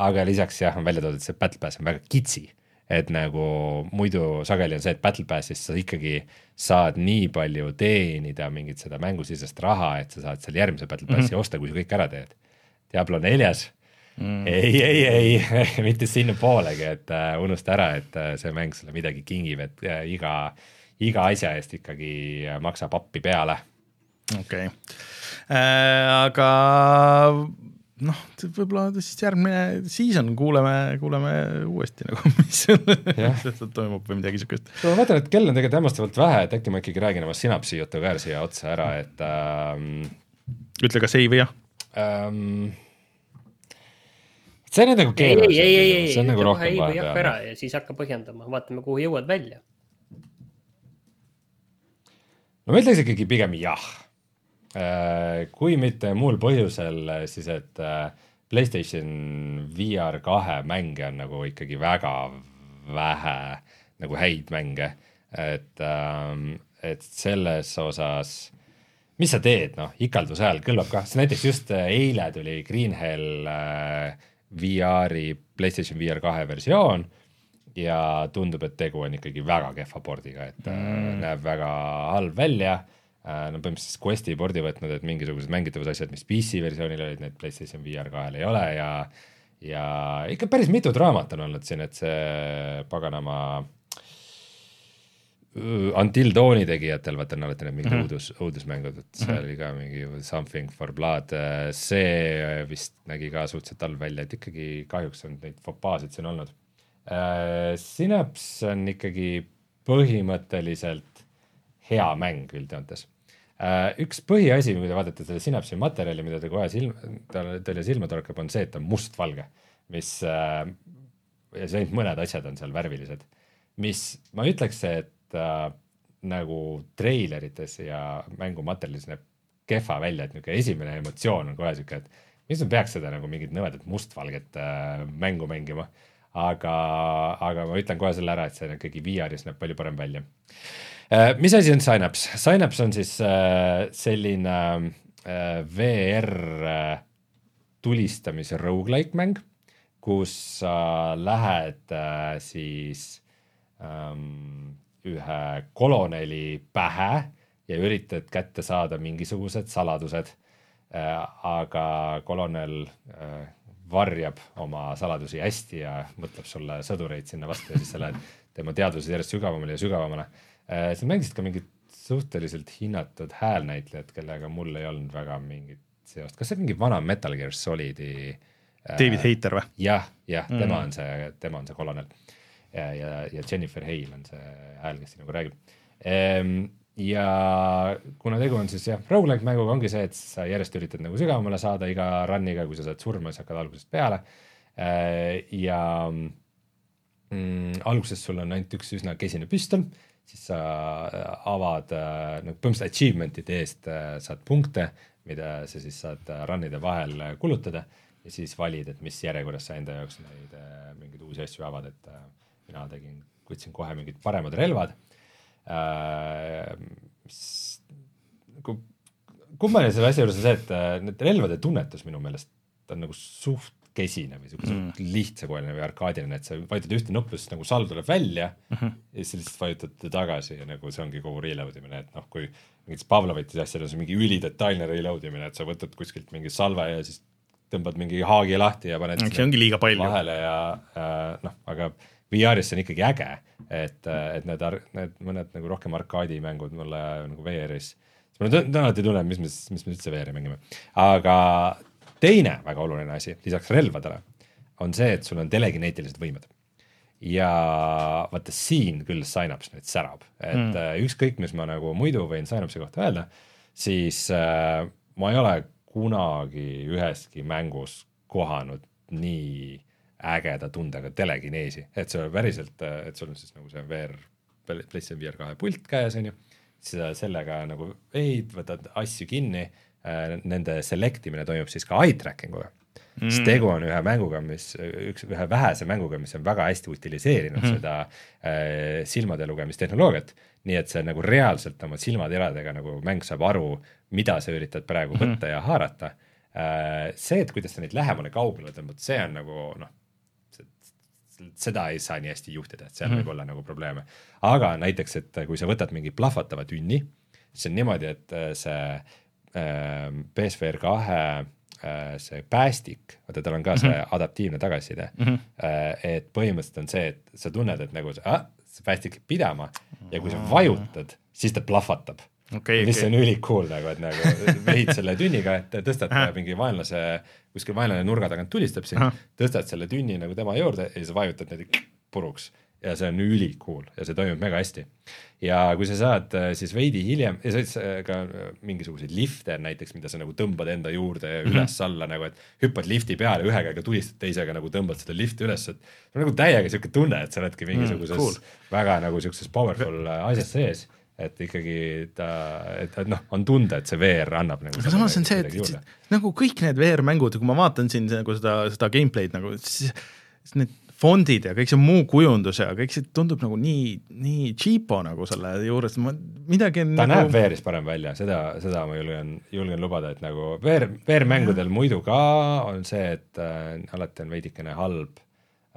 aga lisaks jah, on välja toodud, see battle pass on väga kitsi et nagu muidu sageli on see, et Battle Passist sa ikkagi saad nii palju teenida mingit seda mängusisest raha, et sa saad seal järgmise Battle Passi mm -hmm. osta, kui sa kõik ära teed. Diablo neljas mm.. ei, ei, ei mitte sinnapoolegi, et uh, unusta ära, et uh, see mäng sulle midagi kingib, et uh, iga, iga asja eest ikkagi maksab appi peale. okei okay. äh,, aga noh, võib-olla siis järgmine season kuuleme, kuuleme uuesti nagu, mis seal toimub või midagi siukest. ma vaatan, et kell on tegelikult hämmastavalt vähe, et äkki ma ikkagi räägin oma sinapsi jutu ka siia otsa ära, et ähm,. ütle kas ei või jah ähm, see on nüüd nagu keeruline. ei, ei, ei, ei, nagu kohe ei või jah ära ja siis hakka põhjendama, vaatame, kuhu jõuad välja. no ma ütleks ikkagi pigem jah. Äh, kui mitte muul põhjusel, siis et äh, Playstation VR kahe mänge on nagu ikkagi väga vähe nagu häid mänge, et, ähm, et selles osas mis sa teed, noh, ikalduse ajal kõlbab kah, näiteks just äh, eile tuli Green Hell VR-i, PlayStation VR kahe versioon ja tundub, et tegu on ikkagi väga kehva pordiga, et mm. näeb väga halb välja äh,. Nad no, põhimõtteliselt Questi pordi võtnud, et mingisugused mängitavusasjad, mis PC versioonil olid, need PlayStation VR kahel ei ole ja ja ikka päris mitu draamat on olnud siin, et see paganama Until Dawni tegijatel, vaata on alati need mingid mm -hmm. õudus, õudusmängud, et seal -hmm. oli ka mingi Something for Blood, see vist nägi ka suhteliselt halb välja, et ikkagi kahjuks on neid fopaasid siin olnud äh,. Synapse on ikkagi põhimõtteliselt hea mäng üldjoontes äh,. üks põhiasi, kui te vaatate selle Synapse'i materjali, mida ta kohe silma, teile silma torkab, on see, et ta on mustvalge, mis äh, ja see ainult mõned asjad on seal värvilised, mis ma ütleks, et äh, nagu treilerites ja mängumaterjalis näeb kehva välja, et niisugune esimene emotsioon on kohe sihuke, et miks me peaks seda nagu mingit nõmedat mustvalget äh, mängu mängima. aga, aga ma ütlen kohe selle ära, et see ikkagi VR-is näeb palju parem välja. Mis asi on Synapse? Synapse on siis äh, selline äh, VR äh, tulistamise rogu-like mäng, kus sa äh, lähed äh, siis ähm, ühe koloneli pähe ja üritad kätte saada mingisugused saladused. Äh, aga kolonel äh, varjab oma saladusi hästi ja mõtleb sulle sõdureid sinna vastu ja siis sa lähed tema teadvuses järjest sügavamale ja sügavamale. Äh, sa mängisid ka mingit suhteliselt hinnatud häälnäitlejat, kellega mul ei olnud väga mingit seost, kas see mingi vana Metal Gear Solidi David Hayter või? jah, jah, tema mm. on see, tema on see kolonel ja, ja, ja Jennifer Hale on see hääl, kes siin nagu räägib ehm,. ja kuna tegu on siis jah, rogu-like mänguga ongi see, et sa järjest üritad nagu sügavamale saada iga run'iga, kui sa saad surma, siis hakkad algusest peale ehm,. ja mm, alguses sul on ainult üks üsna kesine püstol, siis sa avad nagu põhimõtteliselt achievement'ide eest äh, saad punkte, mida sa siis saad äh, run'ide vahel kulutada ja siis valid, et mis järjekorras sa enda jaoks neid mingeid uusi asju avad, et mina tegin, võtsin kohe mingid paremad relvad äh,. mis, nagu kummaline selle asja juures on see, et äh, need relvade tunnetus minu meelest on nagu suht kesine või siukene mm. lihtsakoeline või arkaadiline, et sa vajutad ühte nuppu, siis nagu salv tuleb välja mm -hmm. ja siis lihtsalt vajutad tagasi ja nagu see ongi kogu reload imine, et noh, kui mingites Pavlovitis asjades on mingi ülidetailne reload imine, et sa võtad kuskilt mingi salve ja siis tõmbad mingi haagi lahti ja paned see ongi liiga palju. vahele ja äh, noh, aga VR-is see on ikkagi äge, et, et need, need mõned nagu rohkem arkaadimängud mulle nagu VR-is, ma nüüd alati tunnen, mis me, mis me üldse VR-i mängime, aga teine väga oluline asi lisaks relvadele on see, et sul on telekineetilised võimed. ja vaata siin küll Synapse nüüd särab, et mm. ükskõik, mis ma nagu muidu võin Synapse'i kohta öelda, siis äh, ma ei ole kunagi üheski mängus kohanud nii ägeda tundega telekineesi, et see päriselt, et sul on siis nagu see VR, PlayStation VR kahe pult käes, on ju, sa sellega nagu veid, võtad asju kinni äh,, nende select imine toimub siis ka eye tracking uga mm.. sest tegu on ühe mänguga, mis, üks, ühe vähese mänguga, mis on väga hästi utiliseerinud mm. seda äh, silmade lugemistehnoloogiat, nii et see nagu reaalselt oma silmateradega nagu mäng saab aru, mida sa üritad praegu mm. võtta ja haarata äh,. see, et kuidas sa neid lähemale kaugele tõmbad, see on nagu noh, seda ei saa nii hästi juhtida, et seal mm võib olla nagu probleeme. aga näiteks, et kui sa võtad mingi plahvatava tünni, siis on niimoodi, et äh, see äh, PSVR kahe äh, see päästik, vaata tal on ka see mm -hmm. adaptiivne tagasiside mm, -hmm. et põhimõtteliselt on see, et sa tunned, et nagu see, ah, see päästik läheb pidama ja kui sa vajutad, siis ta plahvatab okay,. mis okay. on ülikool nagu, et nagu vehid selle tünniga, et tõstad mingi vaenlase, kuskil vaenlane nurga tagant tulistab sind, tõstad selle tünni nagu tema juurde ja siis vajutad niimoodi puruks ja see on ülikool ja see toimib mega hästi. ja kui sa saad äh, siis veidi hiljem ja sa saad ka mingisuguseid lifte näiteks, mida sa nagu tõmbad enda juurde ja mhm. üles-alla nagu, et hüppad lifti peale, ühe käega tulistad, teisega nagu tõmbad seda lifti üles, et see on nagu täiega sihuke tunne, et sa oledki mingisuguses mm, cool. väga nagu sihukeses powerful äh, asjas sees et ikkagi ta, et, et noh, on tunda, et see VR annab nagu aga samas on see, et nagu kõik need VR-mängud, kui ma vaatan siin nagu seda, seda gameplay'd nagu, siis need fondid ja kõik see muu kujundus ja kõik see tundub nagu nii, nii cheapo nagu selle juures, ma midagi ta nagu... näeb VR-is parem välja, seda, seda ma julgen, julgen lubada, et nagu VR, VR-mängudel muidu ka on see, et äh, alati on veidikene halb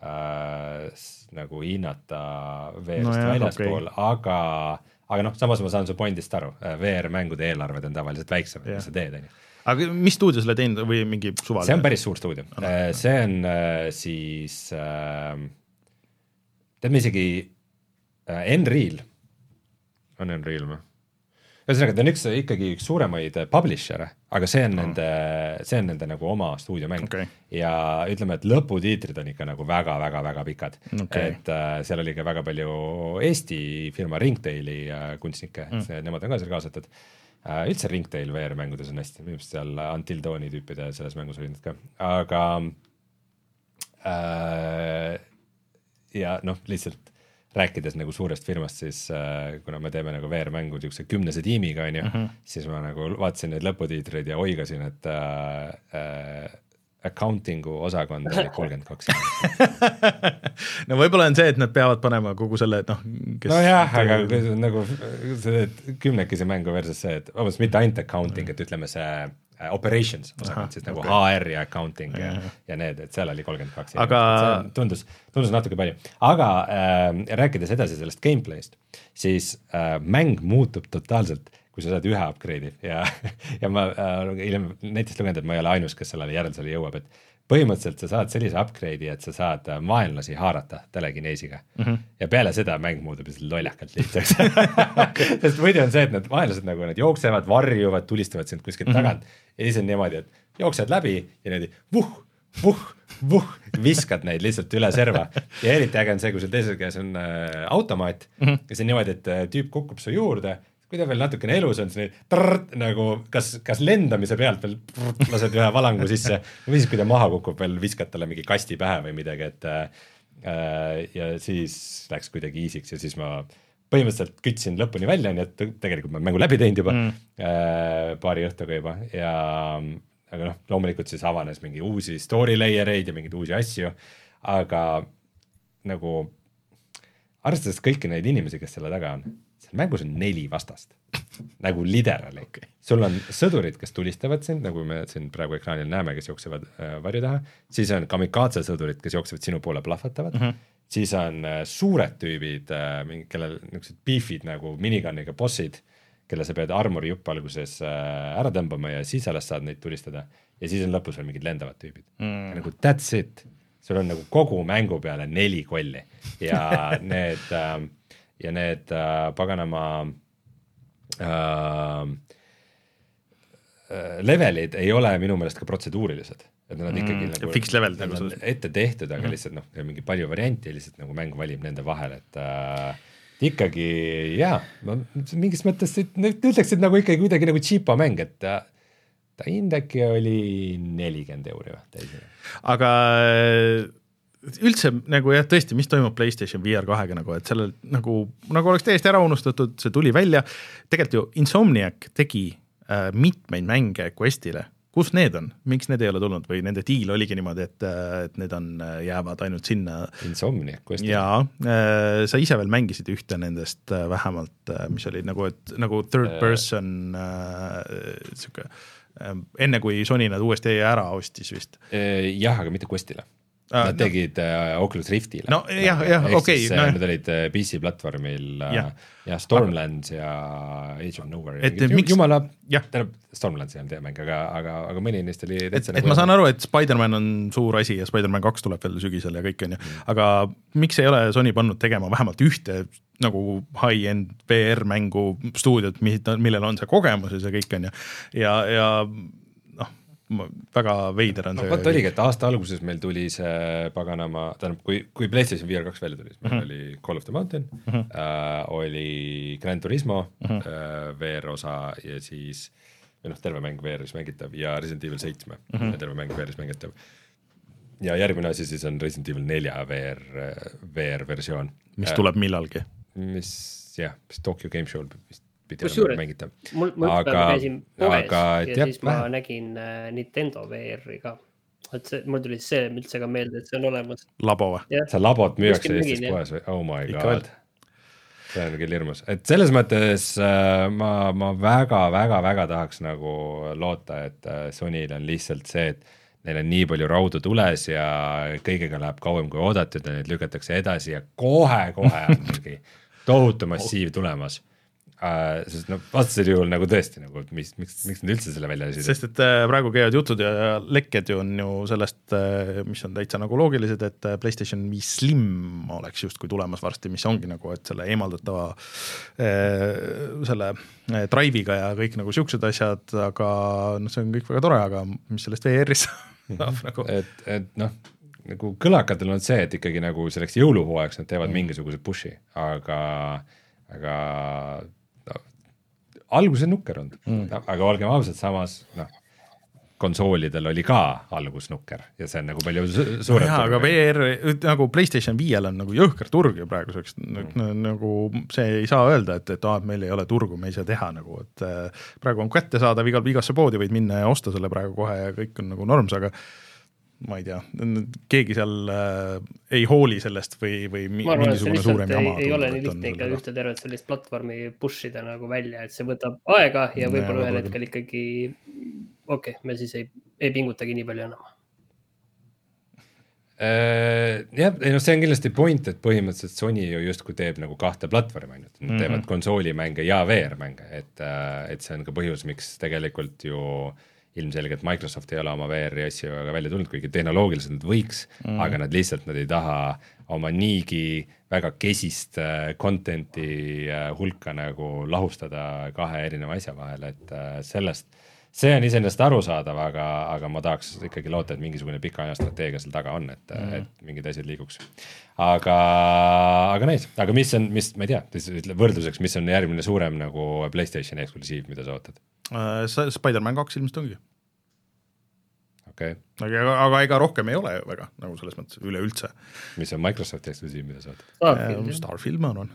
äh, nagu hinnata VR-ist no väljaspool okay., aga aga noh, samas ma saan su pointist aru, äh, VR-mängude eelarved on tavaliselt väiksemad, mis sa teed, on ju aga mis stuudio selle teinud või mingi suvaline? see on päris suur stuudio oh,, see on äh, siis äh,, tead me isegi äh,, Enreal, on Enreal või? ühesõnaga, ta on üks ikkagi üks suuremaid publisher'e, aga see on oh. nende, see on nende nagu oma stuudiomäng okay. ja ütleme, et lõputiitrid on ikka nagu väga-väga-väga pikad okay.. et äh, seal oli ka väga palju Eesti firma Ringtaili äh, kunstnikke mm., nemad on ka seal kaasatud äh,. Üldse Ringtail VR-mängudes on hästi, minu arust seal Until Dawni tüüpide selles mängus olid nad ka, aga äh, ja noh, lihtsalt rääkides nagu suurest firmast, siis äh, kuna me teeme nagu VR-mängu niisuguse kümnese tiimiga, on ju, mhm. siis ma nagu vaatasin neid lõputiitreid ja oigasin, et äh, äh, accounting'u osakond oli kolmkümmend kaks inimest no võib-olla on see, et nad peavad panema kogu selle, et noh. nojah, aga nagu see kümnekesi mängu versus see, et vabandust, mitte ainult accounting, et ütleme see Äh, operations osakond, siis nagu okay. HR ja accounting ja, ja, ja need, et seal oli kolmkümmend kaks aga... tundus, tundus natuke palju, aga äh, rääkides edasi sellest gameplay'st, siis äh, mäng muutub totaalselt, kui sa saad ühe upgrade'i ja, ja ma äh, hiljem netist lugenud, et ma ei ole ainus, kes sellele järeldusele jõuab, et põhimõtteliselt sa saad sellise upgrade'i, et sa saad äh, vaenlasi haarata telekineesiga mm. -hmm. ja peale seda mäng muutub lihtsalt lollakalt lihtsaks sest muidu on see, et need vaenlased nagu nad jooksevad, varjuvad, tulistavad sind kuskilt mm -hmm. tagant ja siis on niimoodi, et jooksed läbi ja niimoodi vuh, vuh, vuh, viskad neid lihtsalt üle serva ja eriti äge on see, kui sul teises käes on äh, automaat mm -hmm. ja see on niimoodi, et äh, tüüp kukub su juurde kui ta veel natukene elus on, siis trrrt, nagu kas, kas lendamise pealt veel trrrt, lased ühe valangu sisse või siis, kui ta maha kukub, veel viskad talle mingi kasti pähe või midagi, et äh, ja siis läks kuidagi easy'ks ja siis ma põhimõtteliselt kütsin lõpuni välja, nii et tegelikult ma olen mängu läbi teinud juba mm. äh, paari õhtuga juba ja aga noh, loomulikult siis avanes mingi uusi story layer eid ja mingeid uusi asju, aga nagu arvestades kõiki neid inimesi, kes selle taga on mängus on neli vastast. Nagu literally. Okay.. sul on sõdurid, kes tulistavad sind, nagu me siin praegu ekraanil näeme, kes jooksevad äh, varju taha, siis on kamikaatse sõdurid, kes jooksevad sinu poole, plahvatavad. Mm, -hmm. siis on äh, suured tüübid äh,, kellel niisugused beef'id nagu minigun'iga bossid, kelle sa pead armori jupp alguses äh, ära tõmbama ja siis alles saad neid tulistada. Ja siis on lõpus veel mingid lendavad tüübid. Mm.. nagu that's it, sul on nagu kogu mängu peale neli kolli. Ja need äh, ja need äh, paganama äh, äh, levelid ei ole minu meelest ka protseduurilised. et nad ikkagi Mm, nagu fixed level nagu selles- ette tehtud, aga lihtsalt noh, mingi palju variante lihtsalt nagu mäng valib nende vahel, et äh, ikkagi jaa, ma mingis mõttes üt- ütleks, et nagu ikkagi kuidagi nagu cheapo mäng, et ta, ta hind äkki oli nelikümmend euri või aga äh, üldse nagu jah, tõesti, mis toimub PlayStation VR kahega nagu, et sellel nagu, nagu oleks täiesti ära unustatud, see tuli välja, tegelikult ju Insomniac tegi äh, mitmeid mänge Questile, kus need on, miks need ei ole tulnud või nende diil oligi niimoodi, et, äh, et need on, jäävad ainult sinna Insomniac quest. jaa äh,, sa ise veel mängisid ühte nendest äh, vähemalt äh,, mis oli nagu, et nagu third Äh. person äh, sihuke äh, enne kui Sony nad uuesti ära ostis vist. jah, aga mitte Questile. Ah, Nad no. tegid äh, Oculus Riftile. No jah, jah, okei, no, no- Need olid äh, PC platvormil äh, Jah. ja Stormlands ja Age of Nowhere. Et miks- jumala, tähendab Stormlands ei olnud hea mäng, aga, aga, aga mõni neist oli et, täitsa et ma saan aru, et Spider-man on suur asi ja Spider-man kaks tuleb veel sügisel ja kõik on ju, aga miks ei ole Sony pannud tegema vähemalt ühte nagu high-end VR-mängu stuudiot, millel on see kogemus ja see kõik on ju, ja, ja noh, väga veider on no see. vot oligi, et aasta alguses meil tuli see paganama, tähendab, kui, kui PlayStation VR kaks välja tuli, siis meil Mhm. oli Call of the Mountain mm, -hmm. äh, oli Gran Turismo mm -hmm. äh, VR osa ja siis või noh, terve mäng VR-is mängitav ja Resident Evil seitsme mm -hmm. terve mäng VR-is mängitav. ja järgmine asi siis on Resident Evil nelja VR, VR versioon. mis tuleb millalgi. mis jah, mis Tokyo Game Show'l vist pidi olema mängitav. mul, ma üks Aga- päev käisin poes aga ja jah, siis ma vähe. nägin äh, Nintendo VR-i ka. et see, mul tuli see üldse ka meelde, et see on olemas. labo või? see labot müüakse Eestis poes või, oh my god. see on küll hirmus, et selles mõttes äh, ma, ma väga-väga-väga tahaks nagu loota, et äh, Sonyl on lihtsalt see, et neil on nii palju raudu tules ja kõigega läheb kauem kui oodatud ja neid lükatakse edasi ja kohe-kohe on mingi tohutu massiiv tulemas äh, sest noh, vastasel juhul nagu tõesti nagu, et mis, miks, miks nad üldse selle välja lasid, sest et äh, praegu käivad jutud ja lekked ju on ju sellest, mis on täitsa nagu loogilised, et äh, PlayStation viis Slim oleks justkui tulemas varsti, mis ongi nagu, et selle eemaldatava äh, selle äh, drive'iga ja kõik nagu siuksed asjad, aga noh, see on kõik väga tore, aga mis sellest VR-is saab nagu? Et, et noh, nagu kõlakatel on see, et ikkagi nagu selleks jõuluhooajaks nad teevad mm. mingisuguse push'i, aga, aga no, algus on nukker olnud mm., aga olgem ausad, samas noh, konsoolidel oli ka algus nukker ja see on nagu palju su suurem jaa, aga. VR nagu PlayStation viiel on nagu jõhker turg ju praeguseks mm., nagu see ei saa öelda, et, et aa, et meil ei ole turgu, me ei saa teha nagu, et äh, praegu on kättesaadav igal, igasse poodi võid minna ja osta selle praegu kohe ja kõik on nagu norms, aga ma ei tea, keegi seal äh, ei hooli sellest või, või mi- ma arvan, et see mingisugune lihtsalt suurem ei, jama ei ole nii lihtne ikka sellega. ühte tervet sellist platvormi push ida nagu välja, et see võtab aega ja võib-olla ühel hetkel ikkagi okei okay,, me siis ei, ei pingutagi nii palju enam Äh, jah, ei noh, see on kindlasti point, et põhimõtteliselt Sony ju justkui teeb nagu kahte platvormi ainult, nad mm. -hmm. teevad konsoolimänge ja VR-mänge, et, et see on ka põhjus, miks tegelikult ju ilmselgelt Microsoft ei ole oma VR-i asju väga välja tulnud, kuigi tehnoloogiliselt nad võiks mm, aga nad lihtsalt, nad ei taha oma niigi väga kesist äh, content'i äh, hulka nagu lahustada kahe erineva asja vahel, et äh, sellest see on iseenesest arusaadav, aga, aga ma tahaks ikkagi loota, et mingisugune pikaajaline strateegia seal taga on, et mm, -hmm. et mingid asjad liiguks. aga, aga nice, aga mis on, mis, ma ei tea, ütle võrdluseks, mis on järgmine suurem nagu Playstationi eksklusiiv, mida sa ootad? See Spider-man kaks ilmselt ongi okei okay., aga, aga ega rohkem ei ole väga nagu selles mõttes üleüldse mis on Microsofti eksklusiiv, mida sa ootad? Starfield, ma arvan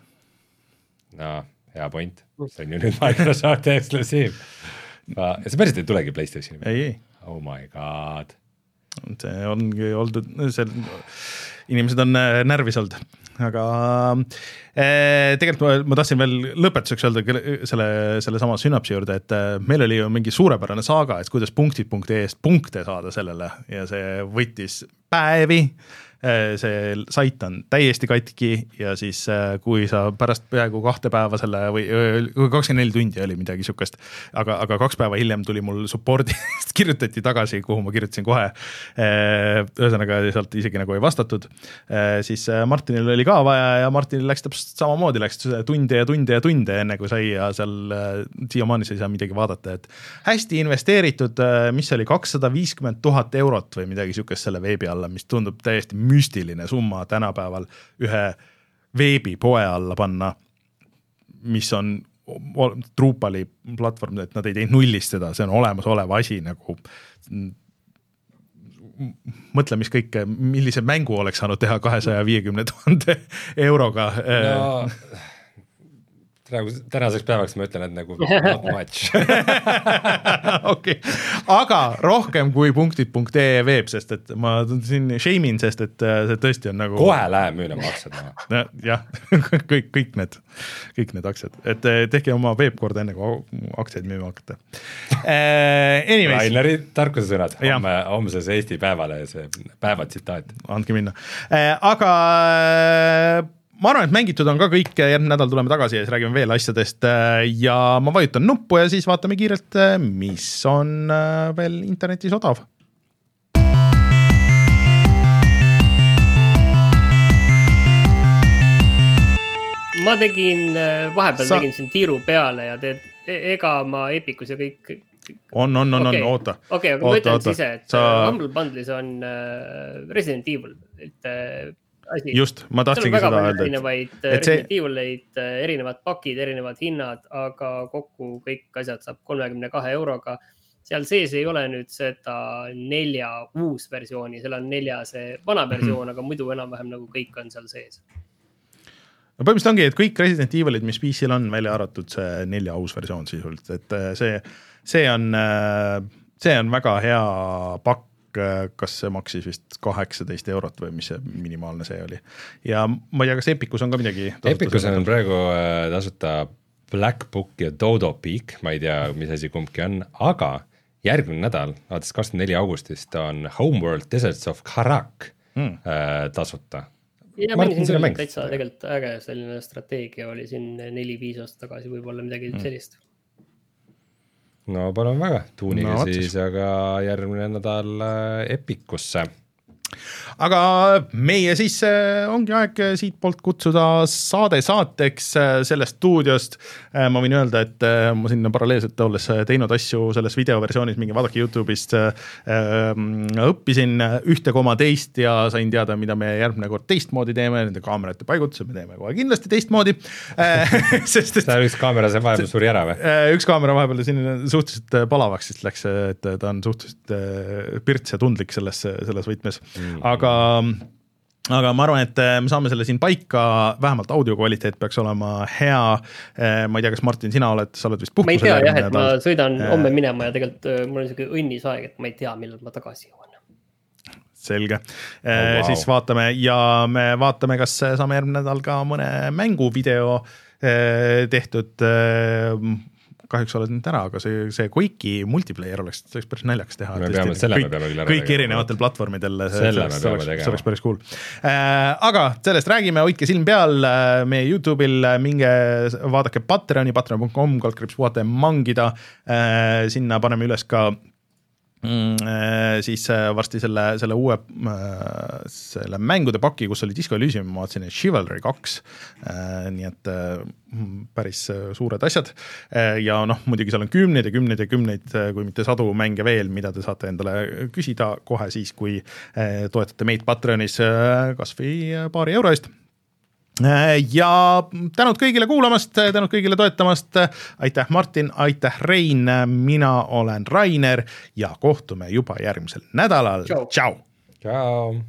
no hea point, see on ju nüüd Microsofti eksklusiiv. Ja see päriselt ei tulegi Playstationi peale? ei, ei Oh my god. see ongi oldud, see, inimesed on äh, närvis olnud, aga äh, tegelikult ma, ma tahtsin veel lõpetuseks öelda selle, sellesama sünapsi juurde, et äh, meil oli ju mingi suurepärane saaga, et kuidas punktid punkti eest punkte saada sellele ja see võttis päevi see sait on täiesti katki ja siis, äh, kui sa pärast peaaegu kahte päeva selle või kakskümmend neli tundi oli midagi sihukest, aga, aga kaks päeva hiljem tuli mul support'ist kirjutati tagasi, kuhu ma kirjutasin kohe. Äh, ühesõnaga sealt isegi nagu ei vastatud. siis Martinil oli ka vaja ja Martinil läks täpselt samamoodi, läks tunde ja tunde ja tunde, enne kui sai ja seal siiamaani sa ei saa midagi vaadata, et hästi investeeritud, mis see oli, kakssada viiskümmend tuhat eurot või midagi sihukest selle veebi alla, mis tundub täiesti müstiline summa tänapäeval ühe veebipoe alla panna, mis on Drupali platvorm, et nad ei teinud nullist seda, see on olemasolev asi nagu mõtle, mis kõike, millise mängu oleks saanud teha kahesaja viiekümne tuhande euroga no praegu, tänaseks päevaks ma ütlen, et nagu not much okei, aga rohkem kui punktid.ee veeb, sest et ma siin shame in, sest et äh, see tõesti on nagu. kohe läheb müüma aktsiad maha. jah, kõik, kõik need, kõik need aktsiad, et äh, tehke oma veeb korda, enne kui aktsiaid müüma hakkate uh,. Raineri tarkusesõnad homme, homses Eesti Päevalehes, päevatsitaat. andke minna uh,, aga ma arvan, et mängitud on ka kõik, järgmine nädal tuleme tagasi ja siis räägime veel asjadest äh, ja ma vajutan nuppu ja siis vaatame kiirelt, äh, mis on veel internetis odav. ma tegin, vahepeal Sa... tegin siin tiiru peale ja teed, e-, ega ma Epicus ja kõik on, on, on okay., on, oota. okei okay,, aga ma ütlen siis ise, et Sa... Humble Bundle'is on Resident Evil, et asi. just, ma tahtsingi seda öelda. erinevaid Resident Evil'eid, äh, erinevad pakid, erinevad hinnad, aga kokku kõik asjad saab kolmekümne kahe euroga. seal sees ei ole nüüd seda nelja uus versiooni, seal on nelja see vana mhm. versioon mm, -hmm. aga muidu enam-vähem nagu kõik on seal sees no põhimõtteliselt ongi, et kõik Resident Evilid, mis PC-l on, välja arvatud see nelja uus versioon sisuliselt, et äh, see, see on, äh, see on väga hea pakk kas see maksis vist kaheksateist eurot või mis see minimaalne see oli. ja ma ei tea, kas Epicus on ka midagi. Epicus on praegu äh, tasuta Black Book ja Dodo Peak, ma ei tea, mis asi kumbki on, aga järgmine nädal, alates kakskümmend neli augustist on Homeworld Deserts of Karak mm. äh, tasuta. ja mängisin küll, täitsa tegelikult äge selline strateegia oli siin neli-viis aastat tagasi võib-olla midagi mm. sellist no palun väga, tuunige no, siis aga järgmine nädal äh, Epicusse aga meie siis äh, ongi aeg äh, siitpoolt kutsuda saade saateks äh, sellest stuudiost. ma võin öelda, et ma sinna paralleelselt olles teinud asju selles videoversioonis, minge vaadake Youtube'ist. õppisin ühte koma teist ja sain teada, mida me järgmine kord teistmoodi teeme, nende kaamerate paigutuse me teeme kohe kindlasti teistmoodi sest et. üks kaamera seal vahepeal suri ära või? üks kaamera vahepeal siin suhteliselt palavaks siis läks, et ta on suhteliselt pirts ja tundlik selles, selles võtmes aga aga ma arvan, et äh, me saame selle siin paika, vähemalt audio kvaliteet peaks olema hea. Äh, ma ei tea, kas Martin, sina oled, sa oled vist puhkusel? ma ei tea jah, et ma sõidan äh, homme minema ja tegelikult mul on sihuke õnnis aeg, et ma ei tea, millal ma tagasi jõuan selge oh,, wow. siis vaatame ja me vaatame, kas saame järgmine nädal ka mõne mänguvideo tehtud kahjuks oled nüüd ära, aga see, see Quake'i multiplayer oleks, see oleks päris naljakas teha. kõik, kõik erinevatel platvormidel, see, see, see oleks, see oleks päris cool äh,. aga sellest räägime, hoidke silm peal äh, meie Youtube'il, äh, minge vaadake Patreoni, patreon.com, kaldkriips puhata ja mangida äh,. sinna paneme üles ka Mm, äh, siis äh, varsti selle, selle uue äh, selle mängude paki, kus oli Disco Elysium, ma vaatasin Chivalry kaks, nii et päris suured asjad. ja noh, muidugi seal on kümneid ja kümneid ja kümneid, kui mitte sadu mänge veel, mida te saate endale küsida kohe siis, kui toetate meid Patreonis kas või paari euro eest ja tänud kõigile kuulamast, tänud kõigile toetamast. aitäh, Martin, aitäh, Rein, mina olen Rainer ja kohtume juba järgmisel nädalal. tšau. tšau.